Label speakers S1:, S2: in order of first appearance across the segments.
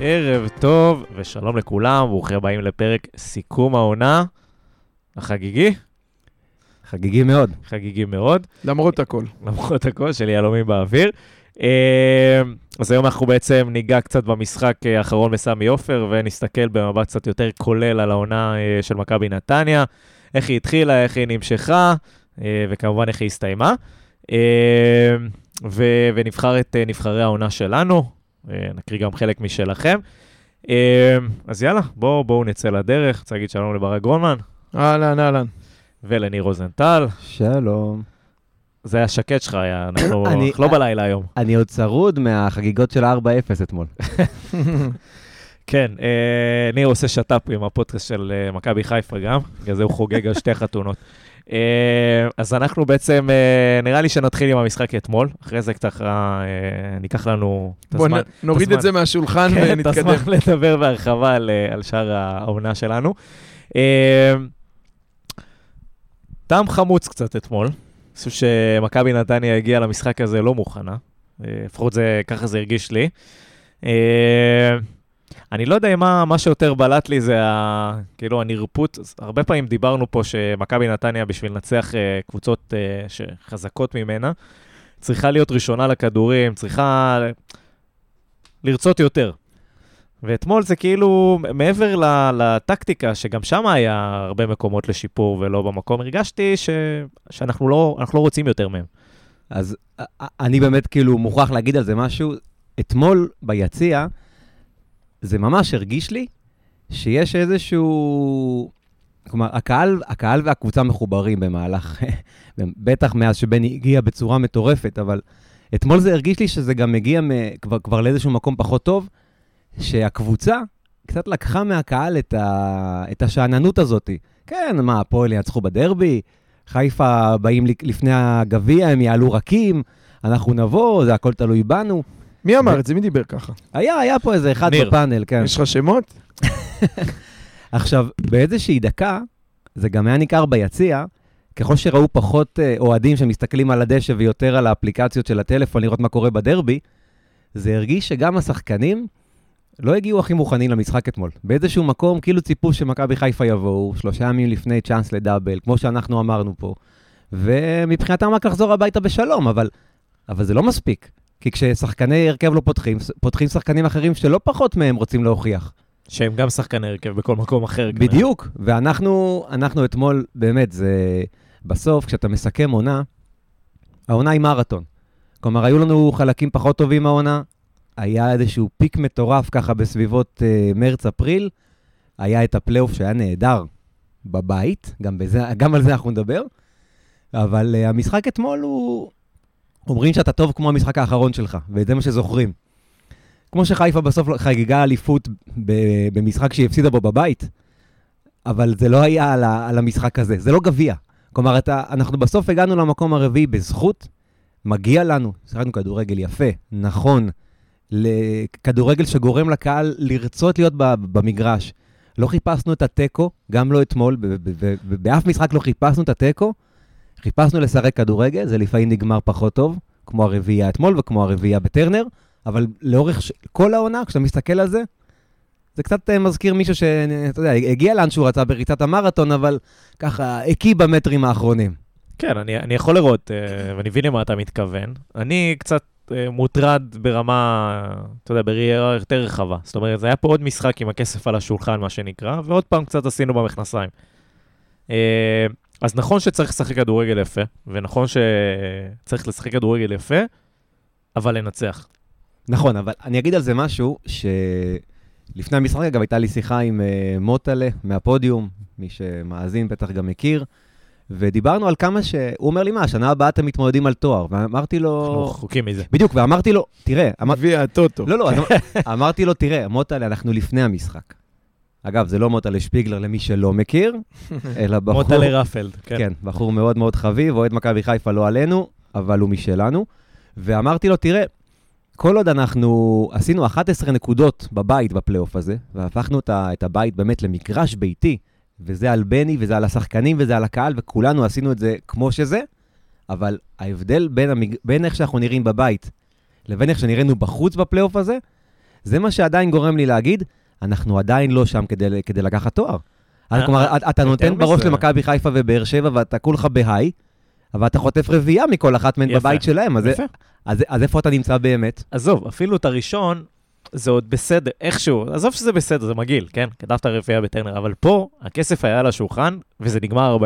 S1: ערב טוב ושלום לכולם, ברוכים הבאים לפרק סיכום העונה החגיגי,
S2: חגיגי מאוד.
S1: חגיגי מאוד,
S3: למרות הכל.
S1: למרות הכל של יהלומים באוויר. אה, אז היום אנחנו בעצם ניגע קצת במשחק אה, האחרון בסמי עופר ונסתכל במבט קצת יותר כולל על העונה אה, של מכבי נתניה, איך היא התחילה, איך היא נמשכה, אה, וכמובן איך היא הסתיימה. אה, ו- ונבחר את נבחרי העונה שלנו, נקריא גם חלק משלכם. אה, אז יאללה, בואו בוא נצא לדרך. רוצה להגיד שלום לברק גרונמן
S3: אהלן, אהלן.
S1: ולניר רוזנטל.
S2: שלום.
S1: זה היה שקט שלך, היה, אנחנו
S2: אני-
S1: אנחנו לא בלילה היום.
S2: אני עוד צרוד מהחגיגות של ה-4-0 אתמול.
S1: כן, אה, ניר עושה שת"פ עם הפודקאסט של אה, מכבי חיפה גם, בגלל זה הוא חוגג על שתי חתונות. אה, אז אנחנו בעצם, אה, נראה לי שנתחיל עם המשחק אתמול, אחרי זה קצת אה, ניקח לנו את
S3: בוא
S1: הזמן.
S3: נ- נוריד. את זה מהשולחן
S1: כן, את
S3: ונתקדם.
S1: הזמן לדבר בהרחבה על, על שאר העונה שלנו. טעם חמוץ קצת אתמול. אני חושב שמכבי נתניה הגיעה למשחק הזה לא מוכנה. לפחות זה, ככה זה הרגיש לי. אה, אני לא יודע אם מה, מה שיותר בלט לי זה ה, כאילו הנרפות. הרבה פעמים דיברנו פה שמכבי נתניה בשביל לנצח אה, קבוצות אה, שחזקות ממנה, צריכה להיות ראשונה לכדורים, צריכה לרצות יותר. ואתמול זה כאילו, מעבר לטקטיקה, שגם שם היה הרבה מקומות לשיפור ולא במקום, הרגשתי ש... שאנחנו לא, לא רוצים יותר מהם.
S2: אז א- א- אני באמת כאילו מוכרח להגיד על זה משהו. אתמול ביציע, זה ממש הרגיש לי שיש איזשהו... כלומר, הקהל, הקהל והקבוצה מחוברים במהלך, בטח מאז שבני הגיע בצורה מטורפת, אבל אתמול זה הרגיש לי שזה גם מגיע מ, כבר, כבר לאיזשהו מקום פחות טוב, שהקבוצה קצת לקחה מהקהל את, ה, את השאננות הזאת. כן, מה, הפועל ינצחו בדרבי, חיפה באים לפני הגביע, הם יעלו רכים, אנחנו נבוא, זה הכל תלוי בנו.
S3: מי אמר את זה? מי דיבר ככה?
S2: היה, היה פה איזה אחד
S1: ניר.
S2: בפאנל, כן.
S3: יש לך שמות?
S2: עכשיו, באיזושהי דקה, זה גם היה ניכר ביציע, ככל שראו פחות אה, אוהדים שמסתכלים על הדשא ויותר על האפליקציות של הטלפון לראות מה קורה בדרבי, זה הרגיש שגם השחקנים לא הגיעו הכי מוכנים למשחק אתמול. באיזשהו מקום, כאילו ציפו שמכבי חיפה יבואו, שלושה ימים לפני צ'אנס לדאבל, כמו שאנחנו אמרנו פה, ומבחינתם רק לחזור הביתה בשלום, אבל, אבל זה לא מספיק. כי כששחקני הרכב לא פותחים, פותחים שחקנים אחרים שלא פחות מהם רוצים להוכיח.
S1: שהם גם שחקני הרכב בכל מקום אחר. כנראה.
S2: בדיוק, ואנחנו אנחנו אתמול, באמת, זה... בסוף, כשאתה מסכם עונה, העונה היא מרתון. כלומר, היו לנו חלקים פחות טובים מהעונה, היה איזשהו פיק מטורף ככה בסביבות uh, מרץ-אפריל, היה את הפלייאוף שהיה נהדר בבית, גם, בזה, גם על זה אנחנו נדבר, אבל uh, המשחק אתמול הוא... אומרים שאתה טוב כמו המשחק האחרון שלך, וזה מה שזוכרים. כמו שחיפה בסוף חגיגה אליפות במשחק שהיא הפסידה בו בבית, אבל זה לא היה על, על המשחק הזה, זה לא גביע. כלומר, אתה, אנחנו בסוף הגענו למקום הרביעי בזכות, מגיע לנו, שיחקנו כדורגל יפה, נכון, לכדורגל שגורם לקהל לרצות להיות במגרש. לא חיפשנו את התיקו, גם לא אתמול, באף משחק לא חיפשנו את התיקו, חיפשנו לשחק כדורגל, זה לפעמים נגמר פחות טוב, כמו הרביעייה אתמול וכמו הרביעייה בטרנר, אבל לאורך ש... כל העונה, כשאתה מסתכל על זה, זה קצת אה, מזכיר מישהו שאתה יודע, הגיע לאן שהוא רצה בריצת המרתון, אבל ככה הקיא במטרים האחרונים.
S1: כן, אני, אני יכול לראות, אה, ואני מבין למה אתה מתכוון. אני קצת אה, מוטרד ברמה, אתה יודע, בראייה יותר רחבה. זאת אומרת, זה היה פה עוד משחק עם הכסף על השולחן, מה שנקרא, ועוד פעם קצת עשינו במכנסיים. אז נכון שצריך לשחק כדורגל יפה, ונכון שצריך לשחק כדורגל יפה, אבל לנצח.
S2: נכון, אבל אני אגיד על זה משהו, שלפני המשחק, אגב, הייתה לי שיחה עם uh, מוטלה מהפודיום, מי שמאזין בטח גם מכיר, ודיברנו על כמה ש... הוא אומר לי, מה, שנה הבאה אתם מתמודדים על תואר, ואמרתי
S1: אנחנו
S2: לו...
S1: רחוקים מזה.
S2: בדיוק, ואמרתי לו, תראה, אמר...
S3: גביע הטוטו.
S2: לא, לא, אמר- אמרתי לו, תראה, מוטלה, אנחנו לפני המשחק. אגב, זה לא מוטלה שפיגלר למי שלא מכיר, אלא בחור...
S1: מוטלה רפלד, כן.
S2: כן, בחור מאוד מאוד חביב, אוהד מכבי חיפה לא עלינו, אבל הוא משלנו. ואמרתי לו, תראה, כל עוד אנחנו עשינו 11 נקודות בבית בפלייאוף הזה, והפכנו את הבית באמת למגרש ביתי, וזה על בני, וזה על השחקנים, וזה על הקהל, וכולנו עשינו את זה כמו שזה, אבל ההבדל בין, המג... בין איך שאנחנו נראים בבית לבין איך שנראינו בחוץ בפלייאוף הזה, זה מה שעדיין גורם לי להגיד, אנחנו עדיין לא שם כדי, כדי לקחת תואר. אז
S1: אה,
S2: כלומר, אתה נותן. בראש למכבי חיפה ובאר שבע, ואתה כולך בהיי, אבל אתה חוטף רביעייה מכל אחת מהן. בבית שלהם, אז,
S1: יפה.
S2: אז, אז איפה אתה נמצא באמת?
S1: עזוב, אפילו את הראשון, זה עוד בסדר, איכשהו, עזוב שזה בסדר, זה מגעיל, כן? כתבת רביעייה בטרנר, אבל פה, הכסף היה על השולחן, וזה נגמר 4-0.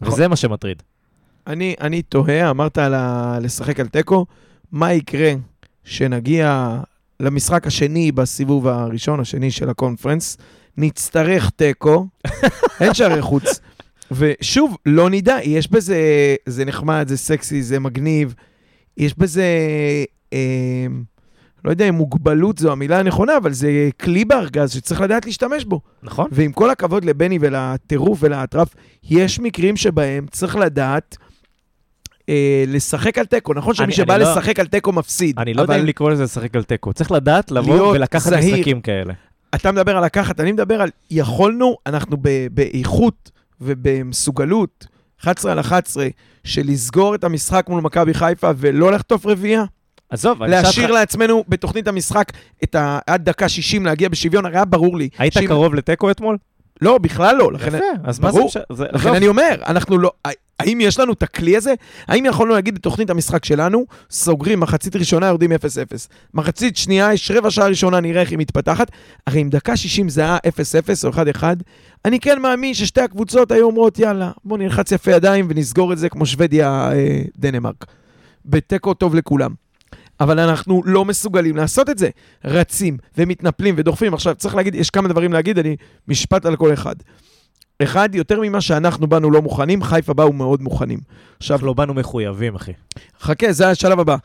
S3: נכון.
S1: וזה מה שמטריד.
S3: אני, אני תוהה, אמרת על ה... לשחק על תיקו, מה יקרה שנגיע למשחק השני בסיבוב הראשון, השני של הקונפרנס, נצטרך תיקו, אין שערי חוץ. ושוב, לא נדע, יש בזה, זה נחמד, זה סקסי, זה מגניב, יש בזה, אה, לא יודע אם מוגבלות זו המילה הנכונה, אבל זה כלי בארגז שצריך לדעת להשתמש בו.
S1: נכון?
S3: ועם כל הכבוד לבני ולטירוף ולאטרף, יש מקרים שבהם צריך לדעת אה, לשחק על תיקו. נכון שמי
S1: אני-
S3: שבא
S1: אני לא-
S3: לשחק על תיקו מפסיד.
S1: אני לא יודע
S3: אבל
S1: אם לקרוא לזה לשחק על תיקו. צריך לדעת לבוא ולקחת
S3: זהיר.
S1: משחקים כאלה.
S3: אתה מדבר על לקחת, אני מדבר על יכולנו, אנחנו ב- באיכות ובמסוגלות, 11 על 11, של לסגור את המשחק מול מכבי חיפה ולא לחטוף רביעייה.
S1: עזוב, אני
S3: להשאיר
S1: אותך,
S3: לעצמנו בתוכנית המשחק את ה... עד דקה 60 להגיע בשוויון, הרי היה ברור לי.
S1: היית
S3: שאם-
S1: קרוב לתיקו אתמול?
S3: לא, בכלל לא. לכן,
S1: יפה, אז מה זה
S3: ברור.
S1: משנה?
S3: לכן
S1: עזוב,
S3: אני אומר, אנחנו לא... האם יש לנו את הכלי הזה? האם יכולנו להגיד בתוכנית המשחק שלנו, סוגרים מחצית ראשונה, יורדים 0-0. מחצית שנייה, יש רבע שעה ראשונה, נראה איך היא מתפתחת. הרי אם דקה 60 זה היה 0-0 או 1-1, אני כן מאמין ששתי הקבוצות היו אומרות, יאללה, בואו נלחץ יפה ידיים ונסגור את זה כמו שוודיה, אה. בתיקו טוב לכולם. אבל אנחנו לא מסוגלים לעשות את זה. רצים ומתנפלים ודוחפים. עכשיו, צריך להגיד, יש כמה דברים להגיד, אני משפט על כל אחד. אחד, יותר ממה שאנחנו באנו לא מוכנים, חיפה באו מאוד מוכנים. עכשיו,
S1: לא באנו מחויבים, אחי.
S3: חכה, זה השלב הבא.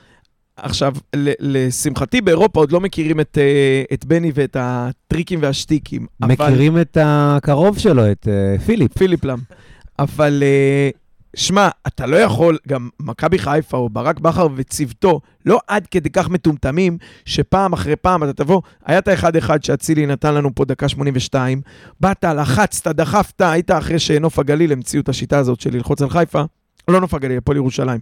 S3: עכשיו, ל- לשמחתי באירופה עוד לא מכירים את, אה, את בני ואת הטריקים והשטיקים. אבל-
S2: מכירים את הקרוב שלו, את אה, פיליפ.
S3: פיליפ לם. אבל אה, שמע, אתה לא יכול, גם מכבי חיפה או ברק בכר וצוותו, לא עד כדי כך מטומטמים, שפעם אחרי פעם אתה תבוא, היה את האחד-אחד שאצילי נתן לנו פה דקה 82, באת, לחצת, דחפת, היית אחרי שנוף הגליל המציאו את השיטה הזאת של ללחוץ על חיפה, לא נוף הגליל, הפועל ירושלים.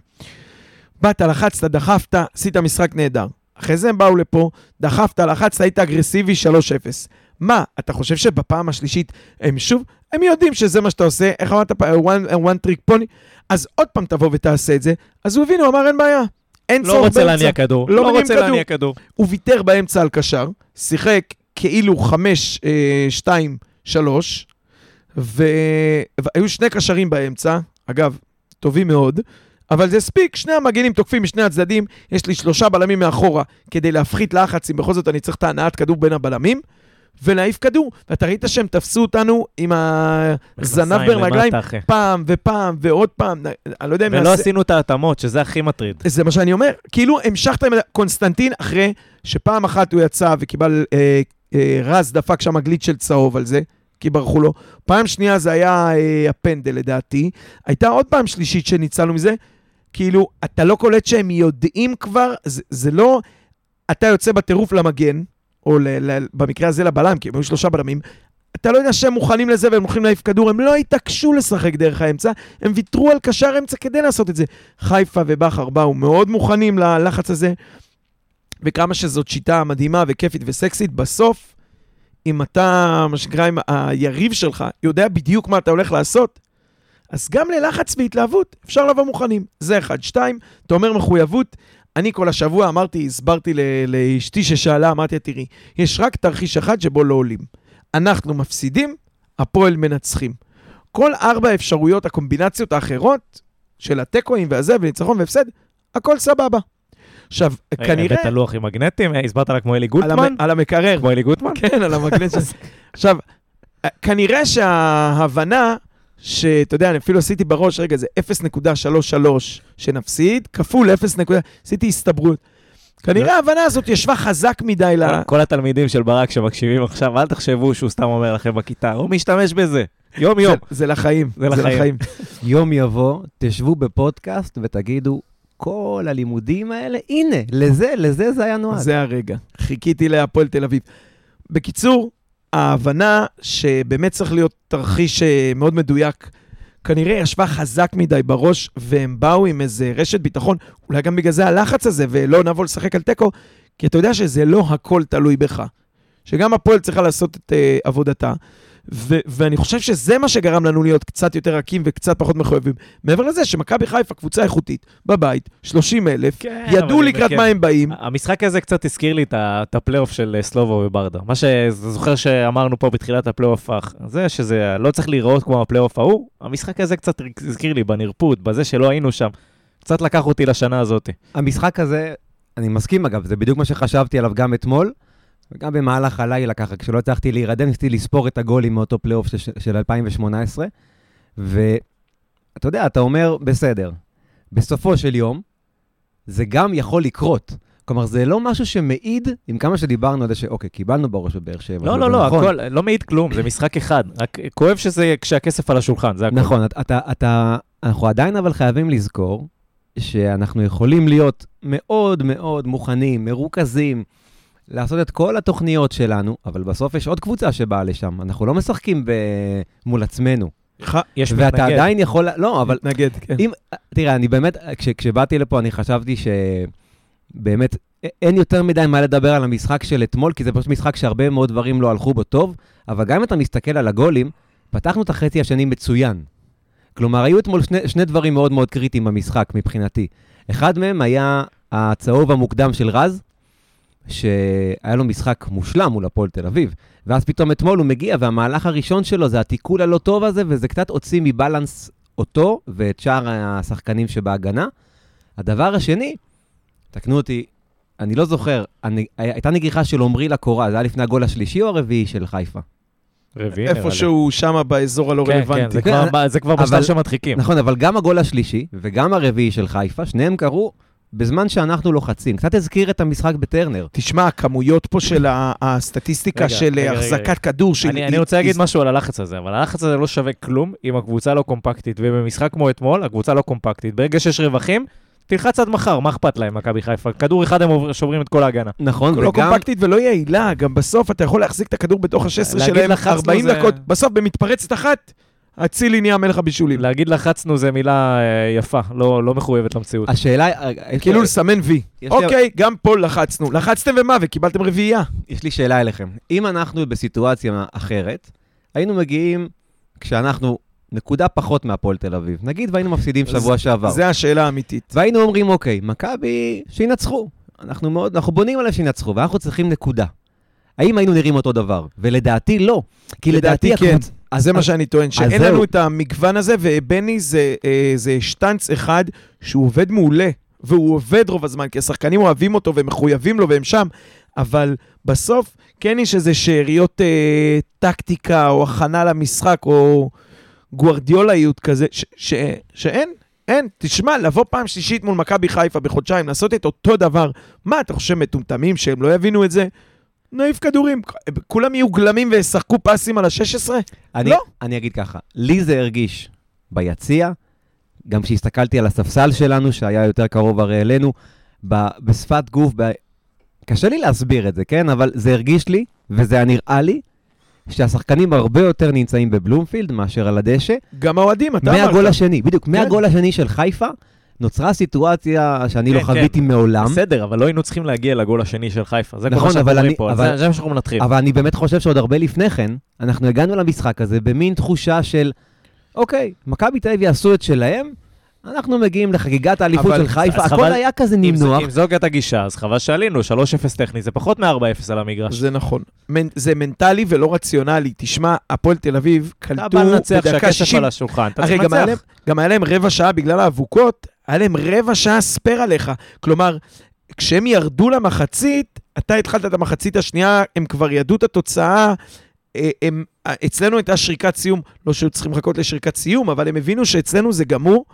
S3: באת, לחצת, דחפת, עשית משחק נהדר. אחרי זה הם באו לפה, דחפת, לחצת, היית אגרסיבי, 3-0. מה, אתה חושב שבפעם השלישית הם שוב, הם יודעים שזה מה שאתה עושה, איך אמרת פעם, one, one trick pony, אז עוד פעם תבוא ותעשה את זה, אז הוא הבין, הוא אמר, אין בעיה. אין
S1: לא
S3: צורך
S1: רוצה. להניע כדור.
S3: לא
S1: לא רוצה
S3: כדור.
S1: להניע כדור.
S3: הוא ויתר באמצע על קשר, שיחק כאילו 5, 2, 3, והיו שני קשרים באמצע, אגב, טובים מאוד, אבל זה הספיק, שני המגנים תוקפים משני הצדדים, יש לי שלושה בלמים מאחורה כדי להפחית לחץ, אם בכל זאת אני צריך את ההנעת כדור בין הבלמים, ולהעיף כדור. ואתה ראית שהם תפסו אותנו עם הזנב
S1: מכנסיים
S3: בין רגליים
S1: למטה, אחי.
S3: פעם ופעם ועוד פעם, אני לא יודע אם
S1: ולא
S3: נעשה...
S1: עשינו את ההתאמות, שזה הכי מטריד.
S3: זה מה שאני אומר, כאילו המשכת עם קונסטנטין אחרי שפעם אחת הוא יצא וקיבל, אה, אה, רז דפק שם גליץ' של צהוב על זה, כי ברחו לו. פעם שנייה זה היה אה, הפנדל לדעתי. הייתה עוד פעם שלישית שניצלנו מזה. כאילו, אתה לא קולט שהם יודעים כבר, זה, זה לא, אתה יוצא בטירוף למגן, או ל, ל, במקרה הזה לבלם, כי הם היו שלושה בלמים, אתה לא יודע שהם מוכנים לזה והם הולכים להעיף כדור, הם לא התעקשו לשחק דרך האמצע, הם ויתרו על קשר אמצע כדי לעשות את זה. חיפה ובכר באו מאוד מוכנים ללחץ הזה, וכמה שזאת שיטה מדהימה וכיפית וסקסית, בסוף, אם אתה, מה שנקרא, אם היריב שלך יודע בדיוק מה אתה הולך לעשות, אז גם ללחץ והתלהבות אפשר לבוא מוכנים. זה אחד. שתיים, אתה אומר מחויבות. אני כל השבוע אמרתי, הסברתי לאשתי ששאלה, אמרתי לה, תראי, יש רק תרחיש אחד שבו לא עולים. אנחנו מפסידים, הפועל מנצחים. כל ארבע אפשרויות, הקומבינציות האחרות של התיקואים והזה, וניצחון והפסד, הכל סבבה. עכשיו, כנראה...
S1: הבאת לוח עם מגנטים, אה, הסברת לה כמו אלי גוטמן?
S3: על המקרר.
S1: כמו אלי גוטמן?
S3: כן, על המגנט. עכשיו, כנראה שההבנה, שאתה יודע, אני אפילו עשיתי בראש, רגע, זה 0.33 שנפסיד, כפול 0. עשיתי הסתברות. כנראה ההבנה הזאת ישבה חזק מדי ל...
S1: כל- כל התלמידים של ברק שמקשיבים עכשיו, אל תחשבו שהוא סתם אומר לכם בכיתה, הוא משתמש בזה. יום יום.
S3: זה, זה לחיים.
S1: זה לחיים.
S2: יום יבוא, תשבו בפודקאסט ותגידו, כל הלימודים האלה, הנה, לזה, לזה זה היה נועד.
S3: זה הרגע. חיכיתי להפועל תל אביב. בקיצור, ההבנה שבאמת צריך להיות תרחיש אה, מאוד מדויק, כנראה ישבה חזק מדי בראש, והם באו עם איזה רשת ביטחון, אולי גם בגלל זה הלחץ הזה, ולא נבוא לשחק על תיקו, כי אתה יודע שזה לא הכל תלוי בך. שגם הפועל צריכה לעשות את אה, עבודתה. ו- ואני חושב שזה מה שגרם לנו להיות קצת יותר רכים וקצת פחות מחויבים. מעבר לזה שמכבי חיפה קבוצה איכותית, בבית, 30 אלף,
S1: כן,
S3: ידעו לקראת
S1: כן.
S3: מה הם באים.
S1: המשחק הזה קצת הזכיר לי את הפלייאוף של אה, סלובו וברדה. מה שזוכר שאמרנו פה בתחילת הפלייאוף, זה שזה לא צריך להיראות כמו הפלייאוף ההוא, המשחק הזה קצת הזכיר לי בנרפות, בזה שלא היינו שם. קצת לקח אותי לשנה הזאת.
S2: המשחק הזה, אני מסכים אגב, זה בדיוק מה שחשבתי עליו גם אתמול, וגם במהלך הלילה ככה, כשלא הצלחתי להירדם, ניסיתי לספור את הגולים מאותו פלייאוף של, של 2018, ואתה יודע, אתה אומר, בסדר, בסופו של יום, זה גם יכול לקרות. כלומר, זה לא משהו שמעיד, עם כמה שדיברנו על זה שאוקיי, קיבלנו בראש בבאר שבע.
S1: לא, לא, לא,
S2: נכון.
S1: הכל, לא מעיד כלום, זה משחק אחד. רק כואב שזה כשהכסף על השולחן, זה הכל.
S2: נכון, אתה, אתה, אנחנו עדיין אבל חייבים לזכור שאנחנו יכולים להיות מאוד מאוד מוכנים, מרוכזים, לעשות את כל התוכניות שלנו, אבל בסוף יש עוד קבוצה שבאה לשם. אנחנו לא משחקים ב... מול עצמנו.
S3: ח-
S1: יש
S2: ואתה
S1: מתנגד.
S2: עדיין יכול... לא, אבל
S3: מתנגד, כן.
S2: אם... תראה, אני באמת, כש, כשבאתי לפה, אני חשבתי שבאמת אין יותר מדי מה לדבר על המשחק של אתמול, כי זה פשוט משחק שהרבה מאוד דברים לא הלכו בו טוב, אבל גם אם אתה מסתכל על הגולים, פתחנו את החצי השני מצוין. כלומר, היו אתמול שני, שני דברים מאוד מאוד קריטיים במשחק מבחינתי. אחד מהם היה הצהוב המוקדם של רז, שהיה לו משחק מושלם מול הפועל תל אביב, ואז פתאום אתמול הוא מגיע, והמהלך הראשון שלו זה התיקול הלא טוב הזה, וזה קצת הוציא מבלנס אותו ואת שאר השחקנים שבהגנה. הדבר השני, תקנו אותי, אני לא זוכר, אני, הייתה נגיחה של עמרי לקורה, זה היה לפני הגול השלישי או הרביעי של חיפה?
S1: רביעי נראה לי.
S3: איפשהו שמה באזור הלא
S1: כן, כן,
S3: רלוונטי.
S1: זה
S2: כן,
S1: כבר ב- זה כבר
S2: אבל-
S1: בשלב שמדחיקים.
S2: נכון, אבל גם הגול השלישי וגם הרביעי של חיפה, שניהם קרו בזמן שאנחנו לוחצים. קצת הזכיר את המשחק בטרנר.
S3: תשמע, הכמויות פה של ה- הסטטיסטיקה
S1: רגע,
S3: של
S1: רגע,
S3: החזקת
S1: רגע.
S3: כדור של...
S1: אני, אני רוצה להגיד משהו על הלחץ הזה, אבל הלחץ הזה לא שווה כלום אם הקבוצה לא קומפקטית, ובמשחק כמו אתמול, הקבוצה לא קומפקטית. ברגע שיש רווחים, תלחץ עד מחר, מה אכפת להם, מכבי חיפה? כדור אחד הם שוברים את כל ההגנה.
S2: נכון,
S3: לא
S2: וגם...
S3: קומפקטית ולא יעילה, גם בסוף אתה יכול להחזיק את הכדור בתוך ה-16
S1: להגיד
S3: שלהם
S1: לחצנו
S3: 40
S1: זה-
S3: דקות, בסוף במתפרצת אחת, אצילי נהיה מלך הבישולים.
S1: להגיד לחצנו זה מילה אה, יפה, לא, לא מחויבת למציאות.
S2: השאלה... היא- יש
S3: כאילו
S2: לי-
S3: לסמן וי.
S2: יש לי-
S3: אוקיי, גם פה לחצנו. לחצתם ומה? וקיבלתם רביעייה.
S2: יש לי שאלה אליכם. אם אנחנו בסיטואציה אחרת, היינו מגיעים כשאנחנו נקודה פחות מהפועל תל אביב. נגיד והיינו מפסידים שבוע שעבר.
S3: זה השאלה האמיתית.
S2: והיינו אומרים, אוקיי, מכבי, שינצחו. אנחנו מאוד, אנחנו בונים עליהם שינצחו, ואנחנו צריכים נקודה. האם היינו נראים אותו דבר? ולדעתי לא. כי לדעתי...
S3: לדעתי כן.
S2: הקבוצ-
S3: אז זה מה שאני טוען, שאין. לנו את המגוון הזה, ובני זה, אה, זה שטנץ אחד שהוא עובד מעולה, והוא עובד רוב הזמן, כי השחקנים אוהבים אותו והם מחויבים לו והם שם, אבל בסוף כן יש איזה שאריות אה, טקטיקה או הכנה למשחק או גוארדיולאיות כזה, ש, ש, שאין. אין, תשמע, לבוא פעם שלישית מול מכבי חיפה בחודשיים, לעשות את אותו דבר, מה, אתה חושב מטומטמים שהם לא יבינו את זה? נעיף כדורים, כולם יהיו גלמים וישחקו פסים על ה-16?
S2: אני,
S3: לא.
S2: אני אגיד ככה, לי זה הרגיש ביציע, גם כשהסתכלתי על הספסל שלנו, שהיה יותר קרוב הרי אלינו, ב, בשפת גוף, ב... קשה לי להסביר את זה, כן? אבל זה הרגיש לי, וזה היה נראה לי, שהשחקנים הרבה יותר נמצאים בבלומפילד מאשר על הדשא.
S3: גם האוהדים, אתה אמרת.
S2: מהגול השני, בדיוק, מהגול השני של חיפה, נוצרה סיטואציה שאני לא
S1: כן,
S2: חוויתי מעולם.
S1: בסדר, אבל לא היינו צריכים להגיע לגול השני של חיפה. זה
S2: נכון, אבל
S1: אומרים
S2: אני-
S1: פה,
S2: אבל-
S1: זה- זה מה שאנחנו מנתחים.
S2: אבל אני באמת חושב שעוד הרבה לפני כן, אנחנו הגענו למשחק הזה במין תחושה של, אוקיי, מכבי תל אביב יעשו את שלהם, אנחנו מגיעים לחגיגת האליפות של חיפה, הכל
S1: חבל-
S2: היה כזה נמנוח.
S1: אם זו הייתה הגישה, אז חבל שעלינו, 3-0 טכני, זה פחות מ-4-0 על המגרש.
S3: זה נכון. מנ- זה מנטלי ולא רציונלי. תשמע, הפועל תל אביב
S1: אתה
S3: קלטו
S1: בא לנצח
S3: בדקה
S1: שהכסף
S3: 60.
S1: על השולחן, אתה
S3: הרי
S1: צריך
S3: גם היה, להם,
S1: לנצח.
S3: גם היה להם רבע שעה בגלל האבוקות, היה להם רבע שעה ספייר עליך. כלומר, כשהם ירדו למחצית, אתה התחלת את המחצית השנייה, הם כבר ידעו את התוצאה. אה, הם, אה, אצלנו הייתה שריקת סיום, לא שהיו צריכים לחכות לשריקת סיום, אבל הם הבינו שאצלנו זה גמור,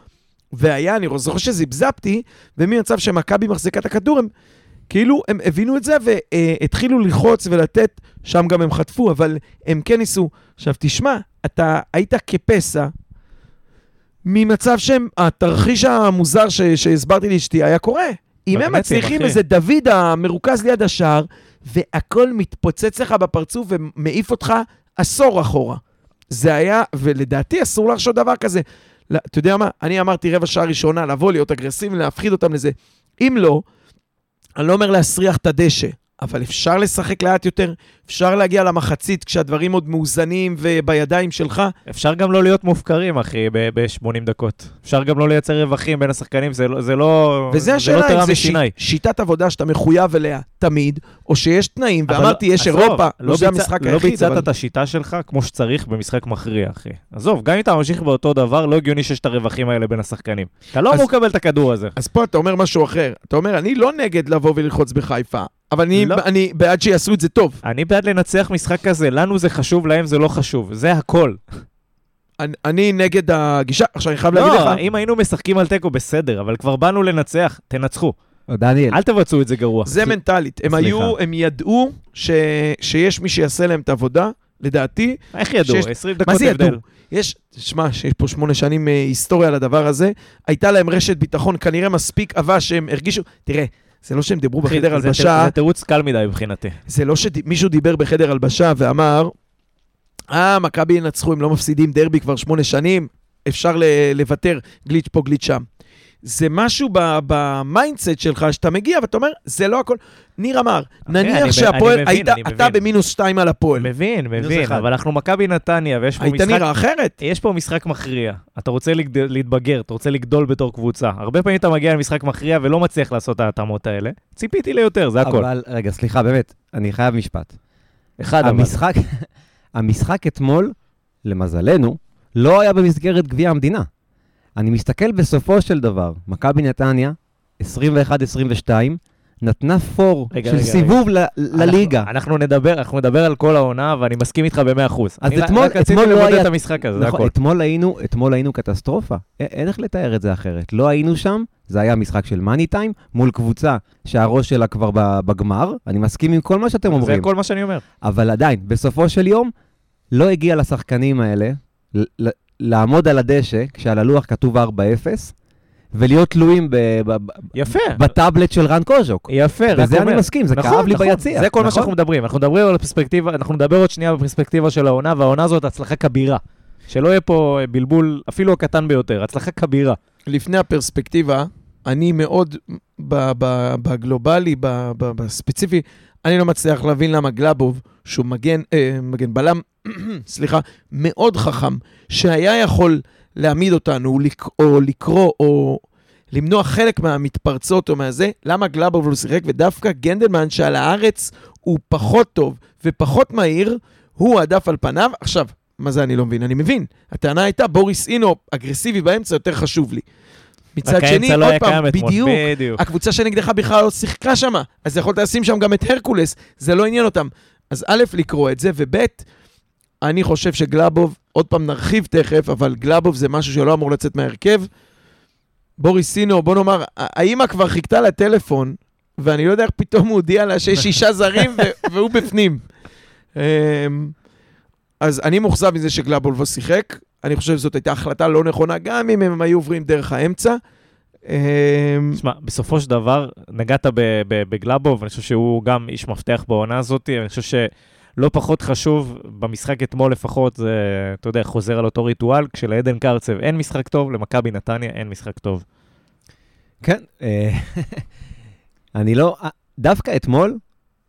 S3: והיה, אני זוכר שזיבזבתי, וממצב שמכבי מחזיקה את הכדור, הם כאילו, הם הבינו את זה והתחילו ללחוץ ולתת, שם גם הם חטפו, אבל הם כן ניסו. עכשיו, תשמע, אתה היית כפסע ממצב שהם, התרחיש המוזר ש, שהסברתי לאשתי היה קורה. אם הם מצליחים
S1: אחי.
S3: איזה דוד המרוכז ליד השער, והכל מתפוצץ לך בפרצוף ומעיף אותך עשור אחורה. זה היה, ולדעתי אסור להרשות דבר כזה. אתה יודע מה? אני אמרתי רבע שעה ראשונה לבוא, להיות אגרסיבי, להפחיד אותם לזה. אם לא, אני לא אומר להסריח את הדשא, אבל אפשר לשחק לאט יותר, אפשר להגיע למחצית כשהדברים עוד מאוזנים ובידיים שלך.
S1: אפשר גם לא להיות מופקרים, אחי, ב-80 דקות. אפשר גם לא לייצר רווחים בין השחקנים, זה לא, זה לא,
S3: וזה
S1: זה לא
S3: השאלה אם
S1: תורה
S3: זה ש... שיטת עבודה שאתה מחויב אליה תמיד, או שיש תנאים, ואמרתי, יש
S1: עזוב,
S3: אירופה,
S1: לא
S3: לא זה
S1: ביצע-
S3: המשחק
S1: לא
S3: היחיד,
S1: ביצעת
S3: אבל...
S1: את השיטה שלך כמו שצריך במשחק מכריע, אחי. עזוב, גם אם אתה ממשיך באותו דבר, לא הגיוני שיש את הרווחים האלה בין השחקנים. אתה לא אמור לקבל את הכדור הזה.
S3: אז פה אתה אומר משהו אחר. אתה אומר, אני לא נגד לבוא וללחוץ בחיפה, אבל אני,
S1: לא.
S3: אני בעד שיעשו את זה טוב.
S1: אני בעד לנצח משחק כזה, לנו זה חשוב, להם זה לא חשוב, זה הכל.
S3: אני, אני נגד הגישה. עכשיו, אני חייב להגיד לך...
S1: לא, אם היינו משחקים על תיקו, בסדר, אבל כבר באנו לנצח, תנצחו.
S2: דניאל,
S1: אל תבצעו את זה גרוע.
S3: זה מנטלית. הם
S2: סליחה.
S3: היו, הם ידעו ש, שיש מי שיעשה להם את העבודה, לדעתי.
S1: איך ידעו?
S3: שיש-
S1: 20
S3: מה
S1: דקות
S3: זה ידעו?
S1: הבדל.
S3: יש, שמע, שיש פה שמונה שנים אה, היסטוריה לדבר הזה. הייתה להם רשת ביטחון כנראה מספיק עבה שהם הרגישו... תראה, זה לא שהם דיברו בחדר הלבשה,
S1: זה תירוץ קל מדי מבחינתי.
S3: זה לא שמישהו דיבר בחדר הלבשה ואמר, אה, מכבי ינצחו, הם לא מפסידים דרבי כבר שמונה שנים, אפשר לוותר, גליץ' פה, גליץ' שם. זה משהו ב mindset שלך, שאתה מגיע ואתה אומר, זה לא הכל. ניר אמר,
S1: אני
S3: נניח שהפועל,
S1: אני מבין,
S3: היית,
S1: אני
S3: אתה
S1: מבין.
S3: במינוס שתיים על הפועל.
S1: מבין, מבין. אבל אנחנו מכבי נתניה, ויש פה
S3: היית
S1: משחק...
S3: נראה אחרת.
S1: יש פה משחק מכריע. אתה רוצה לגד... להתבגר, אתה רוצה לגדול בתור קבוצה. הרבה פעמים אתה מגיע למשחק מכריע ולא מצליח לעשות את ההתאמות האלה. ציפיתי ליותר, זה הכל.
S2: אבל, רגע, סליחה, באמת, אני חייב משפט.
S1: אחד אבל.
S2: המשחק, המשחק אתמול, למזלנו, לא היה במסגרת גביע המדינה. אני מסתכל בסופו של דבר, מכבי נתניה, 21-22, נתנה פור
S1: רגע,
S2: של
S1: רגע,
S2: סיבוב ל- לליגה.
S1: אנחנו, אנחנו נדבר, אנחנו נדבר על כל העונה, ואני מסכים איתך ב-100%.
S2: אז
S1: אני
S2: אתמול-
S1: רק
S2: אתמול לא היה-
S1: את המשחק הזה, זה
S2: נכון. אתמול היינו, אתמול היינו קטסטרופה. א- אין איך לתאר את זה אחרת. לא היינו שם, זה היה משחק של מאני טיים, מול קבוצה שהראש שלה כבר בגמר. אני מסכים עם כל מה שאתם
S1: זה
S2: אומרים.
S1: כל מה שאני אומר.
S2: אבל עדיין, בסופו של יום, לא הגיע לשחקנים האלה לעמוד על הדשא, כשעל הלוח כתוב 4-0, ולהיות תלויים ב- ב- ב-
S1: יפה.
S2: בטאבלט של רן קוז'וק.
S1: יפה, רק
S2: בזה אני
S1: אומר.
S2: מסכים, זה
S1: נכון,
S2: כאב לי
S1: נכון.
S2: ביציע.
S1: זה כל מה
S2: נכון?
S1: שאנחנו מדברים. אנחנו מדברים על הפרספקטיבה, אנחנו נדבר עוד שנייה בפרספקטיבה של העונה, והעונה הזאת הצלחה כבירה. שלא יהיה פה אה, בלבול, אפילו הקטן ביותר, הצלחה כבירה.
S3: לפני הפרספקטיבה, אני מאוד, ב- ב- בגלובלי, ב- ב- בספציפי, אני לא מצליח להבין למה גלאבוב, שהוא מגן, אה, מגן בלם, סליחה, מאוד חכם, שהיה יכול להעמיד אותנו, לק- או לקרוא, או למנוע חלק מהמתפרצות או מהזה, למה גלאבוב לא שיחק, ודווקא גנדלמן, שעל הארץ הוא פחות טוב ופחות מהיר, הוא העדף על פניו. עכשיו, מה זה אני לא מבין? אני מבין. הטענה הייתה, בוריס אינו אגרסיבי באמצע יותר חשוב לי. מצד שני,
S1: לא
S3: עוד פעם. בדיוק,
S1: בדיוק.
S3: הקבוצה שנגדך בכלל לא שיחקה שמה, אז יכולת לשים שם גם את הרקולס, זה לא עניין אותם. אז א', לקרוא את זה, וב', אני חושב שגלאבוב, עוד פעם נרחיב תכף, אבל גלאבוב זה משהו שלא אמור לצאת מההרכב. בוריס סינו, בוא נאמר, האימא כבר חיכתה לטלפון, ואני לא יודע איך פתאום הוא הודיע לה שיש שישה זרים והוא בפנים. אמ, אז אני מאוכזב מזה שגלאבוב לא שיחק. אני חושב שזאת הייתה החלטה לא נכונה, גם אם הם היו עוברים דרך האמצע. אמ,
S1: תשמע, בסופו של דבר, נגעת בגלאבוב, אני חושב שהוא גם איש מפתח בעונה הזאת, אני חושב שלא פחות חשוב, במשחק אתמול לפחות, זה, אתה יודע, חוזר על אותו ריטואל, כשלעדן קרצב אין משחק טוב, למכבי נתניה אין משחק טוב.
S2: כן, אה, אני לא, אה, דווקא אתמול,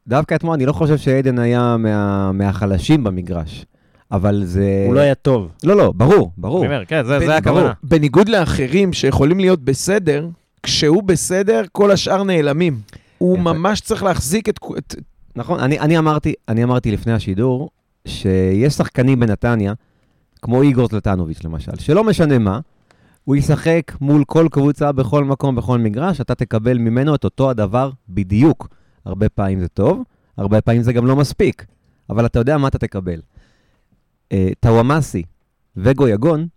S2: דווקא אתמול, אני לא חושב שעדן היה מה, מהחלשים במגרש, אבל זה...
S1: הוא לא היה טוב.
S2: לא, לא, ברור, ברור.
S1: אני אומר, כן, זה
S3: בין-
S1: זה הכוונה.
S3: בניגוד לאחרים שיכולים להיות בסדר, כשהוא בסדר, כל השאר נעלמים. הוא
S2: יפה.
S3: ממש צריך להחזיק את... את
S2: נכון, אני, אני, אמרתי, אני אמרתי לפני השידור, שיש שחקנים בנתניה, כמו איגור זלטנוביץ' למשל, שלא משנה מה, הוא ישחק מול כל קבוצה בכל מקום, בכל מגרש, אתה תקבל ממנו את אותו הדבר בדיוק. הרבה פעמים זה טוב, הרבה פעמים זה גם לא מספיק, אבל אתה יודע מה אתה תקבל. אה, טוואמאסי וגויגון,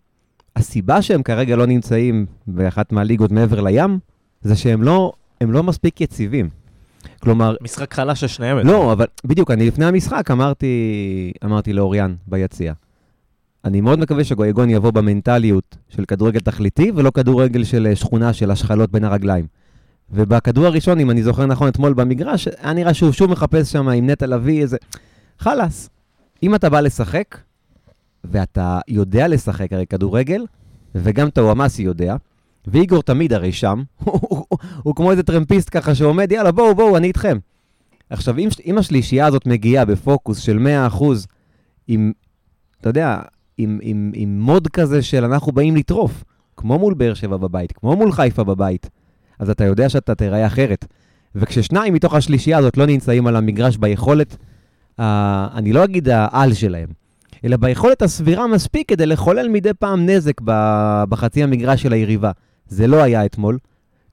S2: הסיבה שהם כרגע לא נמצאים באחת מהליגות מעבר לים, זה שהם לא, הם לא מספיק יציבים. כלומר,
S1: משחק חלש של שניהם.
S2: לא, אבל בדיוק, אני לפני המשחק אמרתי, אמרתי לאוריאן ביציע. אני מאוד מקווה שגויגון יבוא במנטליות של כדורגל תכליתי, ולא כדורגל של אה, שכונה של השחלות בין הרגליים. ובכדור הראשון, אם אני זוכר נכון, אתמול במגרש, היה נראה שהוא שוב מחפש שם עם נטע לביא איזה... חלאס. אם אתה בא לשחק, ואתה יודע לשחק הרי כדורגל, וגם טוואמאסי יודע, ואיגור תמיד הרי שם, הוא- כמו איזה טרמפיסט ככה שעומד, יאללה, בואו, בואו, אני איתכם. עכשיו, אם, אם השלישייה הזאת מגיעה בפוקוס של 100%, עם, אתה יודע, עם, עם, עם מוד כזה של אנחנו באים לטרוף, כמו מול באר שבע בבית, כמו מול חיפה בבית, אז אתה יודע שאתה תיראה אחרת. וכששניים מתוך השלישייה הזאת לא נמצאים על המגרש ביכולת, ה- אני לא אגיד העל שלהם, אלא ביכולת הסבירה מספיק כדי לחולל מדי פעם נזק בחצי המגרש של היריבה. זה לא היה אתמול.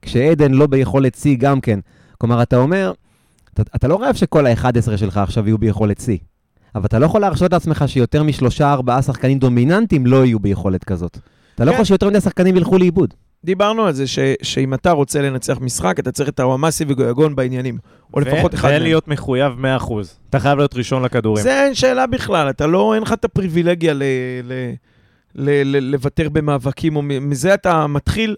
S2: כשעדן לא ביכולת שיא גם כן. כלומר, אתה אומר, אתה, אתה לא חייב שכל ה-11 שלך עכשיו יהיו ביכולת שיא, אבל אתה לא יכול להרשות לעצמך שיותר משלושה, ארבעה שחקנים דומיננטיים לא יהיו ביכולת כזאת. אתה לא
S3: כן.
S2: יכול שיותר מדי שחקנים ילכו לאיבוד.
S3: דיברנו על זה ש, שאם אתה רוצה לנצח משחק, אתה צריך את הוואמאסי וגויגון בעניינים. או לפחות אחד מהם.
S1: ולהיות מחויב 100%. אתה חייב להיות ראשון לכדורים.
S3: זה אין שאלה בכלל, אתה לא, אין לך את הפריבילגיה ל, ל, ל, ל, לוותר במאבקים, או מזה אתה מתחיל,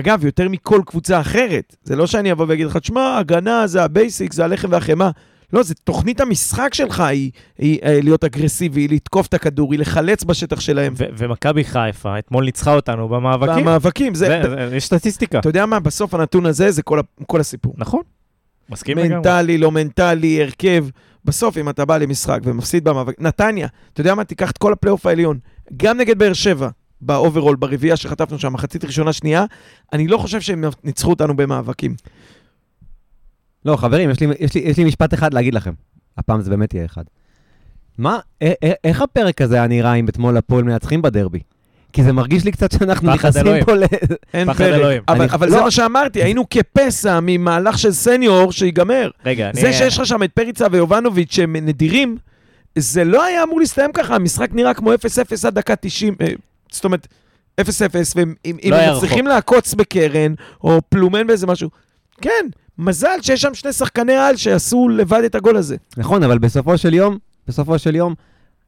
S3: אגב, יותר מכל קבוצה אחרת. זה לא שאני אבוא ואגיד לך, תשמע, הגנה זה ה basic, זה הלחם והחמאה. לא, זה תוכנית המשחק שלך היא, היא, היא להיות אגרסיבי, היא לתקוף את הכדור, היא לחלץ בשטח שלהם.
S1: ו- ומכבי חיפה אתמול ניצחה אותנו במאבקים.
S3: במאבקים, זה,
S1: זה- זה- יש סטטיסטיקה.
S3: אתה יודע מה, בסוף הנתון הזה זה כל, כל הסיפור.
S1: נכון. מסכים לגמרי.
S3: מנטלי, לא מנטלי, הרכב. בסוף, אם אתה בא למשחק ומפסיד במאבק, נתניה, אתה יודע מה? תיקח את כל הפלייאוף העליון, גם נגד באר שבע, ב overall, ברביעייה שחטפנו שם, מחצית ראשונה, שנייה, אני לא חושב שהם ניצחו אותנו במאבקים.
S2: לא, חברים, יש לי, יש, לי, יש לי משפט אחד להגיד לכם. הפעם זה באמת יהיה אחד. מה, א- א- איך הפרק הזה היה נראה אם אתמול הפועל מנצחים בדרבי? כי זה מרגיש לי קצת שאנחנו נכנסים
S1: אלוהים.
S2: פה ל...
S3: אין
S1: פחד
S3: פרק.
S1: אלוהים.
S3: אבל,
S2: אני-
S3: אבל
S2: לא.
S3: זה מה שאמרתי, היינו כפסע ממהלך של סניור שיגמר.
S1: רגע, אני...
S3: זה שיש לך שם את פריצה ויובנוביץ' שהם נדירים, זה לא היה אמור להסתיים ככה, המשחק נראה כמו 0-0 עד דקה 90, אה, זאת אומרת, 0-0, ואם אם- אם
S1: לא
S3: הם מצליחים לעקוץ בקרן, או פלומן באיזה משהו, כן, מזל שיש שם שני שחקני על שעשו לבד את הגול הזה.
S2: נכון, אבל בסופו של יום, בסופו של יום,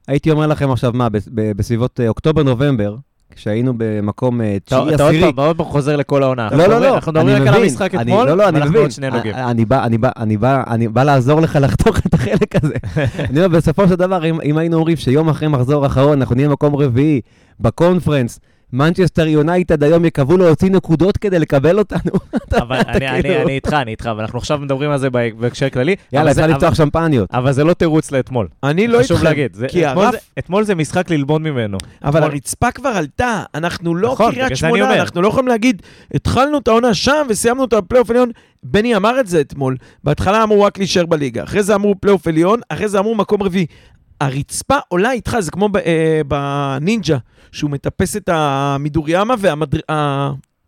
S2: הייתי אומר לכם עכשיו, מה, בסביבות אה, אוקטובר-נובמבר, כשהיינו במקום אה,
S1: אתה
S2: תשיעי
S1: אתה עוד
S2: עשירי.
S1: פעם, עוד פעם חוזר לכל העונה.
S2: לא, לא, לא,
S1: אנחנו מדברים רק על המשחק
S2: אני-
S1: אתמול,
S2: לא, לא, אני
S1: ואנחנו
S2: מבין.
S1: עוד שני נוגעים.
S2: אני- בא- אני בא- אני בא- אני בא לעזור לך לחתוך את החלק הזה. אני אומר, בסופו של דבר, אם- אם היינו אומרים שיום אחרי מחזור אחרון, אנחנו נהיה מקום רביעי בקונפרנס, מנצ'סטר יונייטד היום יקוו להוציא נקודות כדי לקבל אותנו.
S1: אבל אני- אני
S2: כאילו-
S1: אני איתך, אני איתך, ואנחנו עכשיו מדברים על זה בהק- בהקשר כללי.
S2: יאללה,
S1: אבל זה-
S2: אפשר
S1: אבל-
S2: לפתוח שמפניות.
S1: אבל זה לא תירוץ לאתמול.
S3: אני לא איתכם.
S1: חשוב להגיד. זה-
S3: כי
S1: אתמול
S3: הרף-
S1: זה- אתמול זה משחק ללמוד ממנו.
S3: אבל הרצפה כבר עלתה, אנחנו לא
S1: נכון,
S3: קריית שמונה. אנחנו לא יכולים להגיד, התחלנו את העונה שם וסיימנו אותה בפלייאוף עליון. בני אמר את זה אתמול, בהתחלה אמרו רק להישאר בליגה, אחרי זה אמרו פלייאוף עליון, אחרי זה אמרו מקום רביעי. הרצפה עולה איתך, זה כמו ב- אה, בנינג'ה, שהוא מטפס את המידוריאמה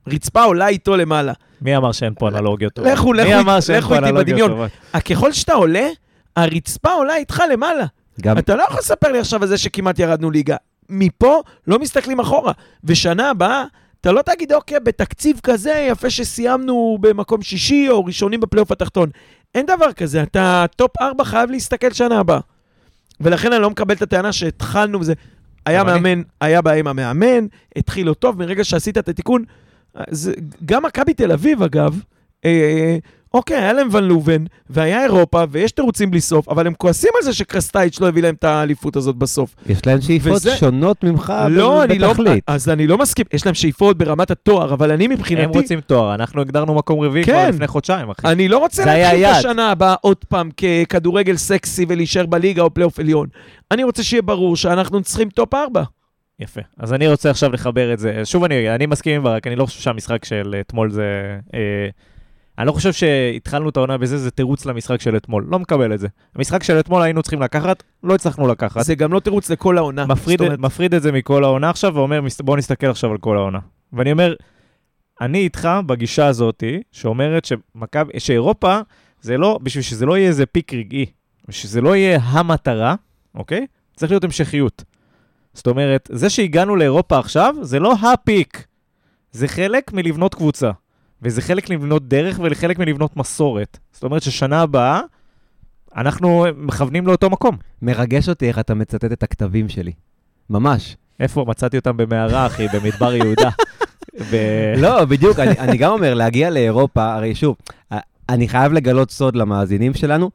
S3: והרצפה עולה איתו למעלה.
S1: מי אמר שאין פה אנלוגיות טובות?
S3: לכו, לכו איתי- לכו איתי בדמיון. אה, ככל שאתה עולה, הרצפה עולה איתך למעלה.
S2: גם
S3: אתה לא יכול לספר לי עכשיו על זה שכמעט ירדנו ליגה. מפה לא מסתכלים אחורה. ושנה הבאה, אתה לא תגיד, אוקיי, בתקציב כזה, יפה שסיימנו במקום שישי או ראשונים בפלייאוף התחתון. אין דבר כזה, אתה top 4 חייב להסתכל שנה הבאה. ולכן אני לא מקבל את הטענה שהתחלנו וזה... היה. מאמן, היה בעיה עם המאמן, התחיל לא טוב, מרגע שעשית את התיקון. זה, גם מכבי תל אביב, אגב, אה, אוקיי, היה להם ון לובן, והיה אירופה, ויש תירוצים בלי סוף, אבל הם כועסים על זה שקרסטייץ' לא הביא להם את האליפות הזאת בסוף.
S2: יש להם שאיפות
S3: וזה-
S2: שונות ממך
S3: לא, אני לא...
S2: בתכלית.
S3: אז אני לא מסכים, יש להם שאיפות ברמת התואר, אבל אני מבחינתי...
S1: הם רוצים תואר, אנחנו הגדרנו מקום רביעי
S3: כן.
S1: כבר לפני חודשיים, אחי.
S3: אני לא רוצה
S1: זה היה
S3: להתחיל את. השנה הבאה עוד פעם ככדורגל סקסי ולהישאר בליגה או פלייאוף עליון. אני רוצה שיהיה ברור שאנחנו צריכים top 4.
S1: יפה. אז אני רוצה עכשיו לחבר את זה. שוב אני אני מסכים עם ברק, אני לא חושב שהמשחק של אתמול זה... אה, אני לא חושב שהתחלנו את העונה בזה, זה תירוץ למשחק של אתמול. לא מקבל את זה. המשחק של אתמול היינו צריכים לקחת, לא הצלחנו לקחת.
S3: זה גם לא תירוץ לכל העונה.
S1: מפריד,
S3: אומרת,
S1: מפריד את זה מכל העונה עכשיו ואומר, "מס- בוא נסתכל עכשיו על כל העונה. ואני אומר, אני איתך בגישה הזאתי, שאומרת שמכב, שאירופה, זה לא, בשביל שזה לא יהיה איזה פיק רגעי, בשביל שזה לא יהיה המטרה, אוקיי? צריך להיות המשכיות. זאת אומרת, זה שהגענו לאירופה עכשיו, זה לא הפיק. זה חלק מלבנות קבוצה. וזה חלק מלבנות דרך וחלק מלבנות מסורת. זאת אומרת ששנה הבאה, אנחנו מכוונים לאותו מקום.
S2: מרגש אותי איך אתה מצטט את הכתבים שלי. ממש.
S1: איפה? מצאתי אותם במערה, אחי, במדבר יהודה. ו-
S2: לא, בדיוק, אני, אני גם אומר, להגיע לאירופה, הרי שוב, אני חייב לגלות סוד למאזינים שלנו,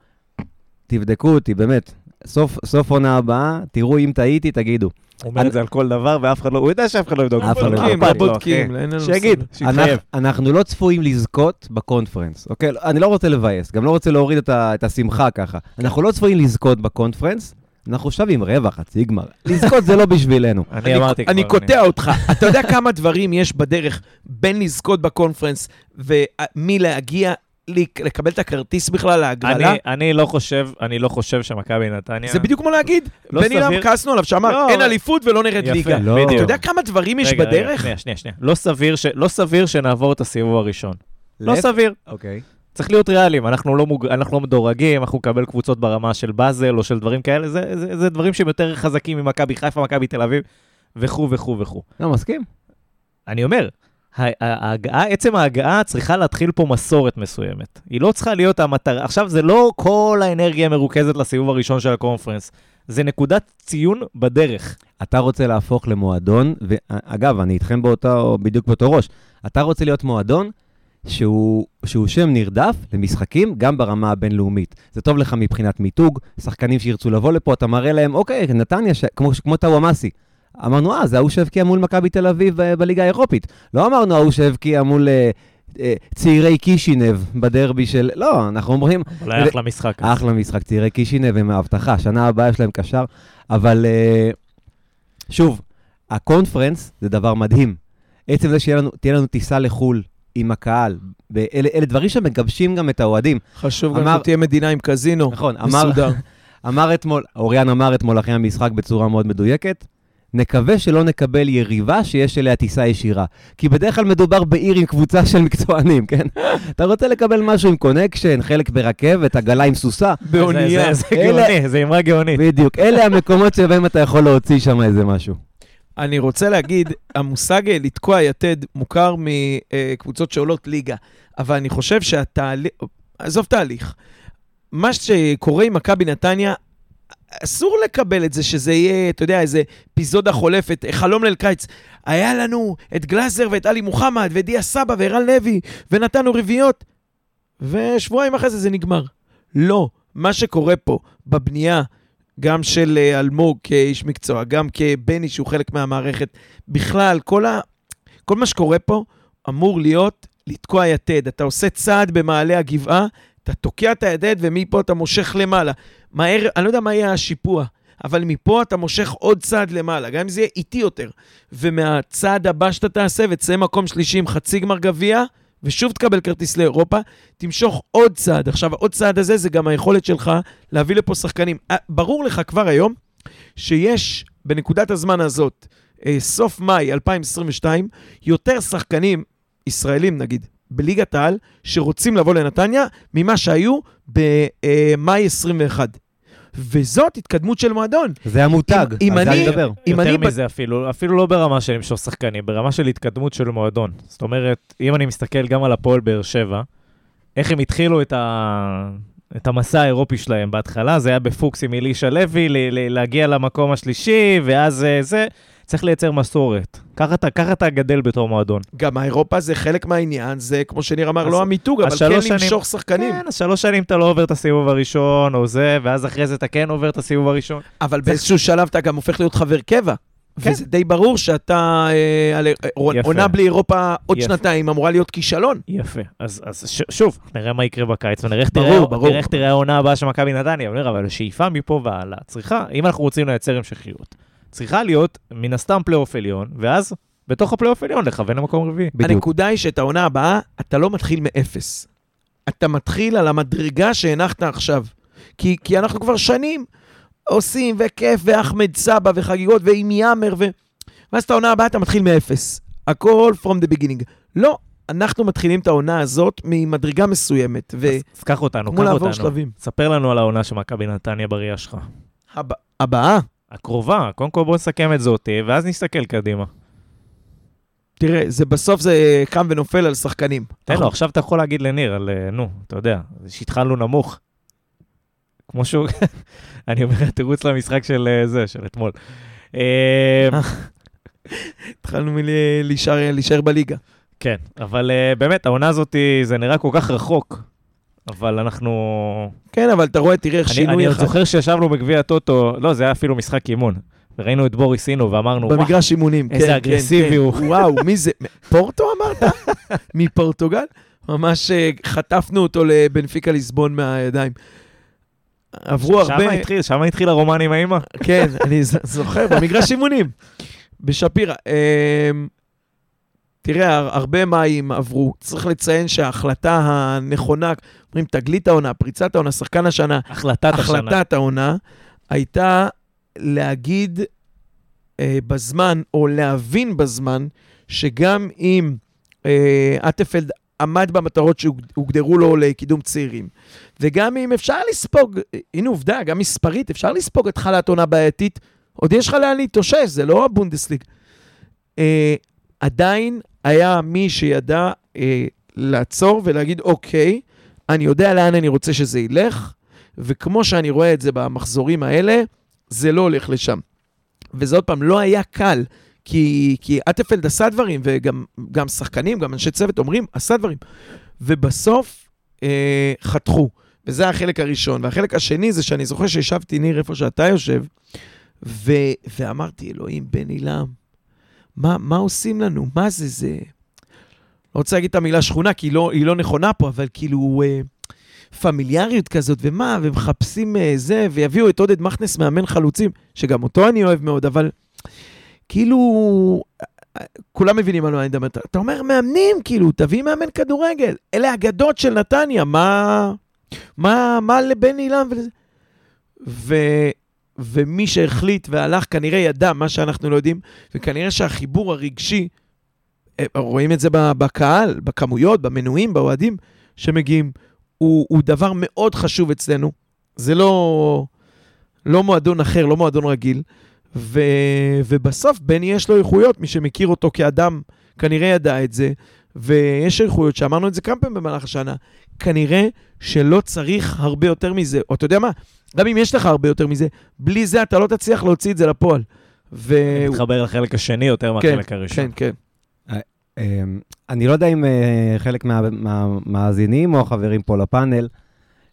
S2: תבדקו אותי, באמת. סוף, סוף עונה הבאה, תראו אם טעיתי, תגידו.
S1: הוא אומר את זה על כל דבר, ואף אחד לא, הוא יודע שאף אחד לא יבדוק.
S2: אף אחד לא
S3: בודקים, לא בודקים. אין לנו
S1: שיגיד. שיתחייב.
S2: אנחנו, אנחנו לא צפויים לזכות בקונפרנס, אוקיי? אני לא רוצה לבאס, גם לא רוצה להוריד את, השמחה ככה. אנחנו לא צפויים לזכות בקונפרנס, אנחנו עכשיו עם רבע, חצי גמר. לזכות זה לא בשבילנו.
S1: אני אמרתי כבר.
S3: אני קוטע אותך. אתה יודע כמה דברים יש בדרך בין לזכות בקונפרנס ומלהגיע, לקבל את הכרטיס בכלל להגרלה?
S1: אני- אני לא חושב, אני לא חושב שמכבי נתניה...
S3: זה בדיוק כמו להגיד,
S1: לא
S3: אילם
S1: סביר.
S3: כעסנו עליו, שאמר,
S1: לא,
S3: אין אליפות ולא נרד
S1: יפה,
S3: ליגה.
S2: לא.
S3: אתה יודע כמה דברים יש
S1: רגע, רגע,
S3: בדרך?
S1: שנייה, שנייה, שנייה. לא סביר ש- לא סביר שנעבור את הסיבוב הראשון. לא
S2: להפך.
S1: סביר.
S2: אוקיי.
S1: צריך להיות ריאליים, אנחנו לא, מוג... אנחנו לא מדורגים, אנחנו נקבל קבוצות ברמה של באזל או של דברים כאלה, זה, זה, זה דברים שהם יותר חזקים ממכבי חיפה, מכבי תל אביב, וכו' וכו' וכו'.
S2: לא, מסכים.
S1: אני אומר, ההגעה, עצם ההגעה צריכה להתחיל פה מסורת מסוימת. היא לא צריכה להיות המטרה, עכשיו זה לא כל האנרגיה מרוכזת לסיבוב הראשון של הקונפרנס, זה נקודת ציון בדרך.
S2: אתה רוצה להפוך למועדון, ואגב, אני איתכם באותו, בדיוק באותו ראש, אתה רוצה להיות מועדון שהוא, שהוא שם נרדף למשחקים גם ברמה הבינלאומית. זה טוב לך מבחינת מיתוג, שחקנים שירצו לבוא לפה, אתה מראה להם, אוקיי, נתניה, ש... כמו, כמו טאוואמאסי. אמרנו, אה, זה ההוא שהבקיע מול מכבי תל אביב ב- בליגה האירופית. לא אמרנו ההוא שהבקיע מול אה, אה, צעירי קישינב בדרבי של... לא, אנחנו אומרים,
S1: אבל היה אחלה משחק.
S2: אחלה משחק, צעירי קישינב הם ההבטחה, שנה הבאה יש להם קשר, אבל אה, שוב, הקונפרנס זה דבר מדהים. עצם זה שתהיה לנו, לנו טיסה לחו"ל עם הקהל, ואלה, אלה דברים שמגבשים גם את האוהדים.
S3: חשוב גם
S2: אמר-
S3: שתהיה מדינה עם קזינו.
S2: נכון, אמר,
S3: מסודר.
S2: אמר אתמול, אוריאן אמר אתמול אחרי המשחק בצורה מאוד מדויקת, נקווה שלא נקבל יריבה שיש אליה טיסה ישירה. כי בדרך כלל מדובר בעיר עם קבוצה של מקצוענים, כן? אתה רוצה לקבל משהו עם קונקשן, חלק ברכבת, עגלה עם סוסה,
S3: באונייה.
S1: זה, זה, זה
S2: אלה-
S1: גאוני, זה אמרה גאונית.
S2: בדיוק. אלה המקומות שבהם אתה יכול להוציא שם איזה משהו.
S3: אני רוצה להגיד, המושג אה, לתקוע יתד מוכר מקבוצות שעולות ליגה, אבל אני חושב שהתהליך, עזוב תהליך, מה שקורה עם מכבי נתניה, אסור לקבל את זה שזה יהיה, אתה יודע, איזה אפיזודה חולפת, חלום ליל קיץ. היה לנו את גלאזר ואת עלי מוחמד ואת דיה סבא וערן לוי, ונתנו רביעיות, ושבועיים אחרי זה זה נגמר. לא, מה שקורה פה בבנייה, גם של אה, אלמוג כאיש מקצוע, גם כבני שהוא חלק מהמערכת, בכלל, כל, ה... כל מה שקורה פה אמור להיות לתקוע יתד. אתה עושה צעד במעלה הגבעה, אתה תוקע את היתד ומפה אתה מושך למעלה. מהר, אני לא יודע מה יהיה השיפוע, אבל מפה אתה מושך עוד צעד למעלה, גם אם זה יהיה איטי יותר. ומהצעד הבא שאתה תעשה ותצא מקום שלישי עם חצי גמר גביע, ושוב תקבל כרטיס לאירופה, תמשוך עוד צעד. עכשיו, עוד צעד הזה זה גם היכולת שלך להביא לפה שחקנים. אה, ברור לך כבר היום שיש בנקודת הזמן הזאת, אה, סוף מאי 2022, יותר שחקנים ישראלים, נגיד, בליגת העל, שרוצים לבוא לנתניה, ממה שהיו במאי 21. וזאת התקדמות של מועדון.
S2: זה המותג,
S3: אם- אם
S2: על זה
S3: אני-
S2: מדבר.
S3: אם
S1: יותר
S3: אני ב-
S1: מזה אפילו, אפילו לא ברמה של למשוך שחקנים, ברמה של התקדמות של מועדון. זאת אומרת, אם אני מסתכל גם על הפועל באר שבע, איך הם התחילו את, ה... את המסע האירופי שלהם בהתחלה, זה היה בפוקס עם אלישע לוי, ל... ל... להגיע למקום השלישי, ואז אה, זה, צריך לייצר מסורת. ככה אתה, גדל בתור מועדון.
S3: גם האירופה זה חלק מהעניין, זה כמו שניר אמר,
S1: אז-
S3: לא המיתוג, אבל כן
S1: שנים-
S3: למשוך שחקנים.
S1: כן, אז שלוש שנים אתה לא עובר את הסיבוב הראשון, או זה, ואז אחרי זה אתה כן עובר את הסיבוב הראשון.
S3: אבל באיזשהו שלב אתה גם הופך להיות חבר קבע.
S1: כן.
S3: וזה די ברור שאתה, אה, על- אה. עונה בלי אירופה עוד
S1: יפה.
S3: שנתיים אמורה להיות כישלון.
S1: יפה. אז, אז ש, שוב, נראה מה יקרה בקיץ, ונראה איך תראה, העונה הבאה של מכבי נתניה. אבל השאיפה מפה והלאה צריכה, אם אנחנו רוצים לייצר המשכיות, צריכה להיות מן הסתם פלייאוף עליון, ואז בתוך הפלייאוף עליון לכוון למקום רביעי.
S2: בדיוק.
S3: הנקודה היא שאת העונה הבאה, אתה לא מתחיל מאפס. אתה מתחיל על המדרגה שהנחת עכשיו. כי, כי אנחנו כבר שנים עושים, וכיף, ואחמד סבא, וחגיגות, ועם יאמר, ו... ואז את העונה הבאה אתה מתחיל מאפס. הכל from the beginning. לא, אנחנו מתחילים את העונה הזאת ממדרגה מסוימת,
S1: אז, אז קח אותנו, קח
S3: לעבור
S1: אותנו.
S3: שלבים.
S1: ספר לנו על העונה של מכבי נתניה בראייה שלך.
S3: הב... הבאה,
S1: הקרובה, קודם כל בוא נסכם את זאת, אה, ואז נסתכל קדימה.
S3: תראה, זה בסוף זה קם ונופל על שחקנים.
S1: תן לו, עכשיו אתה יכול להגיד לניר על, אה, נו, אתה יודע, שהתחלנו נמוך. כמו שהוא, אני אומר, תירוץ למשחק של אה, זה, של אתמול. אה,
S3: התחלנו מלהישאר להישאר בליגה.
S1: כן, אבל באמת, העונה הזאת, זה נראה כל כך רחוק. אבל אנחנו...
S3: כן, אבל אתה רואה, תראה איך
S1: אני,
S3: שינוי
S1: אני
S3: אחד.
S1: זוכר שישבנו בגביע הטוטו, לא, זה היה אפילו משחק אימון. וראינו את בוריס אינו ואמרנו, וואו,
S3: במגרש אימונים,
S1: איזה
S3: כן, כן,
S1: אגרסיבי
S3: כן.
S1: הוא.
S3: וואו, מי זה? פורטו אמרת? מפורטוגל? ממש אה, חטפנו אותו לבנפיקה ליסבון מהידיים. עברו הרבה...
S1: שם התחיל, שם התחיל הרומן עם האמא.
S3: כן, אני זוכר, במגרש אימונים, בשפירא. תראה, הר- הרבה מים עברו. צריך לציין שההחלטה הנכונה, אומרים תגלית העונה, פריצת העונה, שחקן השנה,
S1: החלטת השנה.
S3: החלטת העונה, הייתה להגיד אה, בזמן, או להבין בזמן, שגם אם אה, אטפלד עמד במטרות שהוגדרו לו לקידום צעירים, וגם אם אפשר לספוג, הנה עובדה, גם מספרית, אפשר לספוג התחלת עונה בעייתית, עוד יש לך לאן להתאושש, זה לא הבונדסליג. אה, עדיין היה מי שידע אה, לעצור ולהגיד, אוקיי, אני יודע לאן אני רוצה שזה ילך, וכמו שאני רואה את זה במחזורים האלה, זה לא הולך לשם. וזה עוד פעם, לא היה קל, כי, כי אטפלד עשה דברים, וגם גם שחקנים, גם אנשי צוות אומרים, עשה דברים. ובסוף אה, חתכו. וזה החלק הראשון. והחלק השני זה שאני זוכר שישבתי, ניר, איפה שאתה יושב, ו, ואמרתי, אלוהים, בן עילם, מה, מה עושים לנו? מה זה, זה... לא רוצה להגיד את המילה שכונה, כי היא לא, היא לא נכונה פה, אבל כאילו... אה, פמיליאריות כזאת, ומה, ומחפשים אה, זה, ויביאו את עודד מכנס מאמן חלוצים, שגם אותו אני אוהב מאוד, אבל כאילו, כולם מבינים על מה אני מדבר. אתה- אומר, מאמנים, כאילו, תביא מאמן כדורגל. אלה אגדות של נתניה, מה, מה, מה לבן אילם ולזה? ומי שהחליט והלך כנראה ידע מה שאנחנו לא יודעים, וכנראה שהחיבור הרגשי, אה, רואים את זה בקהל, בכמויות, במנויים, באוהדים שמגיעים. הוא, הוא דבר מאוד חשוב אצלנו. זה לא, לא מועדון אחר, לא מועדון רגיל. ו, ובסוף בני יש לו איכויות, מי שמכיר אותו כאדם כנראה ידע את זה, ויש איכויות שאמרנו את זה כמה פעמים במהלך השנה. כנראה שלא צריך הרבה יותר מזה, או אתה יודע מה, גם אם יש לך הרבה יותר מזה, בלי זה אתה לא תצליח להוציא את זה לפועל. ו...
S1: מתחבר לחלק השני יותר מהחלק הראשון.
S3: כן, כן.
S2: אמ, אני לא יודע אם אה, חלק מה- מהמאזינים או החברים פה לפאנל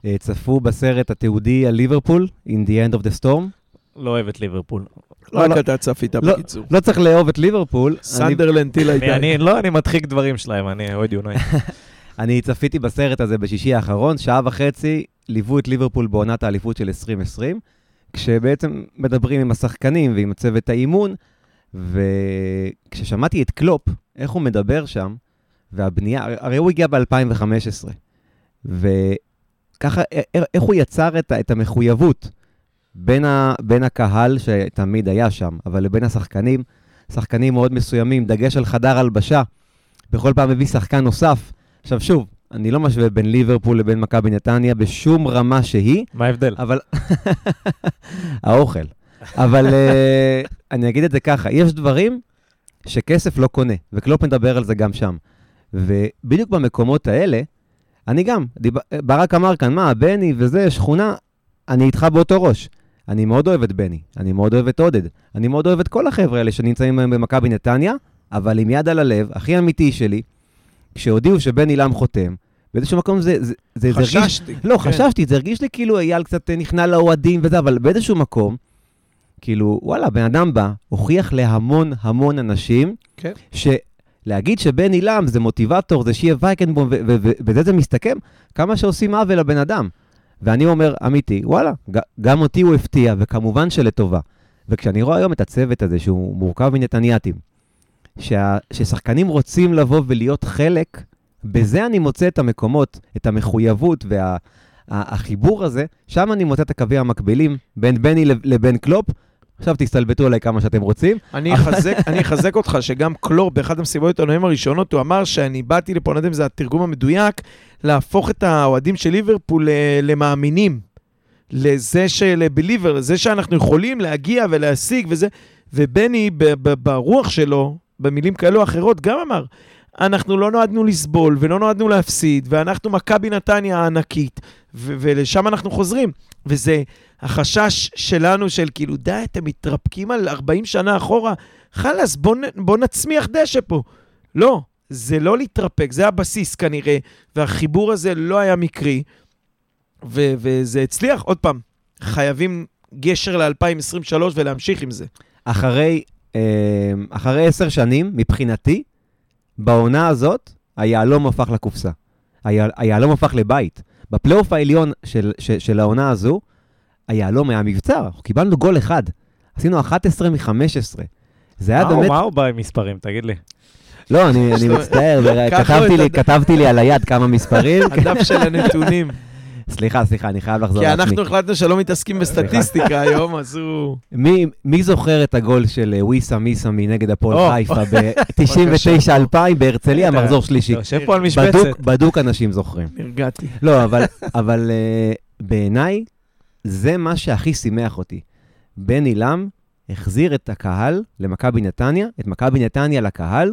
S2: אה, צפו בסרט התיעודי על ליברפול, In the End of the Storm.
S1: לא אוהב את ליברפול.
S3: רק
S2: לא.
S3: אתה צפית
S2: לא,
S3: בקיצור.
S2: לא צריך לאהוב את ליברפול. אני-
S3: Sunderland 'til I
S1: אני- אני, לא, אני מדחיק דברים שלהם, אני אוהד יונייטד.
S2: אני צפיתי בסרט הזה בשישי האחרון, שעה וחצי ליוו את ליברפול בעונת האליפות של 2020, כשבעצם מדברים עם השחקנים ועם צוות האימון, וכששמעתי את קלופ, איך הוא מדבר שם, והבנייה, הרי הוא הגיע ב-2015, וככה, א- איך הוא יצר את, את המחויבות בין, ה, בין הקהל שתמיד היה שם, אבל לבין השחקנים, שחקנים מאוד מסוימים, דגש על חדר הלבשה, בכל פעם מביא שחקן נוסף. עכשיו שוב, אני לא משווה בין ליברפול לבין מכבי נתניה בשום רמה שהיא,
S1: מה ההבדל?
S2: אבל... האוכל. אבל uh, אני אגיד את זה ככה, יש דברים שכסף לא קונה, וקלופ מדבר על זה גם שם. ובדיוק במקומות האלה, אני גם, דיב... ברק אמר כאן, מה, בני וזה, שכונה, אני איתך באותו ראש. אני מאוד אוהב את בני, אני מאוד אוהב את עודד, אני מאוד אוהב את כל החבר'ה האלה שנמצאים היום במכבי נתניה, אבל עם יד על הלב, הכי אמיתי שלי, כשהודיעו שבן עילם חותם, באיזשהו מקום זה, זה, זה, זה הרגיש...
S3: חששתי.
S2: לא,
S3: כן.
S2: חשבתי, זה הרגיש לי כאילו אייל קצת נכנע לאוהדים וזה, אבל באיזשהו מקום, כאילו, וואלה, בן אדם בא, הוכיח להמון המון אנשים,
S3: כן.
S2: שלהגיד שבן עילם זה מוטיבטור, זה שיהיה וייקנבום, ובזה זה מסתכם, כמה שעושים עוול לבן אדם. ואני אומר, אמיתי, וואלה, גם אותי הוא הפתיע, וכמובן שלטובה. וכשאני רואה היום את הצוות הזה, שהוא מורכב מנתנייתים, שה- ששחקנים רוצים לבוא ולהיות חלק, בזה אני מוצא את המקומות, את המחויבות והחיבור הזה, שם אני מוצא את הקווים המקבילים בין בני לב- לבין קלופ. עכשיו תסתלבטו עליי כמה שאתם רוצים.
S3: אני אחזק, אני אחזק אותך שגם קלור, באחד המסיבות העיתונאים הראשונות, הוא אמר שאני באתי לפה, אני לא יודע אם זה התרגום המדויק, להפוך את האוהדים של ליברפול ל- למאמינים. לזה של בליבר, לזה שאנחנו יכולים להגיע ולהשיג וזה. ובני, ברוח שלו, במילים כאלו או אחרות, גם אמר, אנחנו לא נועדנו לסבול ולא נועדנו להפסיד, ואנחנו מכבי נתניה הענקית, ו- ולשם אנחנו חוזרים. וזה החשש שלנו של כאילו, די, אתם מתרפקים על 40 שנה אחורה, חלאס, בוא, בוא נצמיח דשא פה. לא, זה לא להתרפק, זה הבסיס כנראה, והחיבור הזה לא היה מקרי, ו- וזה הצליח, עוד פעם, חייבים גשר ל-2023 ולהמשיך עם זה.
S2: אחרי, אחרי עשר שנים, מבחינתי, בעונה הזאת, היהלום הפך לקופסה. היה- היהלום הפך לבית. בפלייאוף העליון של, של, של העונה הזו, היהלום היה מבצר. אנחנו קיבלנו גול אחד. עשינו 11 מ-15. זה היה באמת...
S1: מה הוא בא עם מספרים, תגיד לי?
S2: לא, אני, מצטער, כתבתי לי,
S3: הד-
S2: כתבתי לי על היד כמה מספרים.
S3: הדף של הנתונים.
S2: סליחה, סליחה, אני חייב לחזור
S3: כי
S2: לעצמי.
S3: אנחנו החלטנו שלא מתעסקים בסטטיסטיקה היום, אז הוא...
S2: מי, מי זוכר את הגול של אה, וויסה מיסמי נגד הפועל. חיפה ב-99-2000 בהרצליה, מחזור שלישי?
S1: יושב פה על
S2: בדוק,
S1: משבצת.
S2: בדוק אנשים זוכרים.
S3: נרגעתי.
S2: לא, אבל, אבל uh, בעיניי, זה מה שהכי שימח אותי. בני לם החזיר את הקהל למכבי נתניה, את מכבי נתניה לקהל.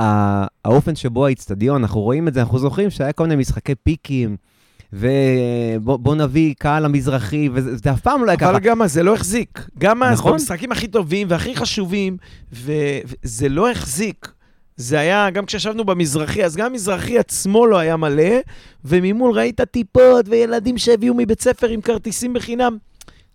S2: ה- האופן שבו האיצטדיון, אנחנו רואים את זה, אנחנו זוכרים שהיה כל מיני משחקי פיקים, ובוא נביא קהל המזרחי, וזה זה אף פעם לא היה ככה.
S3: אבל גם אז זה לא החזיק. גם אז,
S2: נכון.
S3: במשחקים הכי טובים והכי חשובים, וזה לא החזיק. זה היה, גם כשישבנו במזרחי, אז גם המזרחי עצמו לא היה מלא, וממול ראית טיפות וילדים שהביאו מבית ספר עם כרטיסים בחינם.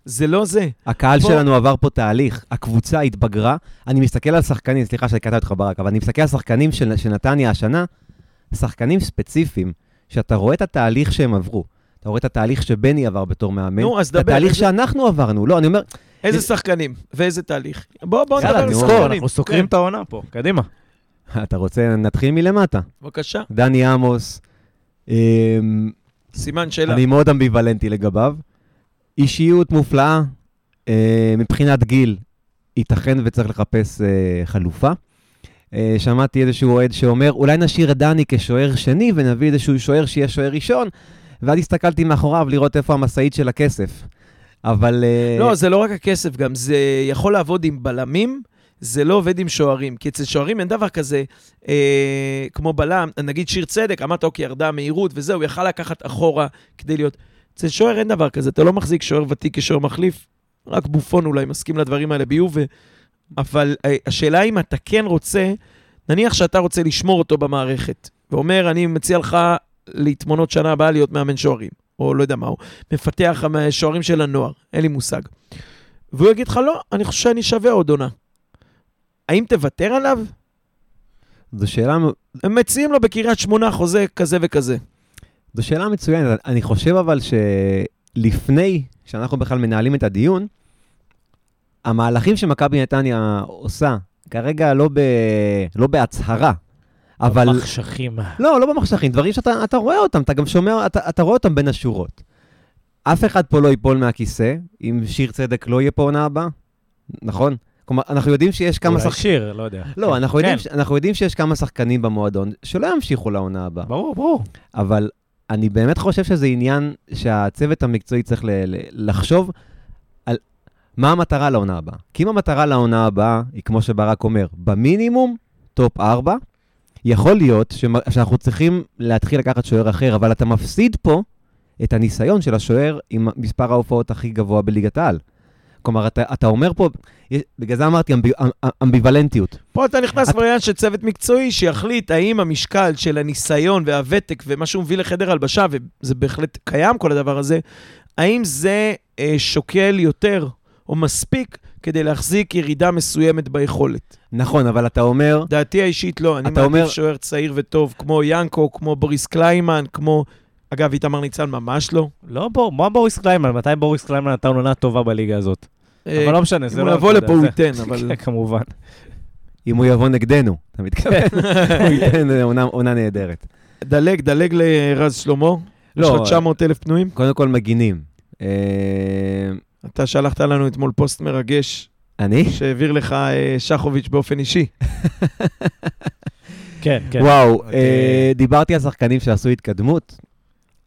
S3: זה לא זה.
S2: הקהל
S3: בוא-
S2: שלנו עבר פה תהליך, הקבוצה התבגרה. אני מסתכל על שחקנים, סליחה שאני קטעתי אותך ברק, אבל אני מסתכל על שחקנים של, של נתניה השנה, שחקנים ספציפיים, שאתה רואה את התהליך שהם עברו. אתה רואה את התהליך שבני עבר בתור מאמן,
S3: נו, אז דבר.
S2: התהליך
S3: איזה-
S2: שאנחנו עברנו. לא, אני אומר,
S3: איזה שחקנים ואיזה תהליך. בוא, בוא
S2: יאללה,
S3: נדבר על שחקנים.
S1: אנחנו סוקרים
S3: כן,
S1: את העונה פה, קדימה.
S2: אתה רוצה, נתחיל מלמטה.
S3: בבקשה,
S2: דני עמוס, אמ,
S3: סימן שאלה.
S2: אני מאוד אמביוולנטי לגביו. אישיות מופלאה, אה, מבחינת גיל, ייתכן וצריך לחפש אה, חלופה. אה, שמעתי איזשהו אוהד שאומר, אולי נשאיר את דני כשוער שני ונביא איזשהו שוער שיהיה שוער ראשון, ואז הסתכלתי מאחוריו לראות איפה המשאית של הכסף. אבל... אה,
S3: לא, זה לא רק הכסף, גם זה יכול לעבוד עם בלמים, זה לא עובד עם שוערים. כי אצל שוערים אין דבר כזה אה, כמו בלם, נגיד שיר צדק, אמרת, אוקיי, ירדה המהירות וזהו, יכל לקחת אחורה כדי להיות... אצל שוער אין דבר כזה, אתה לא מחזיק שוער ותיק כשוער מחליף, רק בופון אולי מסכים לדברים האלה ביוב, ו... אבל אה, השאלה אם אתה כן רוצה, נניח שאתה רוצה לשמור אותו במערכת, ואומר, אני מציע לך להתמונות שנה הבאה להיות מאמן שוערים, או לא יודע מה הוא, מפתח השוערים של הנוער, אין לי מושג. והוא יגיד לך, לא, אני חושב שאני שווה עוד עונה. האם תוותר עליו?
S2: זו שאלה,
S3: הם מציעים לו בקריית שמונה חוזה כזה וכזה.
S2: זו שאלה מצוינת. אני חושב אבל שלפני שאנחנו בכלל מנהלים את הדיון, המהלכים שמכבי נתניה עושה, כרגע לא, ב... לא בהצהרה, אבל...
S1: מחשכים.
S2: לא, לא במחשכים, דברים שאתה אתה רואה אותם, אתה גם שומע, אתה, אתה רואה אותם בין השורות. אף אחד פה לא ייפול מהכיסא, אם שיר צדק לא יהיה פה עונה הבאה, נכון? כלומר, אנחנו יודעים שיש כמה
S1: אולי
S2: שחקנים...
S1: שיר, לא יודע.
S2: לא, אנחנו, יודעים,
S1: כן,
S2: ש- אנחנו יודעים שיש כמה שחקנים במועדון שלא ימשיכו לעונה הבאה.
S1: ברור, ברור.
S2: אבל אני באמת חושב שזה עניין שהצוות המקצועי צריך ל- ל- לחשוב מה המטרה לעונה הבאה. כי אם המטרה לעונה הבאה היא, כמו שברק אומר, במינימום, top 4, יכול להיות שאנחנו צריכים להתחיל לקחת שוער אחר, אבל אתה מפסיד פה את הניסיון של השוער עם מספר ההופעות הכי גבוה בליגת העל. כלומר, אתה, אתה אומר פה, בגלל זה אמרתי אמבי, אמ, אמ- אמביוולנטיות.
S3: פה אתה נכנס
S2: את-
S3: בעניין של צוות מקצועי שיחליט האם המשקל של הניסיון והוותק ומה שהוא מביא לחדר הלבשה, וזה בהחלט קיים כל הדבר הזה, האם זה אה, שוקל יותר או מספיק כדי להחזיק ירידה מסוימת ביכולת.
S2: נכון, אבל אתה אומר,
S3: דעתי האישית לא, אני
S2: אתה
S3: מעדיף
S2: אומר-
S3: שוער צעיר וטוב כמו ינקו, כמו בוריס קליימן, כמו... אגב, איתמר ניצן ממש לא.
S1: לא בור, מה בוריס קליימן? מתי בוריס קליימן נתן עונה טובה בליגה הזאת?
S3: אה,
S1: אבל לא משנה, זה
S3: אם
S1: לא...
S3: הוא יבוא
S1: אתה יודע,
S3: לפה הוא ייתן, אבל...
S1: כן, כמובן.
S2: אם הוא יבוא נגדנו, אתה מתכוון? הוא ייתן אה, עונה- עונה נהדרת.
S3: דלג, דלג לרז שלמה. יש
S2: לא,
S3: לו 900 אלף פנויים.
S2: קודם כל מגינים.
S3: אתה שלחת לנו אתמול פוסט מרגש
S2: אני?
S3: שהעביר לך אה, שחוביץ' באופן אישי.
S1: כן, כן.
S2: וואו,
S1: אוקיי.
S2: אה, דיברתי על שחקנים שעשו התקדמות.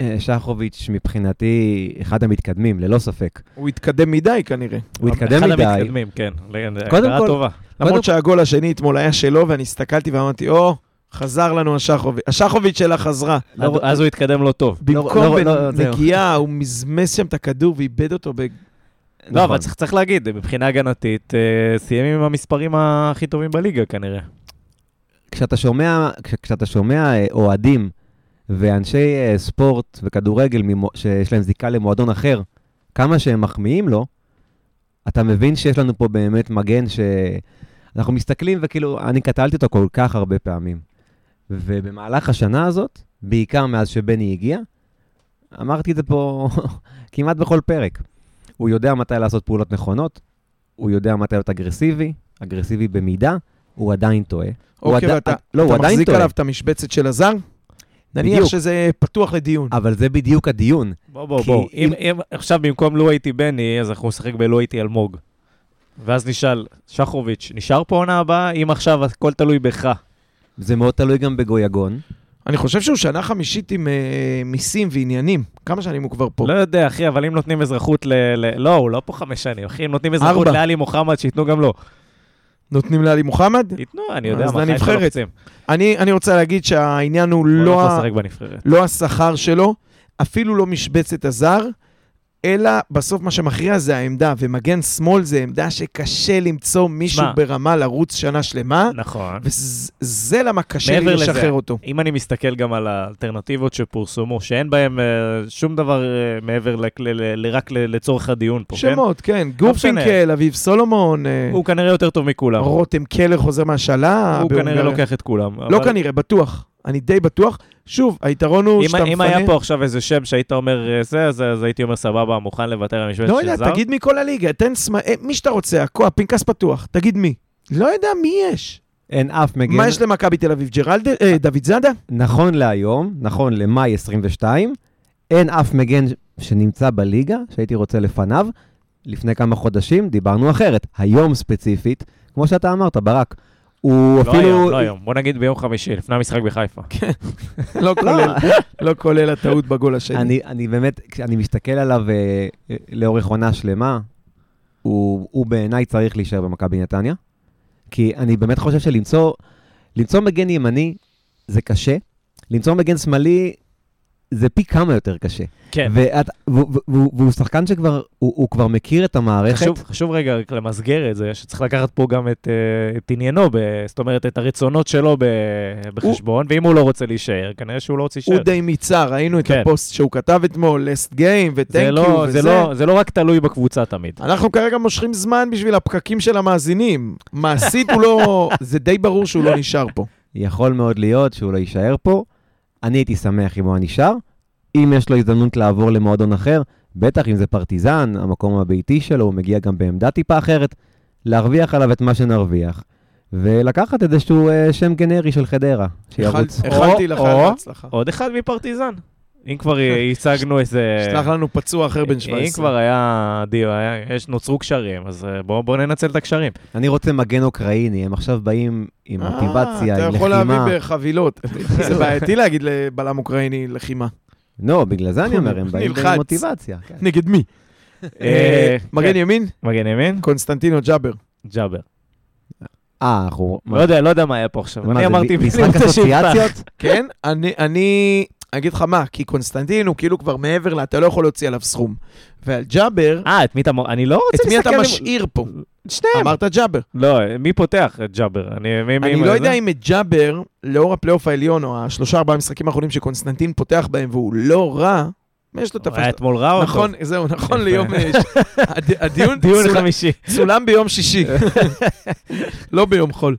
S2: אה, שחוביץ' מבחינתי אחד המתקדמים, ללא ספק.
S3: הוא התקדם מדי כנראה.
S2: הוא התקדם
S1: אחד
S2: מדי.
S1: המתקדמים, כן.
S2: קודם כל-
S1: טובה.
S3: למרות
S2: קודם-
S3: שהגול השני אתמול היה שלו, ואני הסתכלתי ואמרתי, או, חזר לנו השחוביץ'. השחוביץ' שלה חזרה.
S2: לא-
S1: אז הוא התקדם לא טוב.
S3: במקום
S2: לא- לא- זהו.
S3: בנגיעה, הוא מזמז שם את הכדור ואיבד אותו ב...
S1: לא,
S2: נכון.
S1: אבל צריך- צריך להגיד, מבחינה הגנתית, אה, סיים עם המספרים הכי טובים בליגה כנראה.
S2: כשאתה שומע, כש- כשאתה שומע אה, אוהדים ואנשי אה, ספורט וכדורגל ממו- שיש להם זיקה למועדון אחר, כמה שהם מחמיאים לו, אתה מבין שיש לנו פה באמת מגן ש... אנחנו מסתכלים וכאילו, אני קטלתי אותו כל כך הרבה פעמים. ובמהלך השנה הזאת, בעיקר מאז שבני הגיע, אמרתי את זה פה כמעט בכל פרק. הוא יודע מתי לעשות פעולות נכונות, הוא יודע מתי להיות אגרסיבי, אגרסיבי במידה, הוא עדיין טועה. הוא
S3: אוקיי,
S2: עדי-
S3: ואתה
S2: לא, הוא
S3: אתה
S2: עדיין
S3: מחזיק
S2: טועה.
S3: עליו את המשבצת של הזר? נניח
S2: בדיוק.
S3: שזה פתוח לדיון.
S2: אבל זה בדיוק הדיון.
S1: בוא, בוא, בוא. אם,
S2: אם-
S1: אם עכשיו במקום לו הייתי בני, אז אנחנו נשחק בלו הייתי אלמוג. ואז נשאל, שחוביץ', נשאר פה עונה הבאה? אם עכשיו הכל תלוי בך.
S2: זה מאוד תלוי גם בגויגון.
S3: אני חושב שהוא שנה חמישית עם אה, מיסים ועניינים. כמה שנים הוא כבר פה?
S1: לא יודע, אחי, אבל אם נותנים אזרחות ל... ל... לא, הוא לא פה חמש שנים, אחי, אם נותנים אזרחות
S3: ארבע.
S1: לאלי מוחמד, שייתנו גם לו.
S3: נותנים לעלי מוחמד?
S1: ייתנו, אני יודע
S3: אז
S1: מה,
S3: לנבחרת.
S1: לוחצים.
S3: אני, אני רוצה להגיד שהעניין הוא לא,
S1: לא
S3: ה-. לא השכר שלו, אפילו לא משבצת הזר, אלא בסוף מה שמכריע זה העמדה, ומגן שמאל זה עמדה שקשה למצוא מישהו
S1: שמע.
S3: ברמה לרוץ שנה שלמה,
S1: נכון.
S3: וזה למה קשה לי
S1: מעבר לזה,
S3: לשחרר אותו.
S1: אם אני מסתכל גם על האלטרנטיבות שפורסמו, שאין בהן אה, שום דבר אה, מעבר ל- ל- ל- רק לצורך הדיון פה, כן?
S3: שמות, כן,
S1: לא משנה.
S3: גורפינקל, אביב סולומון, אה,
S1: הוא כנראה יותר טוב מכולם.
S3: רותם קלר חוזר מהשאלה.
S1: הוא כנראה. לוקח את כולם.
S3: לא
S1: אבל
S3: כנראה, בטוח. אני די בטוח. שוב, היתרון הוא
S1: אם-
S3: שאתה
S1: אם
S3: מפנה...
S1: היה פה עכשיו איזה שם שהיית אומר אה, זה, אז אז הייתי אומר סבבה, מוכן לוותר על משבצת
S3: לא
S1: של
S3: יודע,
S1: זר.
S3: תגיד מכל הליגה, תן סמ... אה, מי שאתה רוצה, הכו- הפנקס פתוח, תגיד מי. לא יודע מי יש.
S2: אין אף מגן.
S3: מה יש למכבי תל אביב? ג'רלד... אה, דוד זאדה?
S2: נכון להיום, נכון למאי 22, אין אף מגן שנמצא בליגה שהייתי רוצה לפניו. לפני כמה חודשים דיברנו אחרת. היום ספציפית, כמו שאתה אמרת, ברק, הוא
S1: לא
S2: אפילו...
S1: היום, לא היום. בוא נגיד ביום חמישי, לפני המשחק בחיפה.
S3: לא כולל, לא כולל הטעות בגול השני.
S2: אני, אני באמת, כשאני מסתכל עליו אה, אה, לאורך עונה שלמה, הוא, הוא בעיניי צריך להישאר במכבי נתניה. כי אני באמת חושב שלמצוא למצוא מגן ימני זה קשה, למצוא מגן שמאלי זה פי כמה יותר קשה.
S1: כן.
S2: ואת, והוא, והוא, והוא שחקן שכבר, הוא, הוא כבר מכיר את המערכת.
S1: חשוב, חשוב רגע רק למסגר את זה, שצריך לקחת פה גם את, אה, את עניינו, ב, זאת אומרת, את הרצונות שלו ב, בחשבון, ואם הוא לא רוצה להישאר, כנראה שהוא לא רוצה
S3: הוא
S1: להישאר.
S3: די מיצה, ראינו את
S1: כן.
S3: הפוסט שהוא כתב אתמול, last game ו-thank
S1: לא,
S3: you
S1: זה,
S3: וזה.
S1: לא, זה לא רק תלוי בקבוצה תמיד.
S3: אנחנו כרגע מושכים זמן בשביל הפקקים של המאזינים. מעשית הוא לא... זה די ברור שהוא לא נשאר פה.
S2: יכול מאוד להיות שהוא לא יישאר פה. אני הייתי שמח אם הוא היה נשאר. אם יש לו הזדמנות לעבור למועדון אחר, בטח אם זה פרטיזן, המקום הביתי שלו, הוא מגיע גם בעמדה טיפה אחרת, להרוויח עליו את מה שנרוויח, ולקחת איזשהו אה, שם גנרי של חדרה, שירוץ.
S3: איחלתי לך בהצלחה.
S1: עוד אחד מפרטיזן. אם כבר הצגנו איזה...
S3: שלח לנו פצוע אחר בן 17.
S1: אם כבר היה דיו, היה- יש, נוצרו קשרים, אז אה, בואו בוא ננצל את הקשרים.
S2: אני רוצה מגן אוקראיני, הם עכשיו באים עם
S3: אה,
S2: מוטיבציה, עם
S3: אתה יכול להביא
S2: לחימה.
S3: בחבילות. זה בעייתי להגיד לבלם אוקראיני לחימה.
S2: לא, בגלל זה אני אומר, הם באים
S3: נלחץ.
S2: עם מוטיבציה. כן.
S3: נגד מי?
S1: אה,
S3: מגן
S1: כן.
S3: ימין?
S1: מגן ימין?
S3: קונסטנטינו ג'אבר.
S1: ג'אבר.
S2: אה, אנחנו...
S1: לא יודע, לא יודע מה היה פה עכשיו. אני אמרתי
S2: משחק. אסוציאציות?
S3: כן? אני, אני אגיד לך מה, כי קונסטנטין הוא כאילו כבר מעבר לה, אתה לא יכול להוציא עליו סכום. ועל ג'אבר,
S1: אה, את מי אתה... אני לא רוצה
S3: את מי אתה
S1: להסתכל...
S3: משאיר פה?
S1: שניהם.
S3: אמרת ג'אבר.
S1: לא, מי פותח את ג'אבר? אני מי-
S3: אני
S1: מי-
S3: לא? יודע אם את ג'אבר, לאור הפלייאוף העליון, או השלושה ארבעה משחקים האחרונים שקונסטנטין פותח בהם, והוא לא רע, יש לו
S1: הוא היה. אתמול רע או
S3: נכון? זהו, נכון. ליום... אה, הדיון
S1: דיון חמישי.
S3: צולם ביום שישי, לא ביום חול.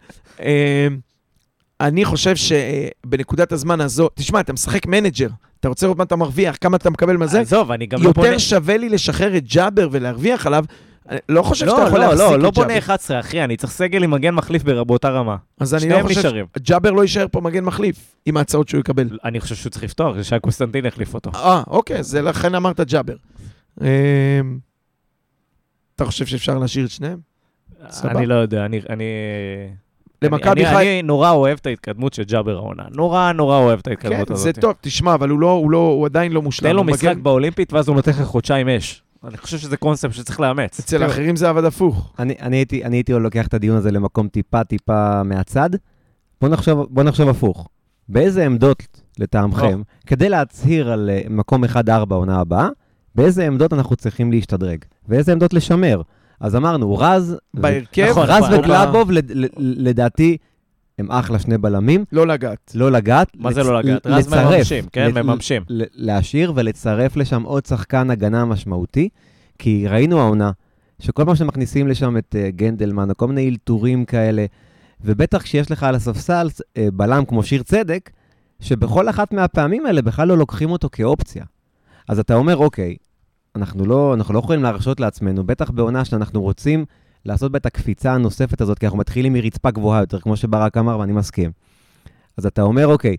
S3: אה, אני חושב שבנקודת הזמן הזו, תשמע, אתה משחק manager, אתה רוצה לראות מה אתה מרוויח, כמה אתה מקבל מזה,
S1: עזוב, אני גם לא
S3: יותר
S1: בונה...
S3: שווה לי לשחרר את ג'אבר ולהרוויח עליו. אני לא חושב שאתה
S1: לא,
S3: יכול
S1: לא,
S3: להחזיק
S1: לא,
S3: את
S1: לא
S3: ג'אבר.
S1: בונה 11, אחי, אני צריך סגל עם מגן מחליף באותה רמה.
S3: אז אני לא חושב...
S1: נשארים.
S3: ג'אבר לא יישאר פה מגן מחליף, עם ההצעות שהוא יקבל.
S1: אני חושב שהוא צריך לפתוח, זה שהיה קוסטנטין החליף אותו.
S3: אה, אוקיי, זה לכן אמרת ג'אבר. אמ, אתה חושב שאפשר להשאיר את שניהם? סבבה.
S1: אני לא יודע, אני... אני...
S3: למכבי
S1: אני-
S3: חיפה...
S1: אני נורא אוהב את ההתקדמות של ג'אבר העונה. נורא נורא אוהב את
S3: כן,
S1: ההתקדמות
S3: זה
S1: הזאת.
S3: טוב, תשמע, אבל הוא לא, הוא לא, הוא עדיין לא מושלם.
S1: תן לו משחק
S3: מגן-
S1: באולימפית, ואז הוא נותן לך חודשיים אש. אני חושב שזה קונספט שצריך לאמץ.
S3: אצל האחרים זה עבד הפוך.
S2: אני, אני, הייתי, אני הייתי לוקח את הדיון הזה למקום טיפה טיפה מהצד. בוא נחשוב, בוא נחשוב הפוך. באיזה עמדות, לטעמכם, כדי להצהיר על אה, מקום 1-4 עונה הבאה, באיזה עמדות אנחנו צריכים להשתדרג? ואיזה עמדות לשמר? אז אמרנו, רז,
S3: בהרכב,
S1: נכון,
S2: רז
S1: נכון.
S2: וקלאבוב, לד- ל- לדעתי, הם אחלה שני בלמים,
S3: לא לגעת.
S2: לא לגעת.
S1: מה זה
S2: לצ-
S1: לא לגעת? רז
S2: לצרף.
S1: מממשים, כן,
S2: ל-
S1: מממשים.
S2: ל- להשאיר ולצרף לשם עוד שחקן הגנה משמעותי, כי ראינו העונה שכל פעם שמכניסים לשם את uh, גנדלמן, או כל מיני אלתורים כאלה, ובטח כשיש לך על הספסל uh, בלם כמו שיר צדק, שבכל אחת מהפעמים האלה בכלל לא לוקחים אותו כאופציה. אז אתה אומר, אוקיי, אנחנו לא, אנחנו לא יכולים להרשות לעצמנו, בטח בעונה שאנחנו רוצים לעשות בה את הקפיצה הנוספת הזאת, כי אנחנו מתחילים מרצפה גבוהה יותר, כמו שברק אמר, ואני מסכים. אז אתה אומר, אוקיי,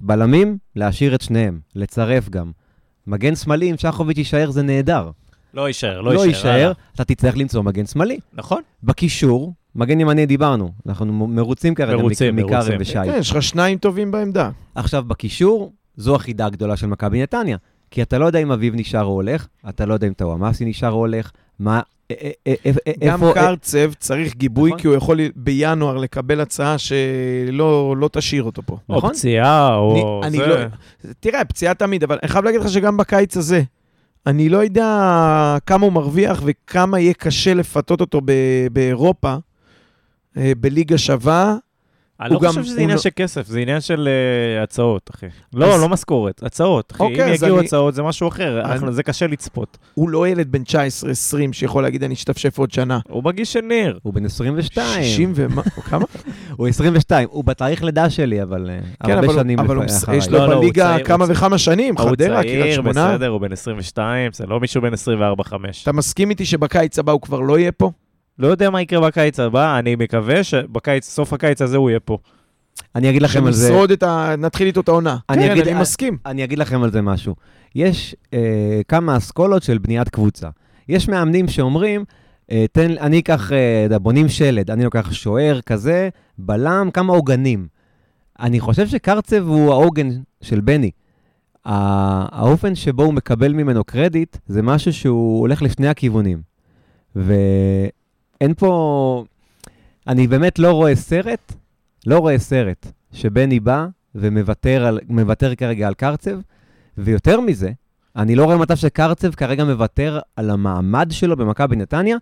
S2: בלמים, להשאיר את שניהם, לצרף גם. מגן שמאלי, אם שחוביץ' יישאר, זה נהדר.
S1: לא יישאר,
S2: לא
S1: לא יישאר.
S2: יישאר,
S1: הלאה.
S2: אתה תצטרך למצוא מגן שמאלי.
S1: נכון.
S2: בקישור, מגן ימני דיברנו, אנחנו מרוצים כרגע מקארם. ושי.
S3: כן, יש לך שניים טובים בעמדה.
S2: עכשיו, בקישור, זו החידה הגדולה של מכבי נתניה. כי אתה לא יודע אם אביב נשאר או הולך, אתה לא יודע אם טוואמאסי נשאר או הולך, מה... א- א- א- א-
S3: גם קרצב צריך גיבוי,
S2: נכון.
S3: כי הוא יכול בינואר לקבל הצעה שלא לא תשאיר אותו פה.
S1: או
S2: נכון?
S1: פציעה, או...
S3: אני
S1: זה.
S3: לא- תראה, פציעה תמיד, אבל אני חייב להגיד לך שגם בקיץ הזה, אני לא יודע כמה הוא מרוויח וכמה יהיה קשה לפתות אותו באירופה, אה, בליגה שווה.
S1: אני לא
S3: הוא גם-
S1: חושב שזה
S3: הוא
S1: עניין
S3: לא-
S1: של כסף, זה עניין של אה, הצעות, אחי. לא,
S3: אז-
S1: לא משכורת, הצעות, אחי.
S3: אוקיי,
S1: אם יגיעו
S3: אני-
S1: הצעות, זה משהו אחר.
S3: אני-
S1: אנחנו- זה קשה לצפות.
S3: הוא לא ילד בן 19-20 שיכול להגיד, אני אשתפשף עוד שנה.
S1: הוא בגיש של ניר.
S2: הוא בן 22.
S3: 60 ומה, כמה?
S2: הוא 22, הוא בתאריך לידה שלי, אבל אה,
S3: כן,
S2: הרבה
S3: אבל,
S2: שנים
S3: אבל הוא,
S2: לפ- אחריי.
S3: יש לו
S1: לא, לא, הוא
S3: בליגה
S1: צעיר,
S3: כמה
S1: הוא
S3: וכמה שנים,
S1: הוא
S3: חדרה, קריית
S1: צעיר,
S3: שמונה.
S1: בסדר, הוא בן 22, זה לא מישהו בן 24-5.
S3: אתה מסכים איתי שבקיץ הבא הוא כבר לא יהיה פה?
S1: לא יודע מה יקרה בקיץ הבא, אני מקווה שבקיץ, סוף הקיץ הזה הוא יהיה פה.
S2: אני אגיד לכם על זה...
S3: שנשרוד את ה... נתחיל איתו את העונה.
S2: אני
S3: כן,
S2: אגיד-
S3: אני מסכים.
S2: אני אגיד לכם על זה משהו. יש אה, כמה אסכולות של בניית קבוצה. יש מאמנים שאומרים, אה, תן, אני אקח, אה, בונים שלד, אני לוקח שוער כזה, בלם, כמה עוגנים. אני חושב שקרצב הוא העוגן של בני. ה- האופן שבו הוא מקבל ממנו קרדיט, זה משהו שהוא הולך לשני הכיוונים. ואין פה... אני באמת לא רואה סרט, לא רואה סרט שבני בא ומוותר על, כרגע על קרצב, ויותר מזה, אני לא רואה מצב שקרצב כרגע מוותר על המעמד שלו במכבי נתניה,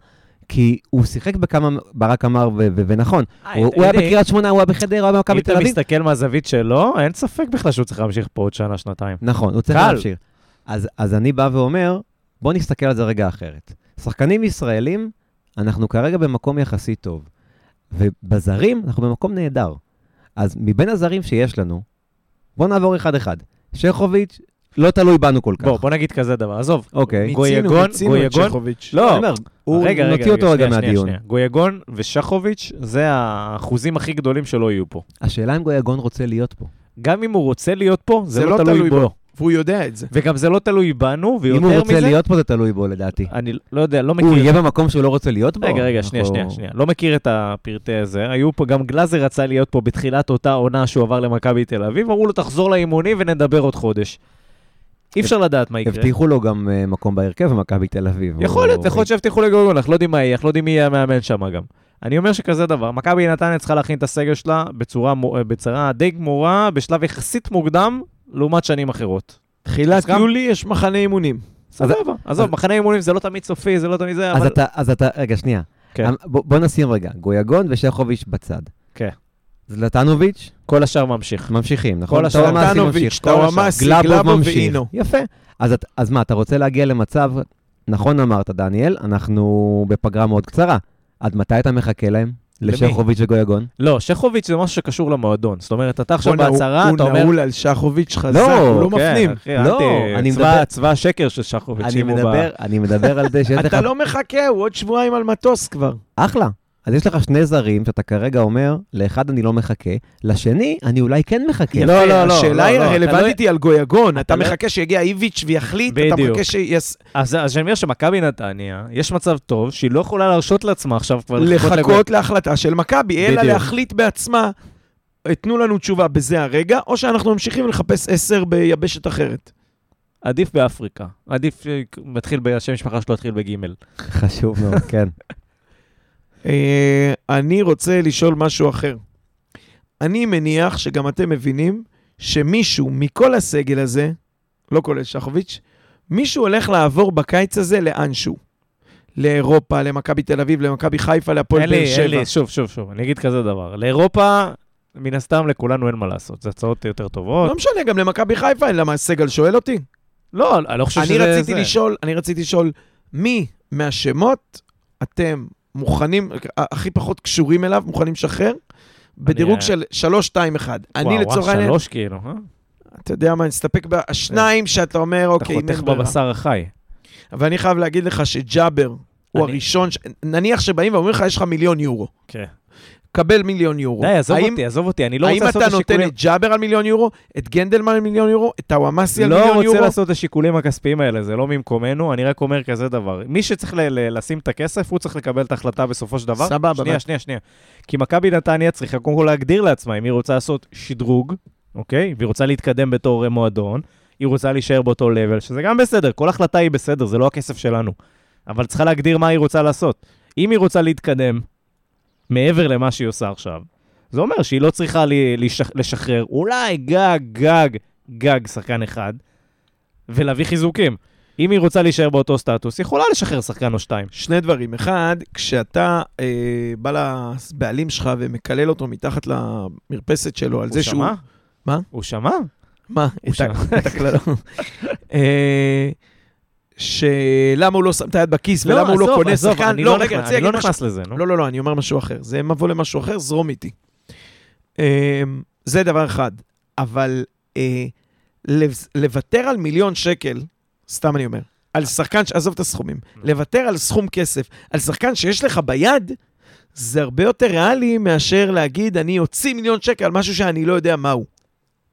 S2: כי הוא שיחק בכמה, ברק אמר, ו- ו- ונכון, הוא הוא היה בקריית שמונה, הוא היה בחדרה, הוא היה במכבי
S1: אם
S2: תל
S1: אתה
S2: אביב.
S1: מסתכל מהזווית שלו, אין ספק בכלל שהוא צריך להמשיך פה עוד שנה, שנתיים.
S2: נכון, הוא צריך. להמשיך. אז, אז אני בא ואומר, בוא נסתכל על זה רגע אחרת. שחקנים ישראלים, אנחנו כרגע במקום יחסית טוב. ובזרים, אנחנו במקום נהדר. אז מבין הזרים שיש לנו, בוא נעבור אחד-אחד. שכוביץ', לא תלוי בנו כל כך.
S1: בוא, בוא נגיד כזה דבר, עזוב.
S2: אוקיי.
S3: מיצינו,
S1: גויגון,
S3: מיצינו את
S1: גויגון.
S3: שכוביץ'.
S1: לא,
S2: אומר, הוא,
S1: רגע, רגע,
S2: נוציא אותו רגע
S1: שנייה, שנייה,
S2: מהדיון.
S1: שנייה. גויגון ושחוביץ', זה האחוזים הכי גדולים שלא יהיו פה.
S2: השאלה אם גויגון רוצה להיות פה.
S1: גם אם הוא רוצה להיות פה, זה,
S3: זה
S1: לא,
S3: לא
S1: תלוי
S3: תלוי
S1: בו.
S3: בו. והוא יודע את זה.
S1: וגם זה לא תלוי בנו, ויותר
S2: אם הוא
S1: מזה...
S2: רוצה להיות פה, זה תלוי בו, לדעתי.
S1: אני לא יודע, לא מכיר...
S2: הוא יהיה במקום שהוא לא רוצה להיות בו?
S1: רגע, רגע, שנייה,
S2: אנחנו-
S1: שנייה, שנייה. לא מכיר את הפרטי הזה. היו פה, גם גלאזר רצה להיות פה בתחילת אותה עונה שהוא עבר למכבי תל אביב, אמרו לו, תחזור לאימונים ונדבר עוד חודש. אי אפשר לדעת מה יקרה.
S2: הבטיחו לו גם אה, מקום בהרכב במכבי תל אביב.
S1: יכול להיות,
S2: הוא-
S1: יכול להיות שהבטיחו לגויגון, אנחנו לא יודעים מה יהיה, אנחנו לא יודעים מי יהיה המאמן שם גם. אני אומר שכזה דבר, מכבי נתניה צריכה להכין את הסגל שלה בצורה, בצורה די גמורה, בשלב יחסית מוקדם, לעומת שנים אחרות.
S3: תחילת
S1: אז גם-
S3: יולי יש מחנה אימונים.
S1: סבבה, עזוב, מחנה אימונים זה לא תמיד סופי, זה לא תמיד זה,
S2: אז
S1: אבל...
S2: אתה, אז אתה, רגע, שנייה.
S1: כן.
S2: אמ, בוא, בוא נשים רגע, גויגון ושכוביץ' בצד.
S1: כן.
S2: זלטנוביץ',
S1: כל השאר ממשיך.
S2: ממשיכים, נכון?
S1: כל השאר.
S2: טאואמאסי
S3: טנוביץ',
S2: ממשיך, כל השאר.
S3: טאואמאסי,
S2: גלאבוב
S3: גלאבוב
S2: ממשיך.
S3: ואינו.
S2: יפה. אז, את- אז מה, אתה רוצה להגיע למצב, נכון אמרת, דניאל, אנחנו בפגרה מאוד קצרה. עד מתי אתה מחכה להם? לשכוביץ' וגויגון?
S1: לא, שכוביץ' זה משהו שקשור למועדון. זאת אומרת, אתה עכשיו
S3: הוא-
S1: בהצהרה, אתה
S3: הוא
S1: אומר...
S3: נעול על שחוביץ' חזק,
S2: לא,
S3: הוא לא
S1: כן,
S3: מפנים.
S2: לא, אני מדבר-
S1: צבא השקר של שחוביץ'.
S2: אני
S1: אם הוא
S2: מדבר, אני מדבר על זה שיש לך...
S3: אתה לא מחכה, הוא עוד שבועיים על מטוס כבר.
S2: אחלה. אז יש לך שני זרים שאתה כרגע אומר, לאחד אני לא מחכה, לשני אני אולי כן מחכה.
S1: לא, לא, לא,
S3: השאלה
S1: לא,
S3: היא
S1: לא,
S3: הרלוונטית היא על גויגון. אתה
S1: לא-
S3: מחכה שיגיע איביץ' ויחליט, אתה. מחכה שיס...
S1: אז אז אני אומר שמכבי נתניה, יש מצב טוב שהיא לא יכולה להרשות לעצמה עכשיו כבר
S3: לחכות להחלטה של מכבי, אלא
S1: בדיוק.
S3: להחליט בעצמה, תנו לנו תשובה בזה הרגע, או שאנחנו ממשיכים לחפש עשר ביבשת אחרת.
S1: עדיף באפריקה. עדיף, אה, מתחיל, ב- השם משפחה שלו התחיל בגימל.
S2: חשוב מאוד, כן.
S3: אה, אני רוצה לשאול משהו אחר. אני מניח שגם אתם מבינים שמישהו מכל הסגל הזה, לא כולל שחוביץ', מישהו הולך לעבור בקיץ הזה לאנשהו. לאירופה, למכבי תל אביב, למכבי חיפה, להפועל באר
S1: אין
S3: שבע.
S1: לי, שוב, שוב, שוב, אני אגיד כזה דבר. לאירופה, מן הסתם לכולנו אין מה לעשות, זה הצעות יותר טובות.
S3: לא משנה, גם למכבי חיפה, אין, למה סגל שואל אותי?
S1: לא, אני לא חושב
S3: אני
S1: שזה...
S3: רציתי
S1: זה.
S3: לשאול, אני רציתי לשאול, מי מהשמות אתם מוכנים, הכי פחות קשורים אליו, מוכנים לשחרר? בדירוג
S1: אה,
S3: של 3-2-1. אני
S1: וואו,
S3: לצורך
S1: וואו,
S3: העניין,
S1: שלוש כאילו, אה?
S3: אתה יודע מה, נסתפק בשניים שאתה אומר,
S1: אתה
S3: אוקיי, אם
S1: חותך
S3: אין ברירה.
S1: בבשר החי.
S3: ואני חייב להגיד לך שג'אבר הוא
S1: אני-
S3: הראשון, נניח שבאים ואומרים לך, יש לך מיליון יורו.
S1: כן.
S3: קבל מיליון יורו.
S1: די, עזוב
S3: האם-
S1: אותי, עזוב אותי, אני לא
S3: האם
S1: רוצה לעשות
S3: אתה
S1: את
S3: נותן
S1: השיקולים...
S3: את ג'אבר על מיליון יורו, את גנדלמן על מיליון יורו, את טוואמאסי על
S1: לא
S3: מיליון
S1: רוצה
S3: יורו?
S1: לעשות את השיקולים הכספיים האלה, זה לא ממקומנו, אני רק אומר כזה דבר. מי שצריך ל- ל- לשים את הכסף, הוא צריך לקבל את ההחלטה בסופו של דבר.
S3: סבבה,
S1: שנייה, שנייה, שנייה. כי מכבי נתניה צריכה קודם כל להגדיר לעצמה אם היא רוצה לעשות שדרוג, אוקיי? והיא רוצה להתקדם בתור מועדון, היא רוצה להישאר באותו לבל, שזה גם בסדר, כל החלטה היא בסדר, זה לא הכסף שלנו. אבל צריכה להגדיר מה היא רוצה לעשות. אם היא רוצה להתקדם מעבר למה שהיא עושה עכשיו, זה אומר שהיא לא צריכה לי, לשח, לשחרר אולי גג, גג, גג שחקן אחד, ולהביא חיזוקים. אם היא רוצה להישאר באותו סטטוס, היא יכולה לשחרר שחקן או שתיים.
S3: שני דברים. אחד, כשאתה אה, בא לבעלים שלך ומקלל אותו מתחת למרפסת שלו על זה
S1: הוא
S3: שהוא...
S1: שמע?
S3: מה?
S1: הוא שמע?
S3: מה?
S1: הוא
S3: את הקללות. שלמה הוא לא שם את היד בכיס ולמה הוא לא
S1: עזוב,
S3: קונה
S1: עזוב,
S3: שחקן. לא,
S1: לא
S3: רגע,
S1: נכנס-
S3: רציתי
S1: אני לא
S3: להגיד משהו.
S1: נכנס לזה, נו.
S3: לא, לא, לא, אני אומר משהו אחר. זה מבוא למשהו אחר, זרום איתי. אה, זה דבר אחד. אבל אה, לוותר על מיליון שקל, סתם אני אומר, על שחקן, עזוב את הסכומים, לוותר על סכום כסף, על שחקן שיש לך ביד, זה הרבה יותר ריאלי מאשר להגיד, אני אוציא מיליון שקל על משהו שאני לא יודע מהו.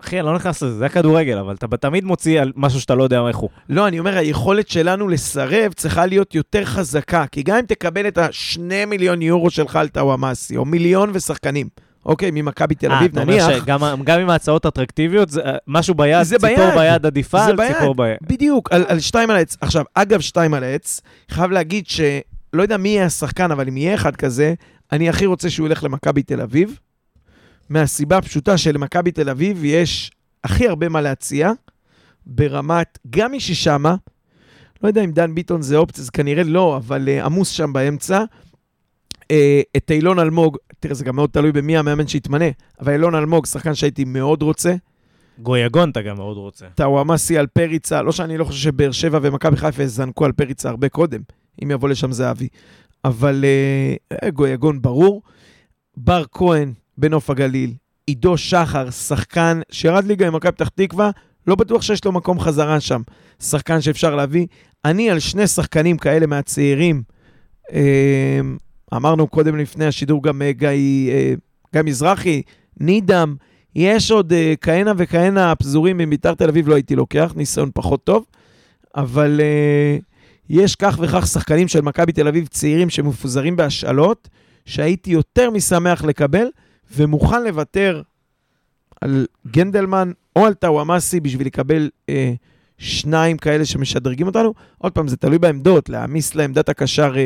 S1: אחי, אני לא נכנס לזה, זה הכדורגל, אבל אתה תמיד מוציא על משהו שאתה לא יודע איך הוא.
S3: לא, אני אומר, היכולת שלנו לסרב צריכה להיות יותר חזקה, כי גם אם תקבל את השני מיליון יורו שלך על טאוואמאסי, או מיליון ושחקנים, אוקיי, ממכבי תל
S1: אה,
S3: אביב,
S1: אתה אומר
S3: נניח,
S1: שגם גם עם ההצעות אטרקטיביות, זה, אה, משהו ביד,
S3: זה
S1: ציפור
S3: ביד.
S1: ביד עדיפה
S3: זה
S1: על
S3: ביד.
S1: ציפור ביד.
S3: בדיוק, על, על שתיים על העץ. עכשיו, אגב, שתיים על העץ, חייב להגיד שלא יודע מי יהיה השחקן, אבל אם יהיה אחד כזה, אני הכי רוצה שהוא ילך למכבי תל אביב, מהסיבה הפשוטה שלמכבי תל אביב יש הכי הרבה מה להציע, ברמת, גם מי ששמה, לא יודע אם דן ביטון זה אופציה, זה כנראה לא, אבל uh, עמוס שם באמצע. Uh, את אילון אלמוג, תראה, זה גם מאוד תלוי במי המאמן שיתמנה, אבל אילון אלמוג, שחקן שהייתי מאוד רוצה.
S1: גויגון אתה גם מאוד רוצה.
S3: טאוואמאסי על פריצה, לא שאני לא חושב שבאר שבע ומכבי חיפה יזנקו על פריצה הרבה קודם, אם יבוא לשם זהבי. אבל אה, גויגון ברור. בר כהן בנוף הגליל, עידו שחר, שחקן שירד ליגה עם מכבי פתח תקווה, לא בטוח שיש לו מקום חזרה שם. שחקן שאפשר להביא. אני על שני שחקנים כאלה מהצעירים, אה, אמרנו קודם לפני השידור גם אה, גיא, אה, גיא מזרחי, נידם, יש עוד כהנה וכהנה פזורים מביתר תל אביב לא הייתי לוקח, ניסיון פחות טוב, אבל יש כך וכך שחקנים של מכבי תל אביב צעירים שמפוזרים בהשאלות, שהייתי יותר משמח לקבל, ומוכן לוותר על גנדלמן או על טאוואמאסי בשביל לקבל uh, שניים כאלה שמשדרגים אותנו. עוד פעם, זה תלוי בעמדות, להעמיס לעמדת הקשר uh,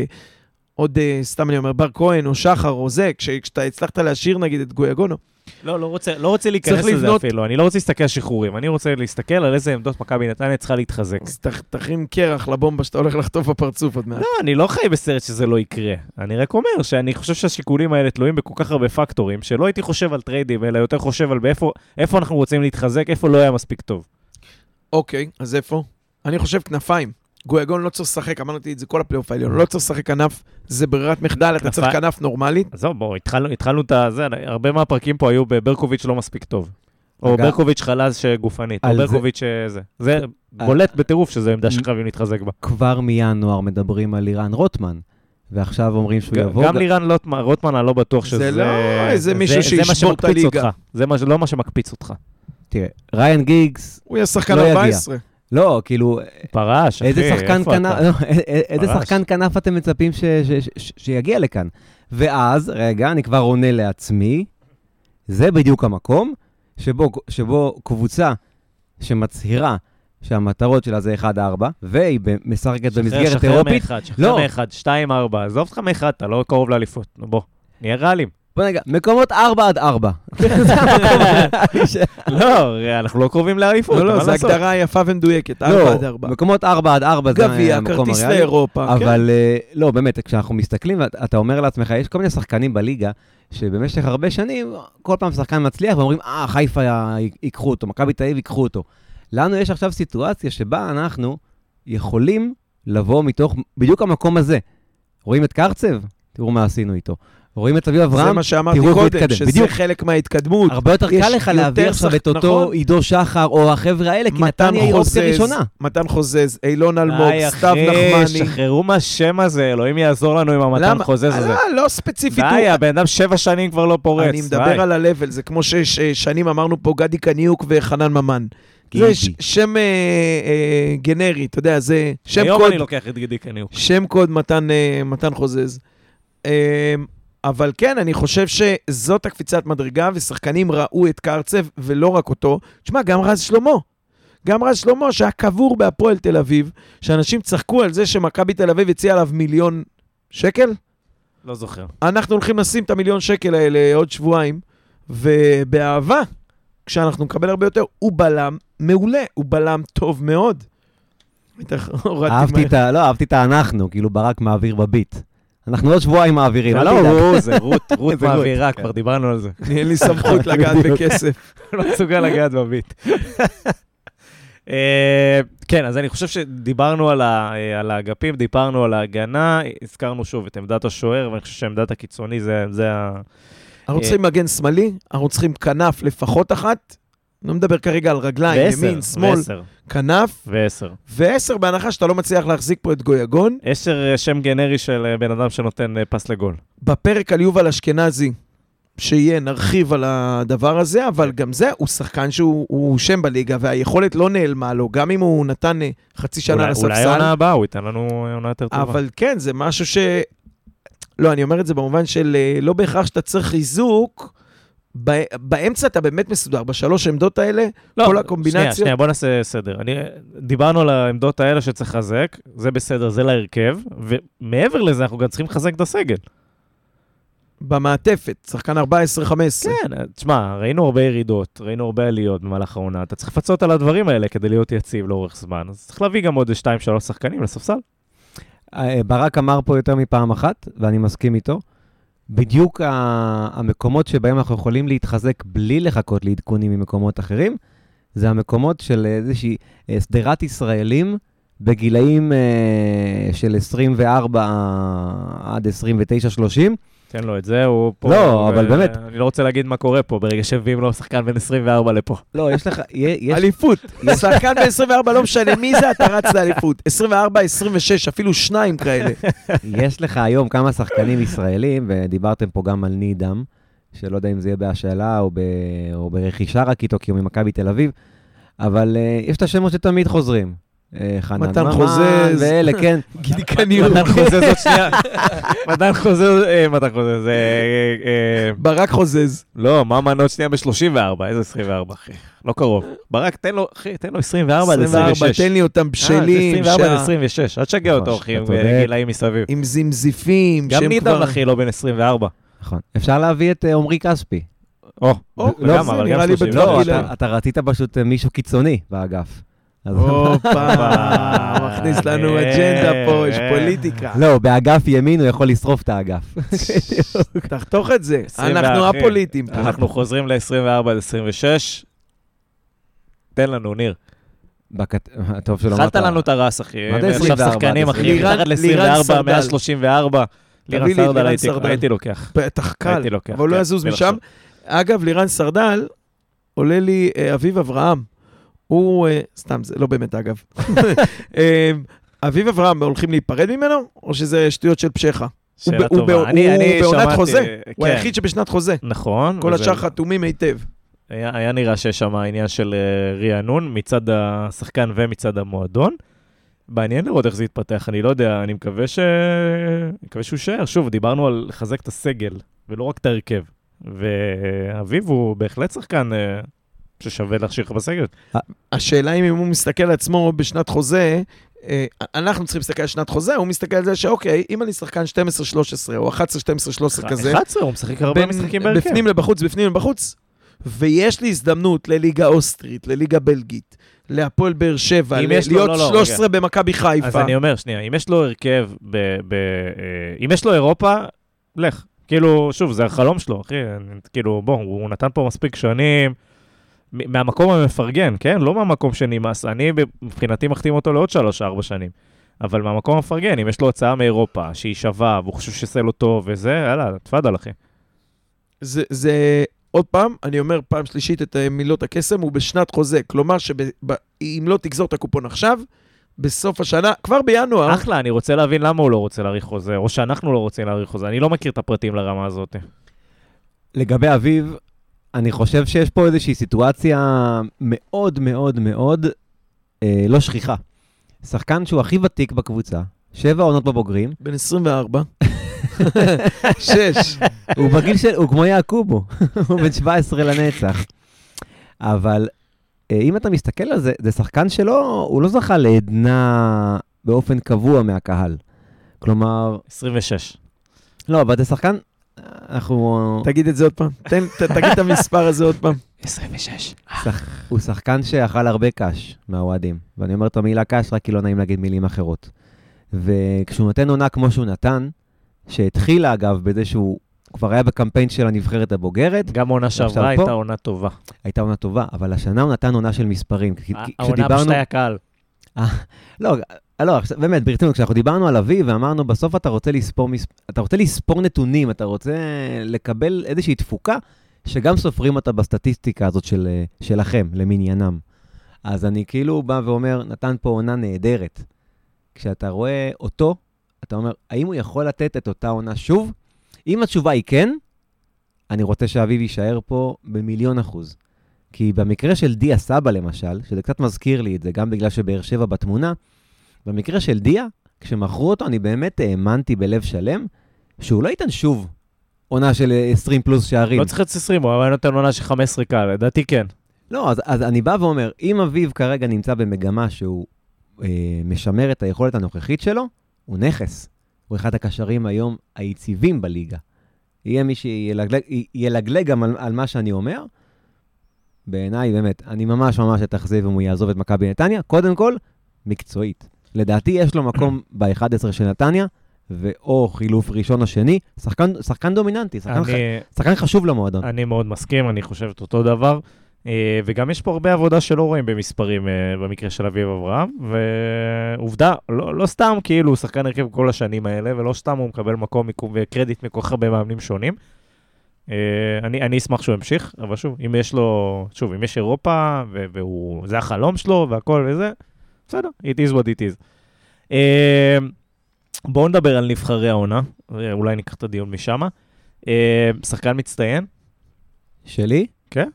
S3: עוד, uh, סתם אני אומר, בר כהן או שחר או זה, כש, כשאתה הצלחת להשאיר נגיד את גויגון.
S1: לא, לא רוצה, לא רוצה להיכנס לזה
S3: לבנות-
S1: אפילו, אני לא רוצה להסתכל על שחרורים, אני רוצה להסתכל על איזה עמדות מכבי נתניה צריכה להתחזק.
S3: אז תכ- תכין קרח לבומבה שאתה הולך לחטוף בפרצוף עוד מעט.
S1: לא, אני לא חי בסרט שזה לא יקרה. אני רק אומר שאני חושב שהשיקולים האלה תלויים בכל כך הרבה פקטורים, שלא הייתי חושב על טריידים, אלא יותר חושב על באיפה איפה אנחנו רוצים להתחזק, איפה לא היה מספיק טוב.
S3: אוקיי, אז איפה? אני חושב כנפיים. גויגון לא צריך לשחק, אמרתי את זה כל הפלייאוף העליון, לא צריך לשחק כנף, זה ברירת מחדל, אתה צריך
S1: כנפיים.
S3: כנף נורמלית.
S1: עזוב, בואו, התחלנו, את הזה, הרבה מהפרקים פה היו בברקוביץ' לא מספיק טוב. או ברקוביץ' חלש שגופנית, או
S2: זה-
S1: ברקוביץ' שזה. זה בולט בטירוף שזו עמדה שחייבים להתחזק בה.
S2: כבר מינואר מדברים על לירן רוטמן, ועכשיו אומרים שהוא יבוא.
S1: גם לירן רוטמן, אני לא בטוח שזה...
S3: לא איזה מישהו
S1: זה
S3: שישבור את הליגה.
S1: זה לא מה שמקפיץ אותך.
S2: תראה, ריין גיגס,
S3: הוא יהיה שחקן
S2: לא יגיע.
S3: 14.
S2: לא, כאילו,
S1: פרש, אחי,
S2: איזה שחקן
S1: איפה
S2: כנף,
S1: אתה?
S2: לא, איזה
S1: פרש.
S2: שחקן כנף אתם מצפים ש- ש- ש- שיגיע לכאן? ואז, רגע, אני כבר עונה לעצמי, זה בדיוק המקום שבו, שבו קבוצה שמצהירה שהמטרות שלה זה 1-4, והיא משחקת במסגרת
S1: שחרר
S2: אירופית,
S1: מאחד, שחרר
S2: לא.
S1: מאחד, שתיים, ארבע, עזוב אותך מאחד, אתה לא קרוב לאליפות, נו בוא, נהיה ריאליים.
S2: בוא נגיד, מקומות 4 עד 4. זה המקום ש-
S1: לא, אנחנו לא קרובים לאליפות,
S3: לא, לא, זו? הגדרה יפה ומדויקת,
S2: לא,
S3: 4 עד 4.
S2: מקומות 4 עד 4 זה
S3: גביע,
S2: המקום
S3: כרטיס
S2: הריאלי.
S3: לאירופה. כן.
S2: אבל אה, לא, באמת, כשאנחנו מסתכלים, אתה אומר לעצמך, יש כל מיני שחקנים בליגה, שבמשך הרבה שנים, כל פעם שחקן מצליח, ואומרים, אה, חיפה ייקחו אותו, מכבי תל אביב ייקחו אותו. לנו יש עכשיו סיטואציה שבה אנחנו יכולים לבוא מתוך בדיוק המקום הזה. רואים את קרצב? תראו מה עשינו איתו. רואים את אביב
S3: זה
S2: אברהם?
S3: מה שאמרתי
S2: תראו איך הוא
S3: קודם,
S2: התקדם.
S3: שזה
S2: בדיוק.
S3: חלק מההתקדמות.
S2: הרבה יותר קל לך להביא עכשיו את אותו
S3: נכון.
S2: עידו שחר, או החבר'ה האלה, כי נתניה היא אופציה ראשונה.
S3: מתן חוזז, אילון אלמוג,
S1: די,
S3: סתיו
S1: אחי,
S3: נחמני.
S1: שחררו מהשם הזה, אלוהים יעזור לנו עם המתן
S3: למה?
S1: חוזז הזה.
S3: לא, לא ספציפית.
S1: די, הבן אדם שבע שנים כבר לא פורץ.
S3: אני
S1: די.
S3: מדבר על ה-level, זה כמו ששנים אמרנו פה גדי קניוק וחנן ממן. זה. ש- שם אה, אה, גנרי, אתה יודע, זה שם
S1: היום
S3: קוד,
S1: אני לוקח את גידי קניוק.
S3: שם קוד מתן, אה, מתן חוזז. אה, אבל כן, אני חושב שזאת הקפיצת מדרגה, ושחקנים ראו את קרצב, ולא רק אותו. תשמע, גם רז שלמה. גם רז שלמה, שהיה קבור בהפועל תל אביב, שאנשים צחקו על זה שמכבי תל אביב הציעה עליו מיליון שקל.
S1: לא זוכר.
S3: אנחנו הולכים לשים את המיליון שקל האלה עוד שבועיים, ובאהבה, כשאנחנו נקבל הרבה יותר, הוא בלם מעולה, הוא בלם טוב מאוד.
S2: אהבתי את ה... לא, אהבתי את האנחנו, כאילו ברק מעביר בביט. אנחנו עוד שבועיים מעבירים, אל
S1: לא,
S2: תדאג.
S1: הוא, זה רות, רות מעבירה,
S2: כן.
S1: כבר דיברנו על זה.
S3: אין לי סמכות לגעת בכסף.
S1: לא מסוגל לגעת בביט. אה, כן, אז אני חושב שדיברנו על אה, על האגפים, דיברנו על ההגנה, הזכרנו שוב את עמדת השוער, ואני חושב שעמדת הקיצוני זה זה ה...
S3: אנחנו צריכים מגן שמאלי, אנחנו צריכים כנף לפחות אחת. לא מדבר כרגע על רגליים,
S1: ועשר,
S3: ימין, שמאל,
S1: ועשר,
S3: כנף,
S1: ועשר.
S3: ועשר בהנחה שאתה לא מצליח להחזיק פה את גויגון.
S1: עשר אה, שם גנרי של אה, בן אדם שנותן אה, פס לגול.
S3: בפרק על יובל אשכנזי, שיהיה, נרחיב על הדבר הזה, אבל גם זה, הוא שחקן שהוא הוא שם בליגה, והיכולת לא נעלמה לו, גם אם הוא נתן חצי שנה
S1: אולי- אולי
S3: לספסל.
S1: העונה הבאה הוא ייתן לנו עונה יותר טובה.
S3: אבל כן, זה משהו ש... לא, אני אומר את זה במובן של לא בהכרח שאתה צריך חיזוק, באמצע אתה באמת מסודר, בשלוש עמדות האלה,
S1: לא,
S3: כל הקומבינציות.
S1: שנייה, שנייה, בוא נעשה סדר. אני, דיברנו על העמדות האלה שצריך לחזק, זה בסדר, זה להרכב, ומעבר לזה אנחנו גם צריכים לחזק את הסגל.
S3: במעטפת, שחקן 14-15.
S1: כן, תשמע, ראינו הרבה ירידות, ראינו הרבה עליות במהלך העונה, אתה צריך לפצות על הדברים האלה כדי להיות יציב לאורך זמן, אז צריך להביא גם עוד 2-3 שחקנים לספסל.
S2: אה, ברק אמר פה יותר מפעם אחת, ואני מסכים איתו. בדיוק המקומות שבהם אנחנו יכולים להתחזק בלי לחכות לעדכונים ממקומות אחרים, זה המקומות של איזושהי אה, שדרת ישראלים בגילאים אה, של 24 עד 29-30.
S1: תן לו את זה, הוא פה...
S2: לא, אבל באמת.
S1: אני לא רוצה להגיד מה קורה פה, ברגע שמביאים לו שחקן בן 24 לפה.
S2: לא, יש לך,
S3: אליפות. שחקן ב-24, לא משנה מי זה, אתה רץ לאליפות. 24, 26, אפילו שניים כאלה.
S2: יש לך היום כמה שחקנים ישראלים, ודיברתם פה גם על נידם, שלא יודע אם זה יהיה בהשאלה או, ב, או ברכישה רק איתו, כי הוא ממכבי תל אביב, אבל uh, יש את השמות שתמיד חוזרים. Uh, חנן
S3: מתן
S2: ממן. ואלה, כן.
S3: גידי קניוק.
S1: מתן חוזז עוד שנייה. מתן חוזז, אה, מתן חוזז, אה, אה,
S3: ברק חוזז.
S1: לא, ממן עוד שנייה ב-34, איזה 24, אחי? לא קרוב. ברק, תן לו, אחי, תן לו 24 עד
S3: 24,
S1: 26.
S3: תן לי אותם בשלים.
S1: 24 עד
S3: שה-
S1: 26, אל תשגע אותו,
S2: נכון,
S1: אחי, עם. גילאים מסביב.
S3: עם זמזיפים.
S1: גם
S3: כבר-
S1: אחי, לא בן 24.
S2: נכון. אפשר להביא את אה, עמרי כספי.
S1: או,
S2: לא,
S1: גם,
S3: זה
S1: אבל
S3: נראה
S1: גם
S3: לי
S1: 30.
S3: בטווח
S2: לא, אתה, רצית פשוט אה, מישהו קיצוני באגף.
S3: הופה, מכניס לנו אג'נדה פה, יש פוליטיקה.
S2: לא, באגף ימין הוא יכול לשרוף את האגף.
S3: תחתוך את זה,
S1: 24,
S3: אנחנו. הפוליטיים פה.
S1: אנחנו חוזרים ל-24 עד 26. תן לנו, ניר.
S2: בקט... טוב שלא
S1: אכלת לנו את הרס, אחי.
S2: מה זה
S1: עכשיו
S2: 24?
S1: שחקנים, אחי, מתחת
S3: לירן
S1: ל-24,
S3: סרדל.
S1: 134. לירן סרדל הייתי-
S3: סרדל.
S1: הייתי לוקח.
S3: בטח קל,
S1: לוקח.
S3: אבל הוא לא
S1: כן,
S3: יזוז משם. אגב, לירן סרדל, עולה לי אה, אביב אברהם. הוא, אה, סתם, זה לא באמת אגב. אה, אביב אברהם, הולכים להיפרד ממנו, או שזה שטויות של פשחה? הוא
S1: שאלה
S3: הוא
S1: טובה.
S3: הוא
S1: אני- אני
S3: בעונת
S1: שמעתי-
S3: חוזה. הוא
S1: כן,
S3: היחיד שבשנת חוזה.
S1: נכון.
S3: כל
S1: וזה-
S3: השאר חתומים היטב.
S1: היה היה נראה שיש שם עניין של אה, רענון מצד השחקן ומצד המועדון. מעניין לראות איך זה יתפתח, אני לא יודע, אני מקווה ש... מקווה שהוא יישאר. שוב, דיברנו על לחזק את הסגל, ולא רק את ההרכב. ואביב הוא בהחלט שחקן אה, ששווה להשאיר לך בסגל.
S3: השאלה אם הוא מסתכל על עצמו בשנת חוזה, אה, אנחנו צריכים להסתכל על שנת חוזה, הוא מסתכל על זה שאוקיי, אם אני שחקן 12-13 או 11-12-13 כזה,
S1: 11, הוא משחק הרבה משחקים בהרכב.
S3: בפנים לבחוץ, בפנים לבחוץ, ויש לי הזדמנות לליגה אוסטרית, לליגה בלגית, להפועל באר שבע, ל- להיות
S1: לא, לא,
S3: 13 במכבי חיפה.
S1: אז אני אומר, שנייה, אם יש לו הרכב, ב, ב, אה, אם יש לו אירופה, לך. כאילו, שוב, זה החלום שלו, אחי. כאילו, בוא, הוא נתן פה מספיק שנים. מהמקום המפרגן, כן? לא מהמקום שנמאס. אני, מבחינתי, מחתים אותו לעוד שלוש-ארבע שנים. אבל מהמקום המפרגן, אם יש לו הצעה מאירופה, שהיא שווה, והוא חושב שזה לא טוב וזה, יאללה, תפאדל, אחי.
S3: זה, זה, עוד פעם, אני אומר פעם שלישית את אה, מילות הקסם, הוא בשנת חוזה. כלומר, שאם לא תגזור את הקופון עכשיו, בסוף השנה, כבר בינואר,
S1: אחלה, אני רוצה להבין למה הוא לא רוצה להאריך חוזה, או שאנחנו לא רוצים להאריך חוזה. אני לא מכיר את הפרטים לרמה הזאת.
S2: לגבי אביב, אני חושב שיש פה איזושהי סיטואציה מאוד מאוד מאוד אה, לא שכיחה. שחקן שהוא הכי ותיק בקבוצה, שבע עונות בבוגרים,
S3: בן 24, שש.
S2: הוא בגיל של, הוא כמו יעקובו, הוא בן 17 לנצח. אבל אה, אם אתה מסתכל על זה, זה שחקן שלו, הוא לא זכה לעדנה באופן קבוע מהקהל. כלומר,
S1: 26.
S2: לא, אבל זה שחקן, אנחנו...
S3: תגיד את זה עוד פעם. תן, ת, תגיד את המספר הזה עוד פעם.
S1: 26.
S2: שח... הוא שחקן שאכל הרבה קאש מהאוהדים, ואני אומר את המילה קאש רק כי לא נעים להגיד מילים אחרות. וכשהוא נותן עונה כמו שהוא נתן, שהתחילה אגב בזה שהוא כבר היה בקמפיין של הנבחרת הבוגרת,
S1: גם עונה שעברה? הייתה עונה טובה.
S2: הייתה עונה טובה, אבל השנה הוא נתן עונה של מספרים. כי- כי
S1: העונה
S2: כשדיברנו-
S1: פשוט היה קהל.
S2: לא, לא, עכשיו, באמת, ברצינות, כשאנחנו דיברנו על אביב ואמרנו, בסוף אתה רוצה לספור. אתה רוצה לספור נתונים, אתה רוצה לקבל איזושהי תפוקה, שגם סופרים אותה בסטטיסטיקה הזאת של, אה, שלכם, למניינם. אז אני כאילו בא ואומר, נתן פה עונה נהדרת. כשאתה רואה אותו, אתה אומר, האם הוא יכול לתת את אותה עונה שוב? אם התשובה היא כן, אני רוצה שאביב יישאר פה במיליון אחוז. כי במקרה של דיה סבא למשל, שזה קצת מזכיר לי את זה, גם בגלל שבאר שבע בתמונה, במקרה של דיה, כשמכרו אותו, אני באמת האמנתי בלב שלם שהוא לא ייתן שוב עונה של אה, 20 פלוס שערים.
S1: לא צריך להיות 20, הוא היה נותן עונה של 15 קהל, לדעתי כן.
S2: לא, אז, אז אני בא ואומר, אם אביב כרגע נמצא במגמה שהוא אה, משמר את היכולת הנוכחית שלו, הוא נכס. הוא אחד הקשרים היום היציבים בליגה. יהיה מי שילגלג גם על, על מה שאני אומר. בעיניי, באמת, אני ממש ממש אתאכזב אם הוא יעזוב את מכבי נתניה. קודם כל, מקצועית. לדעתי יש לו מקום ב-11 של נתניה, ואו חילוף ראשון או שני, שחקן, שחקן דומיננטי, שחקן, ח...
S1: אני,
S2: שחקן חשוב למועדון.
S1: אני מאוד מסכים, אני חושב את אותו דבר. אה, וגם יש פה הרבה עבודה שלא רואים במספרים אה, במקרה של אביב אברהם, ועובדה, לא, לא סתם כאילו הוא שחקן הרכב כל השנים האלה, ולא סתם הוא מקבל מקום וקרדיט מכל כך הרבה מאמנים שונים. אה, אני, אני אשמח שהוא ימשיך, אבל שוב, אם יש לו, שוב, אם יש אירופה, ו- והוא, זה החלום שלו והכל וזה, בסדר, it is what it is. אה, בואו נדבר על נבחרי העונה, אה, אולי ניקח את הדיון משם. שחקן מצטיין,
S2: שלי?
S1: כן.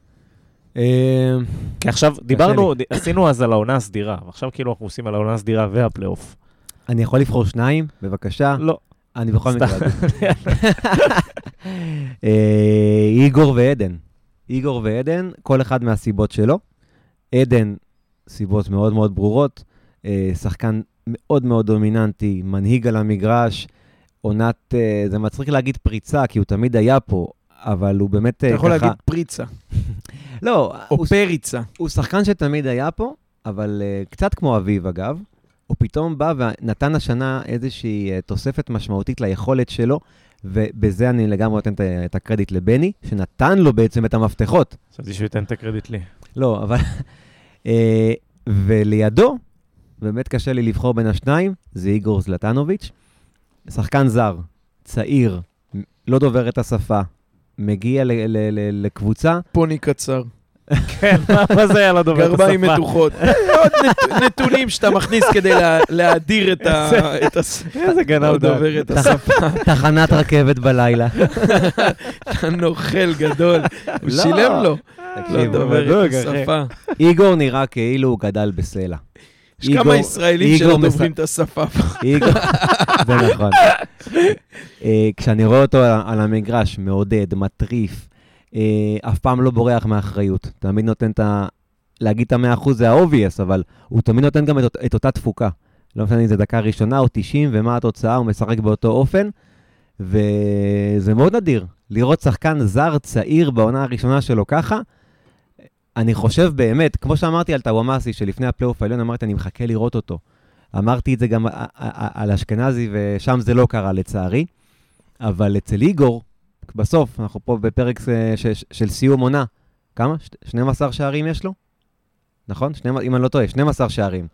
S1: כי עכשיו דיברנו, עשינו אז על העונה הסדירה, ועכשיו כאילו אנחנו עושים על העונה הסדירה והפלייאוף.
S2: אני יכול לבחור שניים, בבקשה?
S1: לא.
S2: אני בכל. מקרה... אה, איגור ועדן. איגור ועדן, כל אחד מהסיבות שלו. עדן, סיבות מאוד מאוד ברורות. אה, שחקן מאוד מאוד דומיננטי, מנהיג על המגרש. עונת, אה, זה מצחיק להגיד פריצה, כי הוא תמיד היה פה, אבל הוא באמת
S3: אתה
S2: אה,
S3: יכול
S2: ככה...
S3: להגיד פריצה,
S2: לא,
S3: או
S2: הוא,
S3: פריצה.
S2: הוא שחקן שתמיד היה פה, אבל uh, קצת כמו אביב, אגב. הוא פתאום בא ונתן השנה איזושהי uh, תוספת משמעותית ליכולת שלו, ובזה אני לגמרי נותן את הקרדיט לבני, שנתן לו בעצם את המפתחות.
S1: חשבתי שהוא ייתן את הקרדיט לי.
S2: לא, אבל... אה, ולידו, באמת קשה לי לבחור בין השניים, זה איגור זלטנוביץ'. שחקן זר, צעיר, לא דובר את השפה, מגיע ל- ל- ל- לקבוצה,
S3: פוני קצר,
S1: כן, מה זה היה לא דובר את
S3: גרביים
S1: השפה?
S3: מתוחות. עוד נת- נתונים שאתה מכניס כדי לה- להאדיר את ה- את הס...
S1: איזה גנב
S3: לא
S1: דעת.
S3: דובר את השפה.
S2: תחנת רכבת בלילה.
S3: אתה נוכל גדול. הוא
S2: לא.
S3: שילם לו. לא דובר את. השפה.
S2: איגור נראה כאילו הוא גדל בסלע.
S3: יש כמה ישראלים שלא דוברים את השפה.
S2: זה נכון. אה, כשאני רואה אותו על, המגרש, מעודד, מטריף, אף פעם לא בורח מאחריות. תמיד נותן את ה... להגיד את המאה אחוז זה ה-obvious, אבל הוא תמיד נותן גם את, את אותה תפוקה. לא משנה אם זה דקה ראשונה או 90 ומה התוצאה, הוא משחק באותו אופן. וזה מאוד נדיר לראות שחקן זר צעיר בעונה הראשונה שלו ככה. אני חושב באמת, כמו שאמרתי על טאוואמאסי, שלפני הפלייאוף העליון אמרתי, אני מחכה לראות אותו. אמרתי את זה גם על אשכנזי, ושם זה לא קרה לצערי. אבל אצל איגור, בסוף, אנחנו פה בפרק של, של סיום עונה, כמה? 12 שערים יש לו? נכון? 12, אם אני לא טועה, 12 שערים.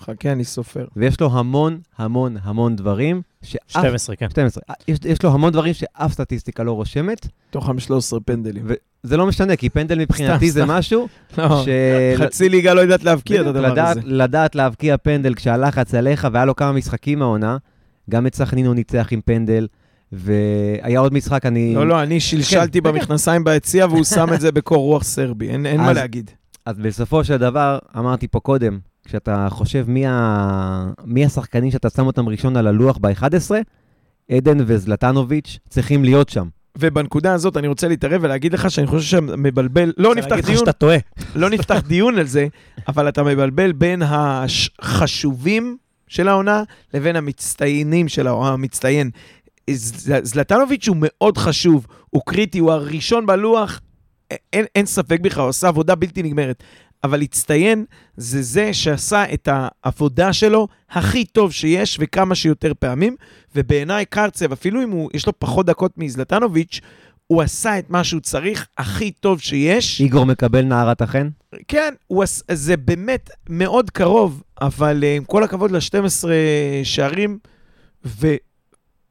S3: חכה, אני סופר.
S2: ויש לו המון, המון, המון דברים
S1: שאף... 12, כן.
S2: 12. יש, יש לו המון דברים שאף סטטיסטיקה לא רושמת.
S3: תוכם 13 פנדלים.
S2: וזה לא משנה, כי פנדל מבחינתי זה משהו
S3: לא, ש... חצי ליגה לא יודעת להבקיע את הדבר
S2: לדעת,
S3: הזה.
S2: לדעת להבקיע פנדל כשהלחץ עליך, והיה לו כמה משחקים מהעונה. גם את סכנין הוא ניצח עם פנדל. והיה עוד משחק, אני...
S3: לא, לא, אני שלשלתי כן, במכנסיים ביציע, והוא שם את זה בקור רוח סרבי, אין, אין אז, מה להגיד.
S2: אז בסופו של דבר, אמרתי פה קודם, כשאתה חושב מי, ה... מי השחקנים שאתה שם אותם ראשון על הלוח ב-11, עדן וזלטנוביץ' צריכים להיות שם.
S3: ובנקודה הזאת אני רוצה להתערב ולהגיד לך שאני חושב שמבלבל, לא נפתח דיון,
S1: שאתה טועה.
S3: לא נפתח דיון על זה, אבל אתה מבלבל בין החשובים של העונה לבין המצטיינים של העונה, המצטיין. זלטנוביץ' הוא מאוד חשוב, הוא קריטי, הוא הראשון בלוח, אין, אין ספק בכלל, הוא עושה עבודה בלתי נגמרת. אבל להצטיין זה זה שעשה את העבודה שלו הכי טוב שיש וכמה שיותר פעמים, ובעיניי קרצב, אפילו אם הוא, יש לו פחות דקות מזלטנוביץ', הוא עשה את מה שהוא צריך הכי טוב שיש.
S2: איגור מקבל נערת החן?
S3: כן, הוא, זה באמת מאוד קרוב, אבל uh, עם כל הכבוד ל-12 שערים,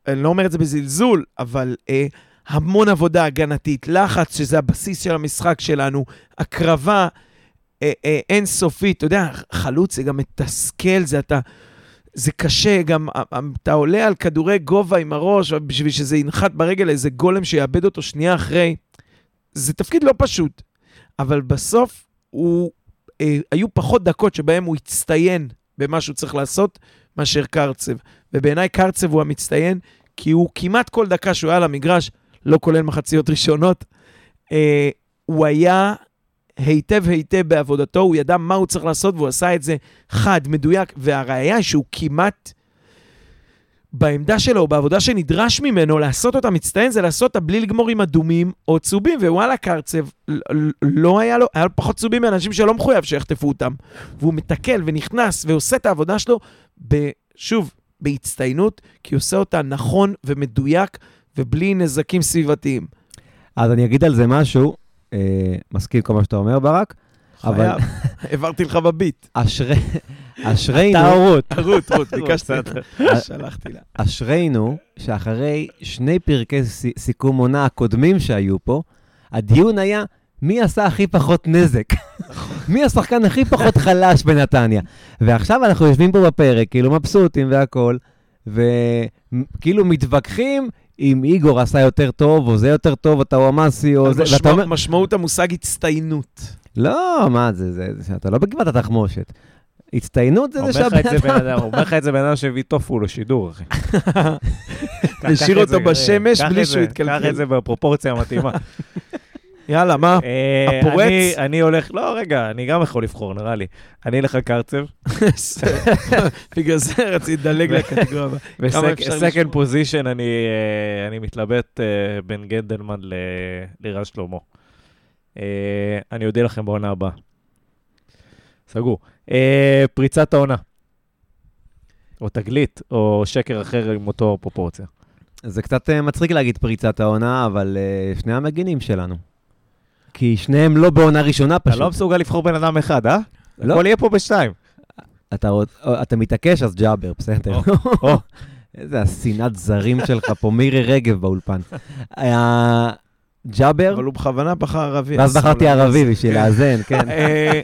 S3: ואני לא אומר את זה בזלזול, אבל uh, המון עבודה הגנתית, לחץ, שזה הבסיס של המשחק שלנו, הקרבה. אה, אה, אינסופית. אתה יודע, חלוץ זה גם מתסכל, זה אתה... זה קשה, גם אתה עולה על כדורי גובה עם הראש, בשביל שזה ינחת ברגל איזה גולם שיאבד אותו שנייה אחרי. זה תפקיד לא פשוט, אבל בסוף הוא, אה, היו פחות דקות שבהם הוא הצטיין במה שהוא צריך לעשות, מאשר קרצב. ובעיניי קרצב הוא המצטיין, כי הוא כמעט כל דקה שהוא היה על המגרש, לא כולל מחציות ראשונות, אה, הוא היה היטב היטב בעבודתו, הוא ידע מה הוא צריך לעשות והוא עשה את זה חד, מדויק, והראיה היא שהוא כמעט בעמדה שלו, בעבודה שנדרש ממנו לעשות אותה מצטיין, זה לעשות אותה בלי לגמור עם אדומים או צהובים, ווואלה, קרצב, לא היה לו, היה לו פחות צהובים מאנשים שלא מחויב שיחטפו אותם. והוא מתקל ונכנס ועושה את העבודה שלו, שוב, בהצטיינות, כי הוא עושה אותה נכון ומדויק ובלי נזקים סביבתיים.
S2: אז אני אגיד על זה משהו, אה, מסכים כל מה שאתה אומר, ברק.
S3: אבל... העברתי לך בביט.
S2: אשרינו...
S1: אתה רות.
S3: רות, רות, ביקשתי. שלחתי לה.
S2: אשרינו שאחרי שני פרקי סיכום עונה הקודמים שהיו פה, הדיון היה מי עשה הכי פחות נזק? מי השחקן הכי פחות חלש בנתניה? ועכשיו אנחנו יושבים פה בפרק, כאילו מבסוטים והכול, וכאילו מתווכחים אם איגור עשה יותר טוב, או זה יותר טוב, או טאוואמאסי, או זה...
S3: משמע, אומר... משמעות המושג הצטיינות.
S2: לא, מה זה, זה, זה, אתה לא בגבעת התחמושת. הצטיינות זה זה
S1: שהבן אדם... אומר לך את זה בן אדם שהביא טופו לשידור, אחי.
S3: השאיר אותו בשמש בלי שהוא יתקלקל.
S1: קח את זה בפרופורציה המתאימה.
S3: יאללה, מה?
S1: אה, הפורץ? אני הולך, לא, רגע, אני גם יכול לבחור, נראה לי. אני אלך על קרצב.
S3: בגלל זה רציתי לדלג לקטגוריה.
S1: בסקנד פוזיישן אני מתלבט אה, בין גנדלמן לרז שלמה. אה, אני אודיע לכם בעונה הבאה. סגור. פריצת העונה. או תגלית, או שקר אחר עם אותו פרופורציה.
S2: זה קצת מצחיק להגיד פריצת העונה, אבל שני המגינים שלנו. כי שניהם לא בעונה ראשונה פשוט.
S1: אתה לא מסוגל לבחור בן אדם אחד, אה? לא. הכל יהיה פה בשתיים.
S2: אתה, אתה מתעקש, אז ג'אבר, בסדר. איזה השנאת זרים שלך פה, מירי רגב באולפן. ג'אבר...
S3: אבל הוא בכוונה בחר ערבי.
S2: ואז בחרתי ערבי בשביל לאזן, כן.
S3: אה,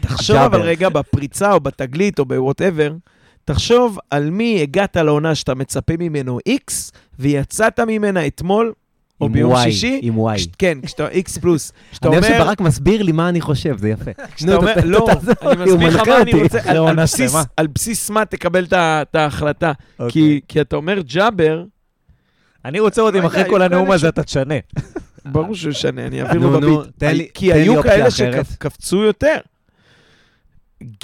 S3: תחשוב אבל רגע בפריצה או בתגלית או ב whatever, תחשוב על מי הגעת לעונה שאתה מצפה ממנו X, ויצאת ממנה אתמול או ביום y, שישי.
S2: עם Y.
S3: כן, כשאתה X פלוס.
S2: אני אוהב שברק מסביר לי מה אני חושב, זה יפה.
S3: כשאתה אומר, לא, אני מסביר לך מה אני רוצה, על בסיס מה תקבל את ההחלטה. אוקיי. כי אתה אומר ג'אבר...
S1: אני רוצה עוד אם אחרי כל הנאום הזה אתה תשנה.
S3: ברור שהוא ישנה, אני אעביר לו בביט. כי היו כאלה שקפצו יותר.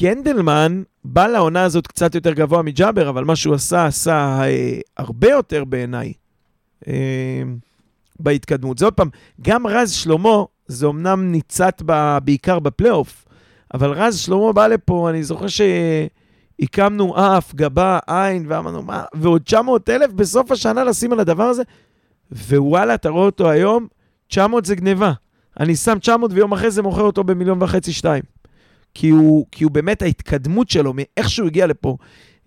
S3: גנדלמן בא לעונה הזאת קצת יותר גבוה מג'אבר, אבל מה שהוא עשה, עשה אה, הרבה יותר בעיניי אה, בהתקדמות. זה עוד פעם, גם רז שלמה, זה אמנם ניצת ב, בעיקר בפלייאוף, אבל רז שלמה בא לפה, אני זוכר שהקמנו אף, גבה, עין, ואמרנו, מה, ועוד 900 אלף בסוף השנה לשים על הדבר הזה, ווואלה, אתה רואה אותו היום, 900 זה גניבה. אני שם 900 ויום אחרי זה מוכר אותו במיליון וחצי, שתיים. כי הוא, כי הוא באמת, ההתקדמות שלו, מאיך שהוא הגיע לפה,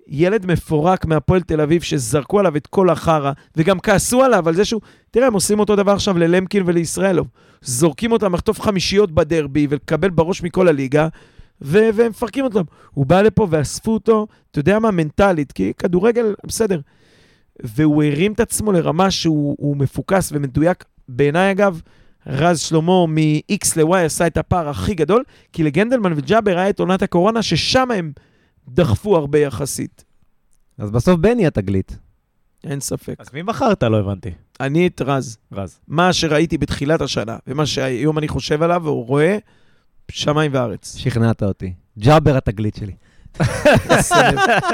S3: ילד מפורק מהפועל תל אביב, שזרקו עליו את כל החרא, וגם כעסו עליו על זה שהוא... תראה, הם עושים אותו דבר עכשיו ללמקין ולישראלוב. זורקים אותם לחטוף חמישיות בדרבי ולקבל בראש מכל הליגה, ו- והם מפרקים אותם. הוא בא לפה ואספו אותו, אתה יודע מה, מנטלית, כי כדורגל, בסדר. והוא הרים את עצמו לרמה שהוא מפוקס ומדויק. בעיניי, אגב, רז שלמה מ-X ל-Y עשה את הפער הכי גדול, כי לגנדלמן וג'אבר היה את עונת הקורונה, ששם הם דחפו הרבה יחסית.
S2: אז בסוף בני התגלית.
S3: אין ספק.
S1: אז מי בחרת? לא הבנתי.
S3: אני את רז.
S1: רז.
S3: מה שראיתי בתחילת השנה, ומה שהיום אני חושב עליו ורואה, שמיים וארץ.
S2: שכנעת אותי. ג'אבר התגלית שלי.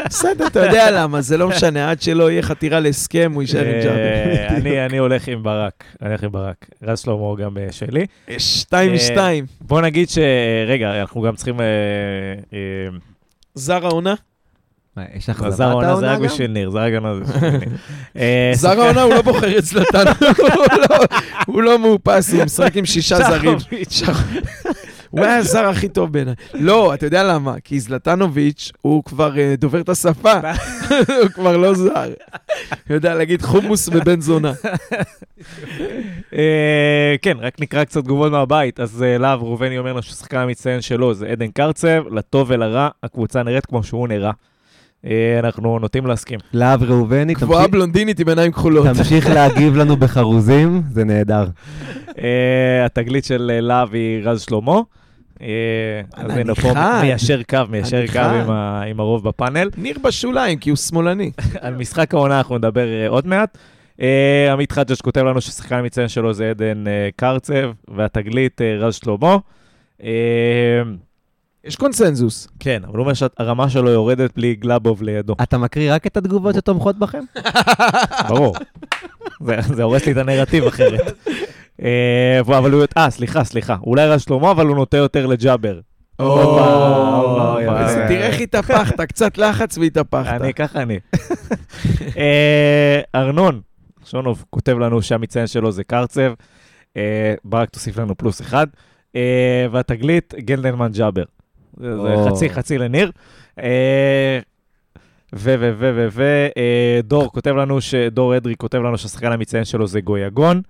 S3: בסדר, אתה יודע למה, זה לא משנה, עד שלא יהיה חתירה להסכם, הוא יישאר עם ג'אבר.
S1: אה, אני- אני הולך עם ברק. אני הולך עם ברק. רז שלמה גם אה, שלי.
S3: שתיים
S1: אה,
S3: משתיים.
S1: בוא נגיד ש... רגע, אנחנו גם צריכים...
S3: זר העונה?
S2: יש אכזבת
S1: זר העונה זה רק? בשביל ניר, זה רק העונה זה בשביל ניר. אה,
S3: זר העונה הוא לא בוחר את זלטן, הוא לא- הוא לא מאופס, הוא משחק עם שישה זרים. הוא היה הזר הכי טוב בעיניי. לא, אתה יודע למה? כי זלטנוביץ', הוא כבר אה, דובר את השפה, הוא כבר לא זר. הוא יודע להגיד חומוס ובן זונה.
S1: אה, כן, רק נקרא קצת תגובות מהבית. אז אה, להב ראובני אומר לנו שהשחקן המצטיין שלו זה עדן קרצב, לטוב ולרע, הקבוצה נראית כמו שהוא נראה. אה, אנחנו נוטים להסכים.
S2: להב ראובני,
S3: קבועה
S2: תמשיך-
S3: בלונדינית עם עיניים כחולות.
S2: תמשיך להגיב לנו בחרוזים, זה נהדר.
S1: אה, התגלית של אה, להב היא רז שלמה. אז הנה פה. מיישר קו, מיישר קו. עם הרוב בפאנל.
S3: ניר בשוליים, כי הוא שמאלני.
S1: על משחק העונה אנחנו נדבר אה, עוד מעט. אה, עמית חג'ג' כותב לנו ששחקן המצטיין שלו זה עדן אה, קרצב, והתגלית רז שלמה.
S3: יש קונסנזוס.
S1: כן, אבל הוא אומר שהרמה שלו יורדת בלי גלאבוב לידו.
S2: אתה מקריא רק את התגובות שתומכות בכם?
S1: ברור. זה הורס לי את הנרטיב אחרת. אה, אבל הוא... אה, סליחה, סליחה. אולי רז שלמה, אבל הוא נוטה יותר לג'אבר.
S3: תראה איך התהפכת, קצת לחץ והתהפכת.
S1: אני, ככה אני. אה, ארנון, שונוב, כותב לנו שהמצטיין שלו זה קרצב. אה, ברק תוסיף לנו פלוס אחד. והתגלית, גלדנמן ג'אבר. זה. חצי חצי לניר. ו, ו, ו, ו, ו, דור כותב לנו, דור אדרי כותב לנו שהשחקן המצטיין שלו זה גויגון.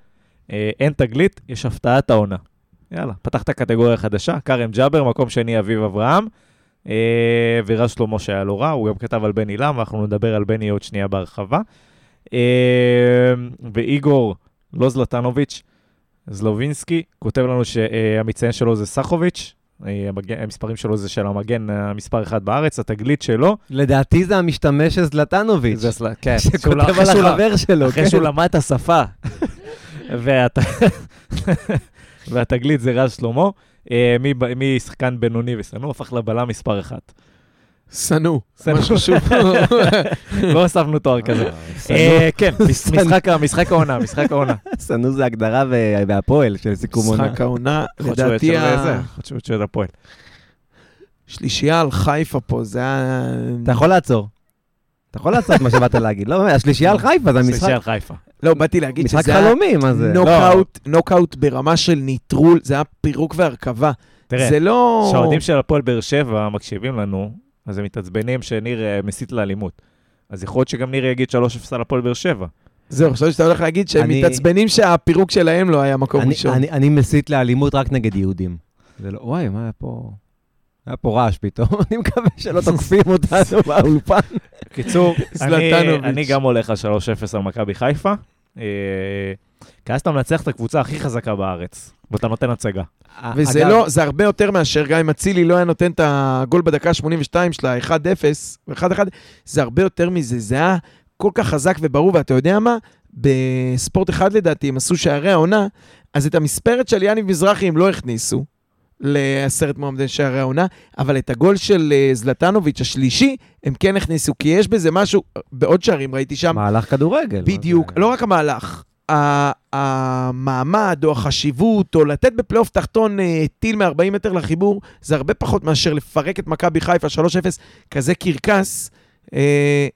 S1: אה, אין תגלית, יש הפתעת העונה. יאללה, פתחת קטגוריה חדשה, כרם ג'אבר, מקום שני אביב אברהם. אה, ורז שלמה שהיה לא רע, הוא גם כתב על בני לם, ואנחנו נדבר על בני עוד שנייה בהרחבה. אה, ואיגור, לא זלטנוביץ', זלובינסקי, כותב לנו שהמצטיין שלו זה סחוביץ', אה, המגן- המספרים שלו זה של המגן המספר אחד בארץ, התגלית שלו,
S2: לדעתי זה המשתמש של זלטנוביץ',
S1: כן,
S2: שכותב על החבר שלו,
S1: אחרי
S2: כן.
S1: שהוא למד את השפה. והת- והתגלית זה רז שלמה, אה, מ- משחקן בינוני ושנוא, הפך לבלם מספר אחת.
S3: שנוא.
S1: שנוא.
S3: משהו שהוא...
S1: לא הוספנו תואר כזה.
S2: שנוא-
S1: אה, כן. משחק העונה, משחק העונה.
S2: שנוא זה הגדרה בהפועל של סיכום עונה.
S3: משחק העונה, לדעתי ה-
S1: שהוא של הפועל.
S3: שלישייה על חיפה פה, זה היה...
S2: אתה יכול לעצור. אתה יכול לעצור את מה שבאת להגיד. לא, באמת, השלישייה על חיפה, זה המשחק
S1: שלישייה על חיפה.
S3: לא, באתי להגיד
S2: משחק
S3: שזה היה
S2: חלומי, מה זה?
S3: נוקאוט, נוקאוט ברמה של ניטרול, זה היה פירוק והרכבה.
S1: תראה,
S3: זה לא...
S1: כשהאוהדים של הפועל באר שבע מקשיבים לנו, אז הם מתעצבנים שניר אה, מסית לאלימות. אז יכול להיות שגם ניר יגיד 3-0 על הפועל באר שבע.
S3: זהו, חשבתי שאתה הולך להגיד שהם מתעצבנים שהפירוק שלהם לא היה מקום ראשון.
S2: אני מסית לאלימות רק נגד יהודים. זה לא, וואי, מה היה פה? היה פה רעש פתאום, אני מקווה שלא תוקפים אותנו באולפן.
S1: קיצור, אני, גם הולך על 3-0 על מכבי חיפה. אה, כי אז אתה מנצח את הקבוצה הכי חזקה בארץ, ואתה נותן הצגה.
S3: וזה
S2: אגב,
S3: לא, זה הרבה יותר מאשר גם אם אצילי לא היה נותן את הגול בדקה ה-82 של ה-1-0, ו-1-1, זה הרבה יותר מזה, זה היה כל כך חזק וברור, ואתה יודע מה? בספורט אחד לדעתי, הם עשו שערי העונה, אז את המספרת של יניב מזרחי הם לא הכניסו. לעשרת מועמדי שערי העונה, אבל את הגול של אה, זלטנוביץ' השלישי, הם כן הכניסו, כי יש בזה משהו, בעוד שערים ראיתי שם,
S2: מהלך כדורגל.
S3: בדיוק,
S2: זה-
S3: לא רק המהלך, המעמד או החשיבות, או לתת בפלייאוף תחתון אה, טיל מ-40 מטר לחיבור, זה הרבה פחות מאשר לפרק את מכבי חיפה 3-0, כזה קרקס. אה,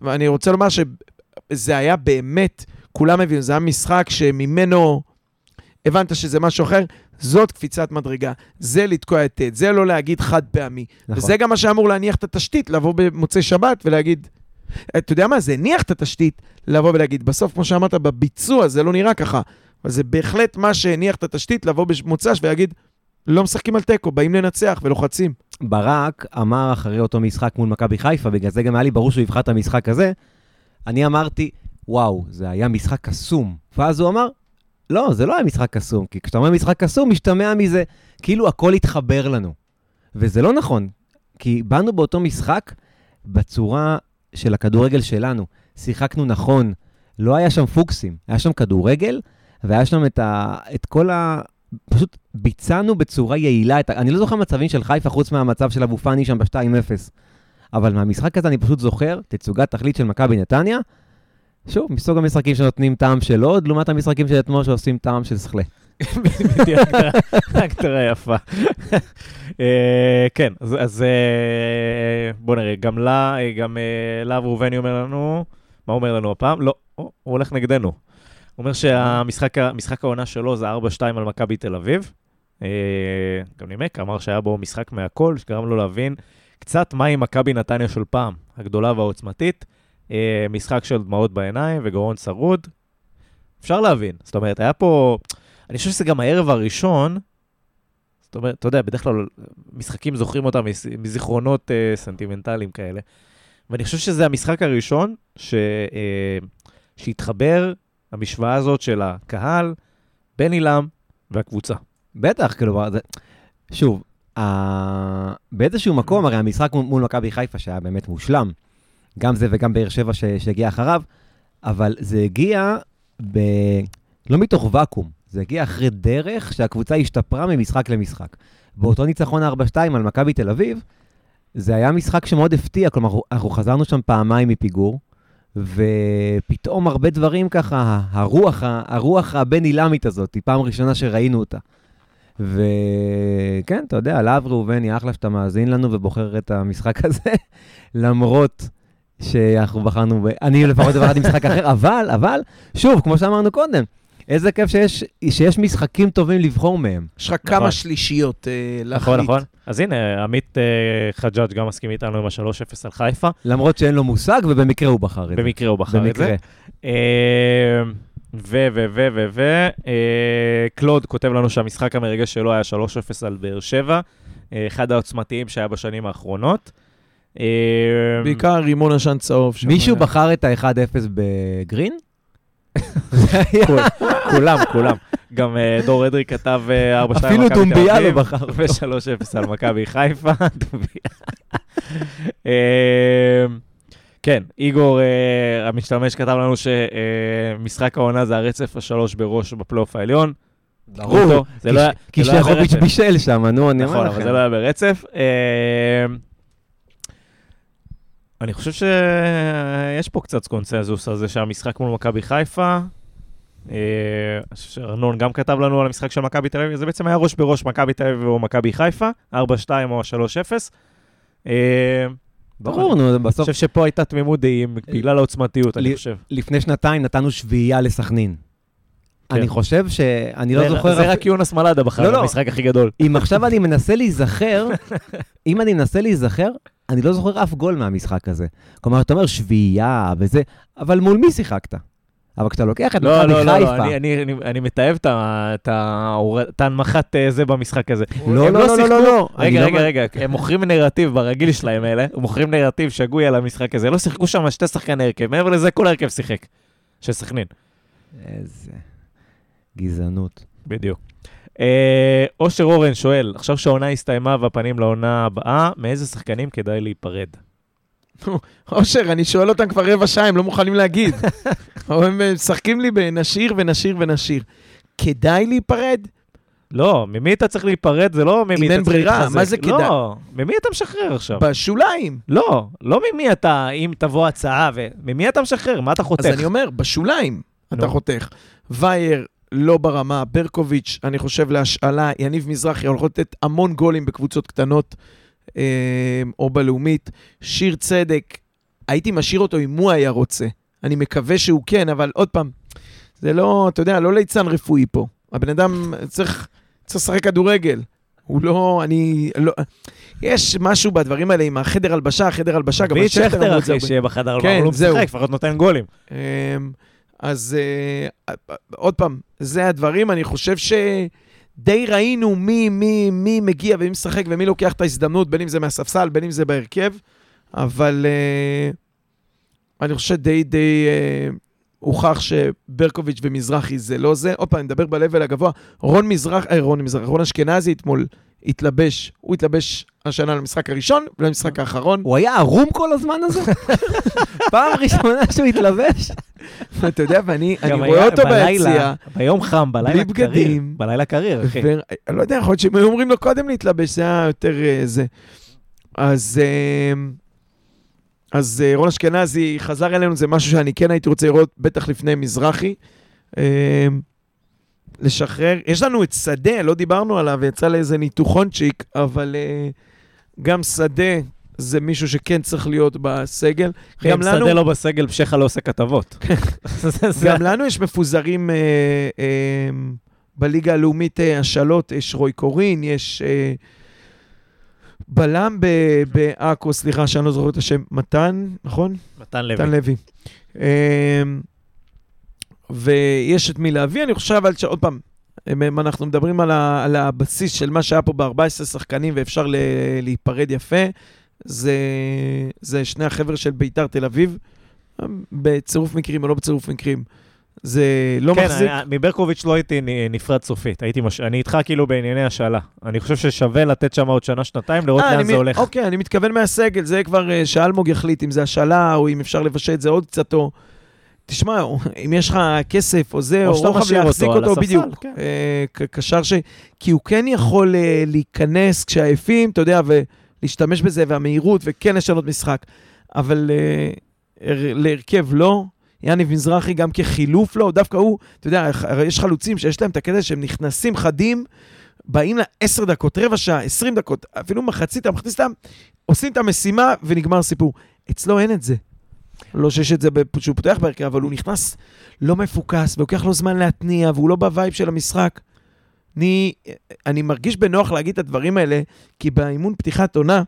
S3: ואני רוצה לומר שזה היה באמת, כולם הבינו, זה היה משחק שממנו הבנת שזה משהו אחר, זאת קפיצת מדרגה, זה לתקוע את ט', זה לא להגיד חד פעמי.
S2: נכון.
S3: וזה גם מה שאמור להניח את התשתית, לבוא במוצאי שבת ולהגיד, אתה יודע מה, זה הניח את התשתית לבוא ולהגיד, בסוף, כמו שאמרת, בביצוע זה לא נראה ככה, אבל זה בהחלט מה שהניח את התשתית לבוא במוצ"ש ולהגיד, לא משחקים על תיקו, באים לנצח ולוחצים.
S2: ברק אמר אחרי אותו משחק מול מכבי חיפה, בגלל זה גם היה לי ברור שהוא יבחר את המשחק הזה, אני אמרתי, וואו, זה היה משחק קסום. ואז הוא אמר, לא, זה לא היה משחק קסום, כי כשאתה אומר משחק קסום, משתמע מזה כאילו הכל התחבר לנו. וזה לא נכון, כי באנו באותו משחק בצורה של הכדורגל שלנו. שיחקנו נכון, לא היה שם פוקסים, היה שם כדורגל, והיה שם את, ה, את כל ה... פשוט ביצענו בצורה יעילה. את ה... אני לא זוכר מצבים של חיפה חוץ מהמצב של אבו פאני שם ב-2-0. אבל מהמשחק הזה אני פשוט זוכר תצוגת תכלית של מכבי נתניה. שוב, מסוג המשחקים שנותנים טעם של עוד, לעומת המשחקים של אתמול שעושים טעם של סכלה.
S1: בדיוק, הגדרה- יפה. אה, כן, אז- אה, בוא נראה, גם לה, אה, גם להב ראובני אומר לנו, מה הוא אומר לנו הפעם? לא, הוא הולך נגדנו. הוא אומר שהמשחק העונה שלו זה 4-2 על מכבי תל אביב. גם נימק, אמר שהיה בו משחק מהכל, שגרם לו להבין קצת מהי מכבי נתניה של פעם, הגדולה והעוצמתית. אה, משחק של דמעות בעיניים וגרון צרוד. אפשר להבין. זאת אומרת, היה פה... אני חושב שזה גם הערב הראשון, זאת אומרת, אתה יודע, בדרך כלל משחקים זוכרים אותם מז- מזיכרונות אה, סנטימנטליים כאלה. ואני חושב שזה המשחק הראשון ש, אה, שהתחבר המשוואה הזאת של הקהל, בן עילם והקבוצה.
S2: בטח, כאילו, זה... שוב, ה... באיזשהו מקום, הרי המשחק מול מכבי חיפה, שהיה באמת מושלם, גם זה וגם באר שבע. שהגיע אחריו, אבל זה הגיע ב... לא מתוך ואקום, זה הגיע אחרי דרך שהקבוצה השתפרה ממשחק למשחק. באותו ניצחון 4-2 על מכבי תל אביב, זה היה משחק שמאוד הפתיע, כלומר, אנחנו- חזרנו שם פעמיים מפיגור, ופתאום הרבה דברים ככה, הרוח, הרוח הבין עילמית הזאת, היא פעם ראשונה שראינו אותה. וכן, אתה יודע, להב ראובני, אחלה שאתה מאזין לנו ובוחר את המשחק הזה, למרות שאנחנו בחרנו, ב... אני לפחות בחרתי משחק אחר, אבל, אבל, שוב, כמו שאמרנו קודם, איזה כיף שיש, שיש משחקים טובים לבחור מהם.
S3: יש לך
S1: נכון.
S3: כמה שלישיות אה, להחליט.
S1: נכון, נכון. אז הנה, עמית אה, חג'אג' גם מסכים איתנו עם ה-3-0 על חיפה.
S2: למרות שאין לו מושג, ובמקרה הוא בחר את זה.
S1: במקרה הוא בחר את. זה. אה, ו, ו, ו, ו, ו, אה, קלוד כותב לנו שהמשחק המרגש שלו היה 3-0 על באר שבע, אה, אחד העוצמתיים שהיה בשנים האחרונות. אה,
S3: בעיקר רימון עשן צהוב.
S2: מישהו. בחר את ה-1-0 בגרין?
S1: כול- כולם, כולם. גם אה, דור אדרי כתב אה, 4-2 על מכבי תל
S2: אפילו
S1: אביב.
S2: דומביה לא בחר.
S1: ו-3-0 על מכבי חיפה. דומביה. אה, כן, איגור אה, המשתמש כתב לנו שמשחק העונה זה הרצף השלוש בראש בפלייאוף העליון. זה לא
S2: כי
S1: זה לא.
S2: בישל שם, נו, אני אומר
S1: נכון,
S2: לכם.
S1: אבל זה לא היה ברצף. אני חושב שיש פה קצת קונצנזוס על זה שהמשחק מול מכבי חיפה, אה, אני חושב שארנון גם כתב לנו על המשחק של מכבי תל אביב, זה בעצם היה ראש בראש מכבי תל אביב או מכבי חיפה, 4-2 או 3-0. אה,
S2: ברור, נו,
S1: אני
S2: בסוף,
S1: חושב שפה הייתה תמימות דעים בגלל העוצמתיות, אני חושב.
S2: לפני שנתיים נתנו שביעייה לסכנין.
S1: כן.
S2: אני חושב ש... אני לא זוכר...
S1: זה רק יונס מלאדה
S2: לא,
S1: בחר,
S2: לא.
S1: המשחק הכי גדול.
S2: אם עכשיו אני מנסה להיזכר, אם אני מנסה להיזכר, אני לא זוכר אף גול מהמשחק הזה. כלומר, אתה אומר שביעייה וזה, אבל מול מי שיחקת? אבל כשאתה לוקח את
S1: לא,
S2: מכבי
S1: לא, לא,
S2: חיפה...
S1: לא, אני- אני- אני- אני מתעב את ההנמכת אה, זה במשחק הזה.
S2: לא, לא, לא, לא, לא, לא.
S1: רגע,
S2: לא
S1: רגע,
S2: אומר-
S1: רגע, הם מוכרים נרטיב ברגיל שלהם אלה, הם מוכרים נרטיב שגוי על המשחק הזה. לא שיחקו שם שתי שחקני הרכב, מעבר לזה כל ההרכב שיחק. של סכנין.
S2: איזה גזענות.
S1: בדיוק. אה, אושר אורן שואל, עכשיו שהעונה הסתיימה והפנים לעונה הבאה, מאיזה שחקנים כדאי להיפרד?
S3: אושר, אני שואל אותם כבר רבע שעה, הם לא מוכנים להגיד. הם משחקים לי בנשיר ונשיר ונשיר. כדאי להיפרד?
S1: לא, ממי אתה צריך להיפרד, זה לא ממי
S3: אם
S1: אתה
S3: אין
S1: צריך
S3: ברירה,
S1: להתחזק.
S3: מה זה כדאי?
S1: לא, ממי אתה משחרר עכשיו?
S3: בשוליים.
S1: לא, לא ממי אתה, אם תבוא הצעה, וממי אתה משחרר? מה אתה חותך?
S3: אז אני אומר, בשוליים אתה. חותך. וייר לא ברמה, ברקוביץ', אני חושב להשאלה, יניב מזרחי יכול לתת המון גולים בקבוצות קטנות אה, או בלאומית. שיר צדק, הייתי משאיר אותו אם הוא היה רוצה. אני מקווה שהוא כן, אבל עוד פעם, זה לא, אתה יודע, לא ליצן רפואי פה. הבן אדם צריך, צריך לשחק כדורגל. הוא לא, אני, לא, יש משהו בדברים האלה עם החדר הלבשה, החדר הלבשה, גם
S1: תביא
S3: על
S1: את
S3: שכטר
S1: שכטר
S3: אמרו את זה
S1: אחי. שיהיה בחדר,
S3: כן,
S1: אבל הוא לא. משחק, לפחות נותן גולים.
S3: אז אה, עוד פעם, זה הדברים, אני חושב שדי ראינו מי, מי, מי מגיע ומי משחק ומי לוקח את ההזדמנות, בין אם זה מהספסל, בין אם זה בהרכב, אבל אה, אני חושב שדי די אה, הוכח שברקוביץ' ומזרחי זה לא זה. עוד פעם, אני מדבר ב-level הגבוה. רון מזרח, אה, רון מזרח, רון אשכנזי אתמול התלבש, הוא התלבש השנה למשחק הראשון ולמשחק האחרון.
S2: הוא היה ערום כל הזמן הזה? פעם ראשונה שהוא התלבש?
S3: אתה יודע, ואני אני רואה אותו ביציע.
S1: ביום חם, בלילה
S3: בלי
S1: קריר.
S3: בגדים.
S1: בלילה קריר, אחי.
S3: ואני לא יודע, יכול להיות שהם היו אומרים לו קודם להתלבש, זה היה יותר אה, זה. אז, אה, אז אה, רון אשכנזי חזר אלינו, זה משהו שאני כן הייתי רוצה לראות, בטח לפני מזרחי. אה, לשחרר. יש לנו את שדה, לא דיברנו עליו, יצא לאיזה ניתוחונצ'יק, אבל אה, גם שדה זה מישהו שכן צריך להיות בסגל. גם
S1: אם
S3: לנו...
S1: שדה לא בסגל, פשחה לא עושה כתבות.
S3: גם לנו יש מפוזרים אה, אה, בליגה הלאומית אה, השאלות, יש רוי קורין, יש אה, בלם ב- בעכו, סליחה שאני לא זוכר את השם, מתן, נכון?
S1: מתן לוי.
S3: מתן לוי. אה, ויש את מי להביא, אני חושב אבל שעוד פעם, אם אנחנו מדברים על, ה, על הבסיס של מה שהיה פה ב-14 שחקנים ואפשר ל, להיפרד יפה, זה, זה שני החבר'ה של ביתר תל אביב, בצירוף מקרים או לא בצירוף מקרים. זה לא
S1: כן,
S3: מחזיק.
S1: אני- מברקוביץ' לא הייתי נפרד סופית, הייתי מש... אני איתך כאילו בענייני השאלה. אני חושב ששווה לתת שם עוד שנה, שנתיים, לראות
S3: אה,
S1: לאן זה
S3: מ-
S1: הולך.
S3: אוקיי, אני מתכוון מהסגל, זה כבר אה, שאלמוג יחליט אם זה השאלה או אם אפשר לבשל את זה עוד קצת או... תשמע, אם יש לך כסף או זה,
S1: או
S3: רוחב להחזיק
S1: אותו
S3: אותו, בדיוק.
S1: כן.
S3: אה, קשר ש... כי הוא כן יכול אה, להיכנס כשעייפים, אתה יודע, ולהשתמש בזה, והמהירות, וכן לשנות משחק. אבל אה, הר- להרכב לא. יניב מזרחי גם כחילוף לא, דווקא הוא, אתה יודע, יש חלוצים שיש להם את הקטע שהם נכנסים חדים, באים לעשר דקות, רבע שעה, עשרים דקות, אפילו מחצית, אתה מכניס אותם, עושים את המשימה ונגמר הסיפור. אצלו אין את זה. לא שיש את זה שהוא פותח בהרכב, אבל הוא נכנס לא מפוקס, ולוקח לו זמן להתניע, והוא לא ב vibe של המשחק. אני, אני מרגיש בנוח להגיד את הדברים האלה, כי באימון פתיחת עונה,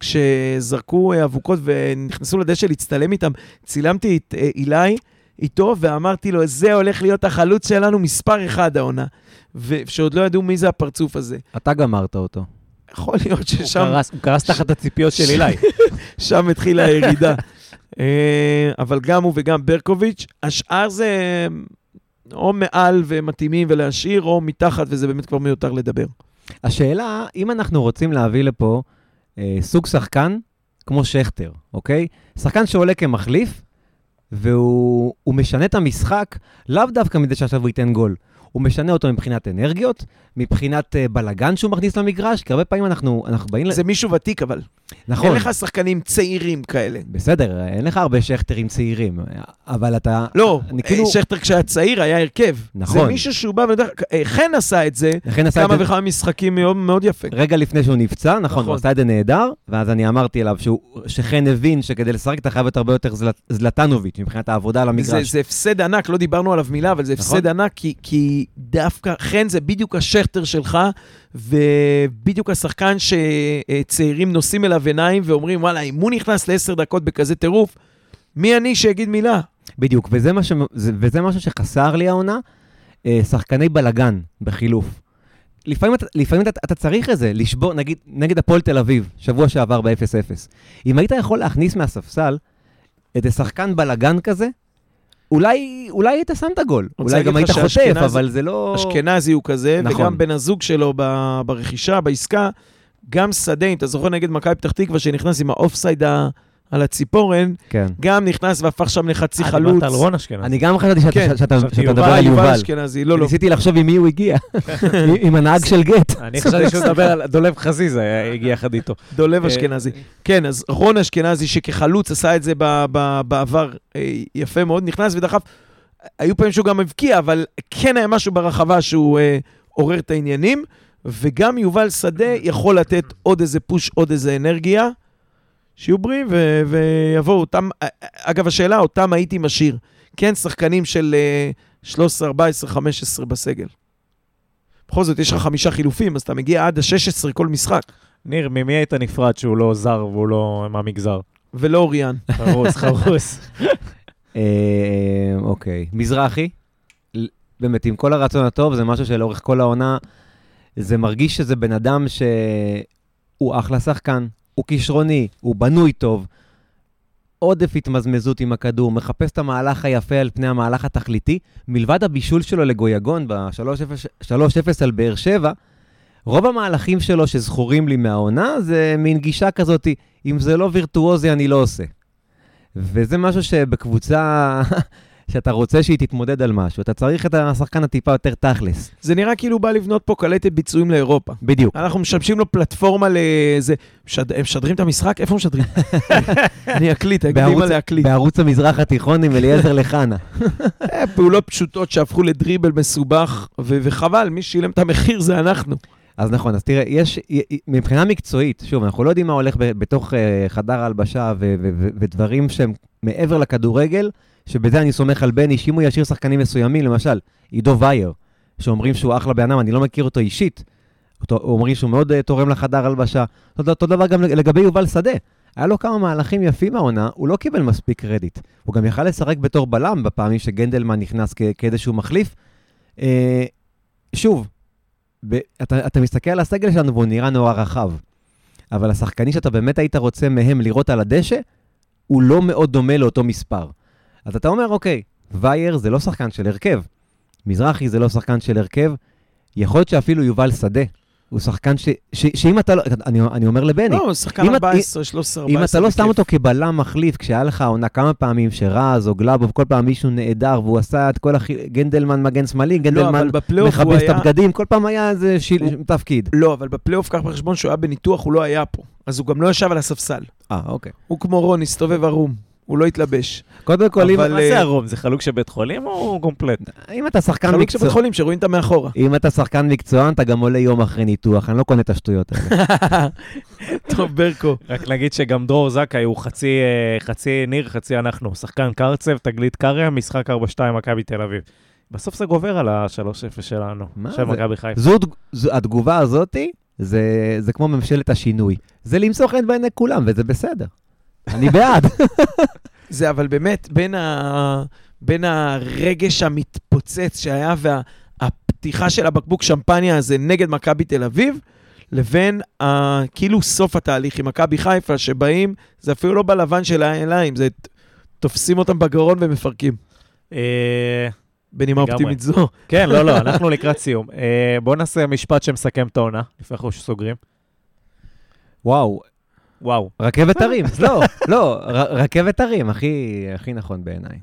S3: כשזרקו אבוקות ונכנסו לדשא להצטלם איתם, צילמתי את אה, אילי איתו, ואמרתי לו, זה הולך להיות החלוץ שלנו מספר אחד העונה. ושעוד לא ידעו מי זה הפרצוף הזה.
S2: אתה גמרת אותו.
S3: יכול להיות
S1: הוא
S3: ששם
S1: קרס- הוא קרס תחת הציפיות של אילי.
S3: שם התחילה הירידה. אה, אבל גם הוא וגם ברקוביץ', השאר זה או מעל ומתאימים ולהשאיר, או מתחת, וזה באמת כבר מיותר לדבר.
S2: השאלה, אם אנחנו רוצים להביא לפה אה, סוג שחקן כמו שכטר, אוקיי? שחקן שעולה כמחליף, והוא הוא משנה את המשחק, לאו דווקא מזה שעכשיו הוא ייתן גול. הוא משנה אותו מבחינת אנרגיות, מבחינת אה, בלגן שהוא מכניס למגרש, כי הרבה פעמים אנחנו, אנחנו באים... ל-
S3: זה מישהו ותיק, אבל.
S2: נכון.
S3: אין לך שחקנים צעירים כאלה.
S2: בסדר, אין לך הרבה שכטרים צעירים, אבל אתה...
S3: לא,
S2: כאילו-
S3: שכטר כשהיה צעיר היה הרכב.
S2: נכון.
S3: זה מישהו שהוא בא ונדע, אה, חן עשה את זה
S2: לכן עשה את
S3: כמה
S2: זה
S3: וכמה משחקים מאוד מאוד יפה.
S2: רגע לפני שהוא נפצע, נכון,
S3: נכון.
S2: הוא עשה את זה נהדר, ואז אני אמרתי אליו שהוא- שחן הבין שכדי לשחק אתה חייב להיות הרבה יותר זלט- זלטנוביץ' מבחינת העבודה על
S3: זה,
S2: המגרש.
S3: זה הפסד ענק, לא דיברנו עליו מילה, אבל זה
S2: נכון.
S3: הפסד ענק, כי, כי דווקא חן זה בדיוק השכטר שלך, ובדיוק השחקן שצעירים נושאים אליו עיניים ואומרים, וואלה, אם הוא נכנס לעשר דקות בכזה טירוף, מי אני שיגיד מילה?
S2: בדיוק, וזה, מה ש... זה- וזה משהו שחסר לי העונה, אה, שחקני בלגן בחילוף. לפעמים, לפעמים אתה, אתה צריך את זה, לשבור, נגיד, נגד הפועל תל אביב, שבוע שעבר ב-0-0. אם היית יכול להכניס מהספסל איזה שחקן בלגן כזה, אולי, אולי היית שם את הגול. אולי גם היית חוטף, אבל זה לא...
S3: אשכנזי הוא כזה,
S2: נכון.
S3: וגם בן הזוג שלו ב- ברכישה, בעסקה, גם שדה, אם אתה זוכר נגד מכבי פתח תקווה, שנכנס עם האופסייד ה- על הציפורן,
S2: כן.
S3: גם נכנס והפך שם לחצי
S1: אה,
S3: חלוץ.
S1: דיברת על רון אשכנזי.
S2: אני גם חשבתי שאתה-
S3: כן,
S2: שאתה שאתה
S1: יובל.
S2: מדבר על
S3: יובל
S2: יובל.
S3: אשכנזי, לא, לא.
S2: ניסיתי לחשוב עם מי הוא הגיע, עם הנהג של גט.
S1: אני חשבתי שהוא מדבר על דולב חזיזה, הגיע יחד איתו.
S3: דולב
S1: אה,
S3: אשכנזי. כן, אז רון אשכנזי, שכחלוץ עשה את זה ב- ב- בעבר אה, יפה מאוד, נכנס ודחף. היו פעמים שהוא גם הבקיע, אבל כן היה משהו ברחבה שהוא אה, עורר את העניינים, וגם יובל שדה יכול לתת עוד איזה פוש, עוד איזה אנרגיה. שיהיו בריאים ו- ויבואו. אותם, אגב, השאלה, אותם הייתי משאיר. כן, שחקנים של אה, 13, 14, 15 בסגל. בכל זאת, יש לך חמישה חילופים, אז אתה מגיע עד ה-16 כל משחק,
S1: ניר, ממי היית נפרד שהוא לא זר והוא לא מהמגזר?
S3: ולא אוריאן.
S1: חרוס, חרוס.
S2: אה, אוקיי. מזרחי, באמת, עם כל הרצון הטוב, זה משהו שלאורך כל העונה, זה מרגיש שזה בן אדם שהוא אחלה שחקן, הוא כישרוני, הוא בנוי טוב, עודף התמזמזות עם הכדור, מחפש את המהלך היפה על פני המהלך התכליתי. מלבד הבישול שלו לגויגון ב-3-0 על באר שבע, רוב המהלכים שלו שזכורים לי מהעונה זה מין גישה כזאת, אם זה לא וירטואוזי אני לא עושה. וזה משהו שבקבוצה שאתה רוצה שהיא תתמודד על משהו, אתה צריך את השחקן הטיפה יותר תכלס.
S3: זה נראה כאילו בא לבנות פה קלטת ביצועים לאירופה.
S2: בדיוק.
S3: אנחנו משמשים לו פלטפורמה לאיזה... משד... הם משדרים את המשחק? איפה משדרים? אני אקליט, תגיד לי
S2: בערוץ-
S3: מה להקליט.
S2: בערוץ המזרח התיכון עם אליעזר לחנה.
S3: אה, פעולות פשוטות שהפכו לדריבל מסובך, ו- וחבל, מי שילם את המחיר זה אנחנו.
S2: אז נכון, אז תראה, יש, מבחינה מקצועית, שוב, אנחנו לא יודעים מה הולך בתוך אה, חדר ההלבשה ו- ו- ו- ודברים שהם מעבר לכדורגל, שבזה אני סומך על בני, שאם הוא ישאיר שחקנים מסוימים, למשל, עידו וייר, שאומרים שהוא אחלה בן אני לא מכיר אותו אישית, אותו, אומרים שהוא מאוד אה, תורם לחדר הלבשה. אותו, אותו דבר גם לגבי יובל שדה. היה לו כמה מהלכים יפים מהעונה, הוא לא קיבל מספיק קרדיט. הוא גם יכל לשחק בתור בלם בפעמים שגנדלמן נכנס כאיזשהו מחליף. אה, שוב, ב- אתה, אתה מסתכל על הסגל שלנו והוא נראה נורא רחב, אבל השחקנים שאתה באמת היית רוצה מהם לראות על הדשא, הוא לא מאוד דומה לאותו מספר. אז אתה אומר, אוקיי, וייר זה לא שחקן של הרכב, מזרחי זה לא שחקן של הרכב, יכול להיות שאפילו יובל שדה. הוא שחקן ש... ש... שאם אתה לא... אני, אני אומר לבני,
S3: לא, הוא שחקן
S2: אם את-
S3: 14, 13, 14.
S2: אם אתה לא שם. אותו כבלם מחליף, כשהיה לך עונה כמה פעמים שרז או גלאבוב, כל פעם מישהו נעדר, והוא עשה את כל הכי... גנדלמן מגן שמאלי,
S3: לא,
S2: גנדלמן
S3: הוא
S2: מכבס את. הבגדים, כל פעם היה איזה שיל...
S3: הוא-
S2: תפקיד.
S3: לא, אבל בפלייאוף קח בחשבון שהוא היה בניתוח, הוא לא היה פה. אז הוא גם לא ישב על הספסל.
S2: אה, אוקיי.
S3: הוא כמו רון, הסתובב ערום. הוא לא התלבש.
S2: קודם כל, אם,
S3: אבל-
S1: מה זה ערום? זה חלוק של בית חולים או קומפלט?
S2: אם אתה שחקן
S3: חלוק
S2: מקצוע...
S3: שבית חולים שרואים אותה מאחורה.
S2: אם אתה שחקן מקצוען, אתה גם עולה יום אחרי ניתוח, אני לא קונה את השטויות האלה.
S3: טוב, ברקו.
S1: רק נגיד שגם דרור זכאי הוא חצי, אה, חצי ניר, חצי אנחנו. שחקן קרצב, תגלית קריה, משחק 4-2 מכבי תל אביב. בסוף זה גובר על ה-3-0 שלנו,
S2: מה
S1: של
S2: זה?
S1: מכבי חיפה.
S2: זו, זו, התגובה הזאתי, זה, זה כמו ממשלת השינוי. זה למצוא חן בעיני כולם, וזה בסדר. אני בעד.
S3: זה אבל באמת, בין, ה... בין הרגש המתפוצץ שהיה והפתיחה של הבקבוק שמפניה הזה נגד מכבי תל אביב, לבין ה... כאילו סוף התהליך עם מכבי חיפה, שבאים, זה אפילו לא בלבן של העיניים, זה תופסים אותם בגרון ומפרקים.
S1: אה,
S3: בנימה. אופטימית זו.
S1: כן, לא, לא, אנחנו לקראת סיום. אה, בואו נעשה משפט שמסכם את העונה, לפני אנחנו סוגרים.
S2: וואו,
S1: וואו.
S2: רכבת הרים. לא, לא, ר, רכבת הרים, הכי, הכי נכון בעיניי.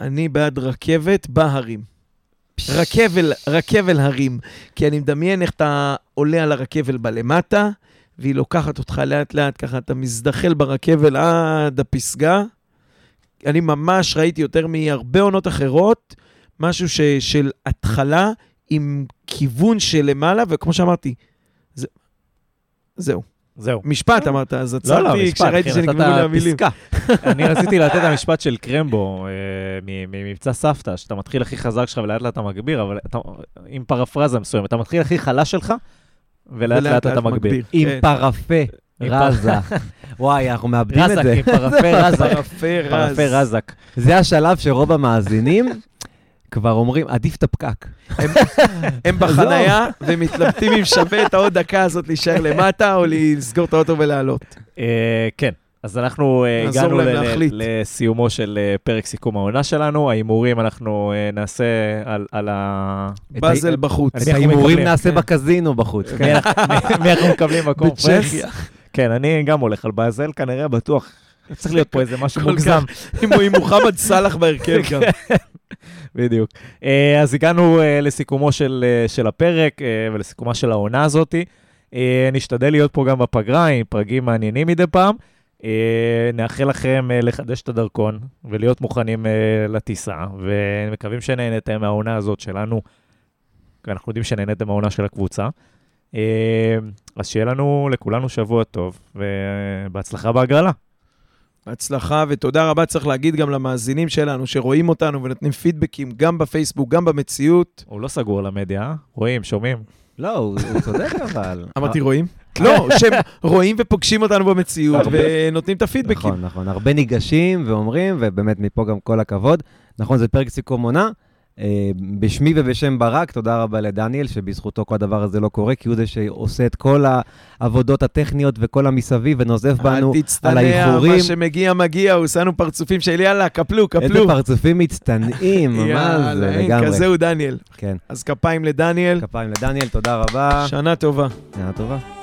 S3: אני בעד רכבת בהרים. רכבל, רכבל הרים. כי אני מדמיין איך אתה עולה על הרכבל בלמטה, והיא לוקחת אותך לאט לאט, ככה אתה מזדחל ברכבל עד הפסגה. אני ממש ראיתי יותר מהרבה עונות אחרות, משהו ש, של התחלה עם כיוון של למעלה, וכמו שאמרתי, זה, זהו.
S1: זהו.
S3: משפט אמרת, אז
S1: לא, לא,
S3: עצרתי
S1: משפט,
S3: כשראיתי
S1: כן,
S3: שנגמרו לי המילים.
S1: אני רציתי לתת את המשפט של קרמבו אה, מ- ממבצע סבתא, שאתה מתחיל הכי חזק שלך ולאט לאט אתה מגביר, אבל אתה- עם פרפרזה מסוימת, אתה מתחיל הכי חלש שלך, ולאט לאט אתה מגביר.
S2: עם
S3: כן.
S2: פרפה, רזה. וואי, אנחנו מאבדים את
S1: רזק,
S2: זה.
S1: עם פרפה רזק.
S3: פרפה רז.
S1: פרפה רזק.
S2: זה השלב שרוב המאזינים כבר אומרים, עדיף את הפקק.
S3: הם בחנייה ומתלבטים אם שווה את העוד דקה הזאת להישאר למטה או לסגור את האוטו ולעלות.
S1: אה, כן, אז אנחנו אה, הגענו. לסיומו של אה, פרק סיכום העונה שלנו. ההימורים אנחנו אה, נעשה על- על ה...
S3: באזל בחוץ.
S2: את
S1: אנחנו
S2: ההימורים נעשה
S3: כן.
S2: בקזינו בחוץ.
S1: מי אנחנו- מקבלים.
S3: בצ'כיה.
S1: כן, אני גם הולך על באזל, כנראה, בטוח. צריך להיות פה איזה משהו מוגזם.
S3: עם עם מוחמד סאלח בהרכב גם.
S1: בדיוק. אה, אז הגענו אה, לסיכומו של, אה, של הפרק ולסיכומה של העונה הזאת. נשתדל להיות פה גם בפגרה עם פרגים מעניינים מדי פעם. נאחל לכם לחדש את הדרכון ולהיות מוכנים לטיסה, ומקווים שנהנתם מהעונה הזאת שלנו. אנחנו יודעים שנהנתם מהעונה של הקבוצה. אז שיהיה לנו, לכולנו שבוע טוב, ובהצלחה בהגרלה.
S3: הצלחה ותודה רבה, צריך להגיד גם למאזינים שלנו שרואים אותנו ונותנים פידבקים גם בפייסבוק, גם במציאות.
S1: הוא לא סגור על המדיה, אה? רואים, שומעים.
S2: לא, הוא הוא צודק אבל.
S3: אמרתי רואים? לא, שהם רואים ופוגשים אותנו במציאות ונותנים את הפידבקים.
S2: נכון, נכון. הרבה ניגשים ואומרים, ובאמת מפה גם כל הכבוד. נכון, זה פרק סיכום עונה. אה, בשמי ובשם ברק, תודה רבה לדניאל, שבזכותו כל הדבר הזה לא קורה, כי הוא זה שעושה את כל העבודות הטכניות וכל המסביב ונוזף בנו
S3: אל
S2: על
S3: תצטנע,
S2: האיחורים.
S3: מה שמגיע מגיע, הוא עושה לנו פרצופים של יאללה, קפלו,
S2: איזה
S3: קפלו.
S2: פרצופים מצטנעים, מה זה לגמרי.
S3: כזה הוא דניאל.
S2: כן,
S3: אז כפיים לדניאל,
S2: כפיים לדניאל, תודה רבה.
S3: שנה טובה.
S2: שנה טובה.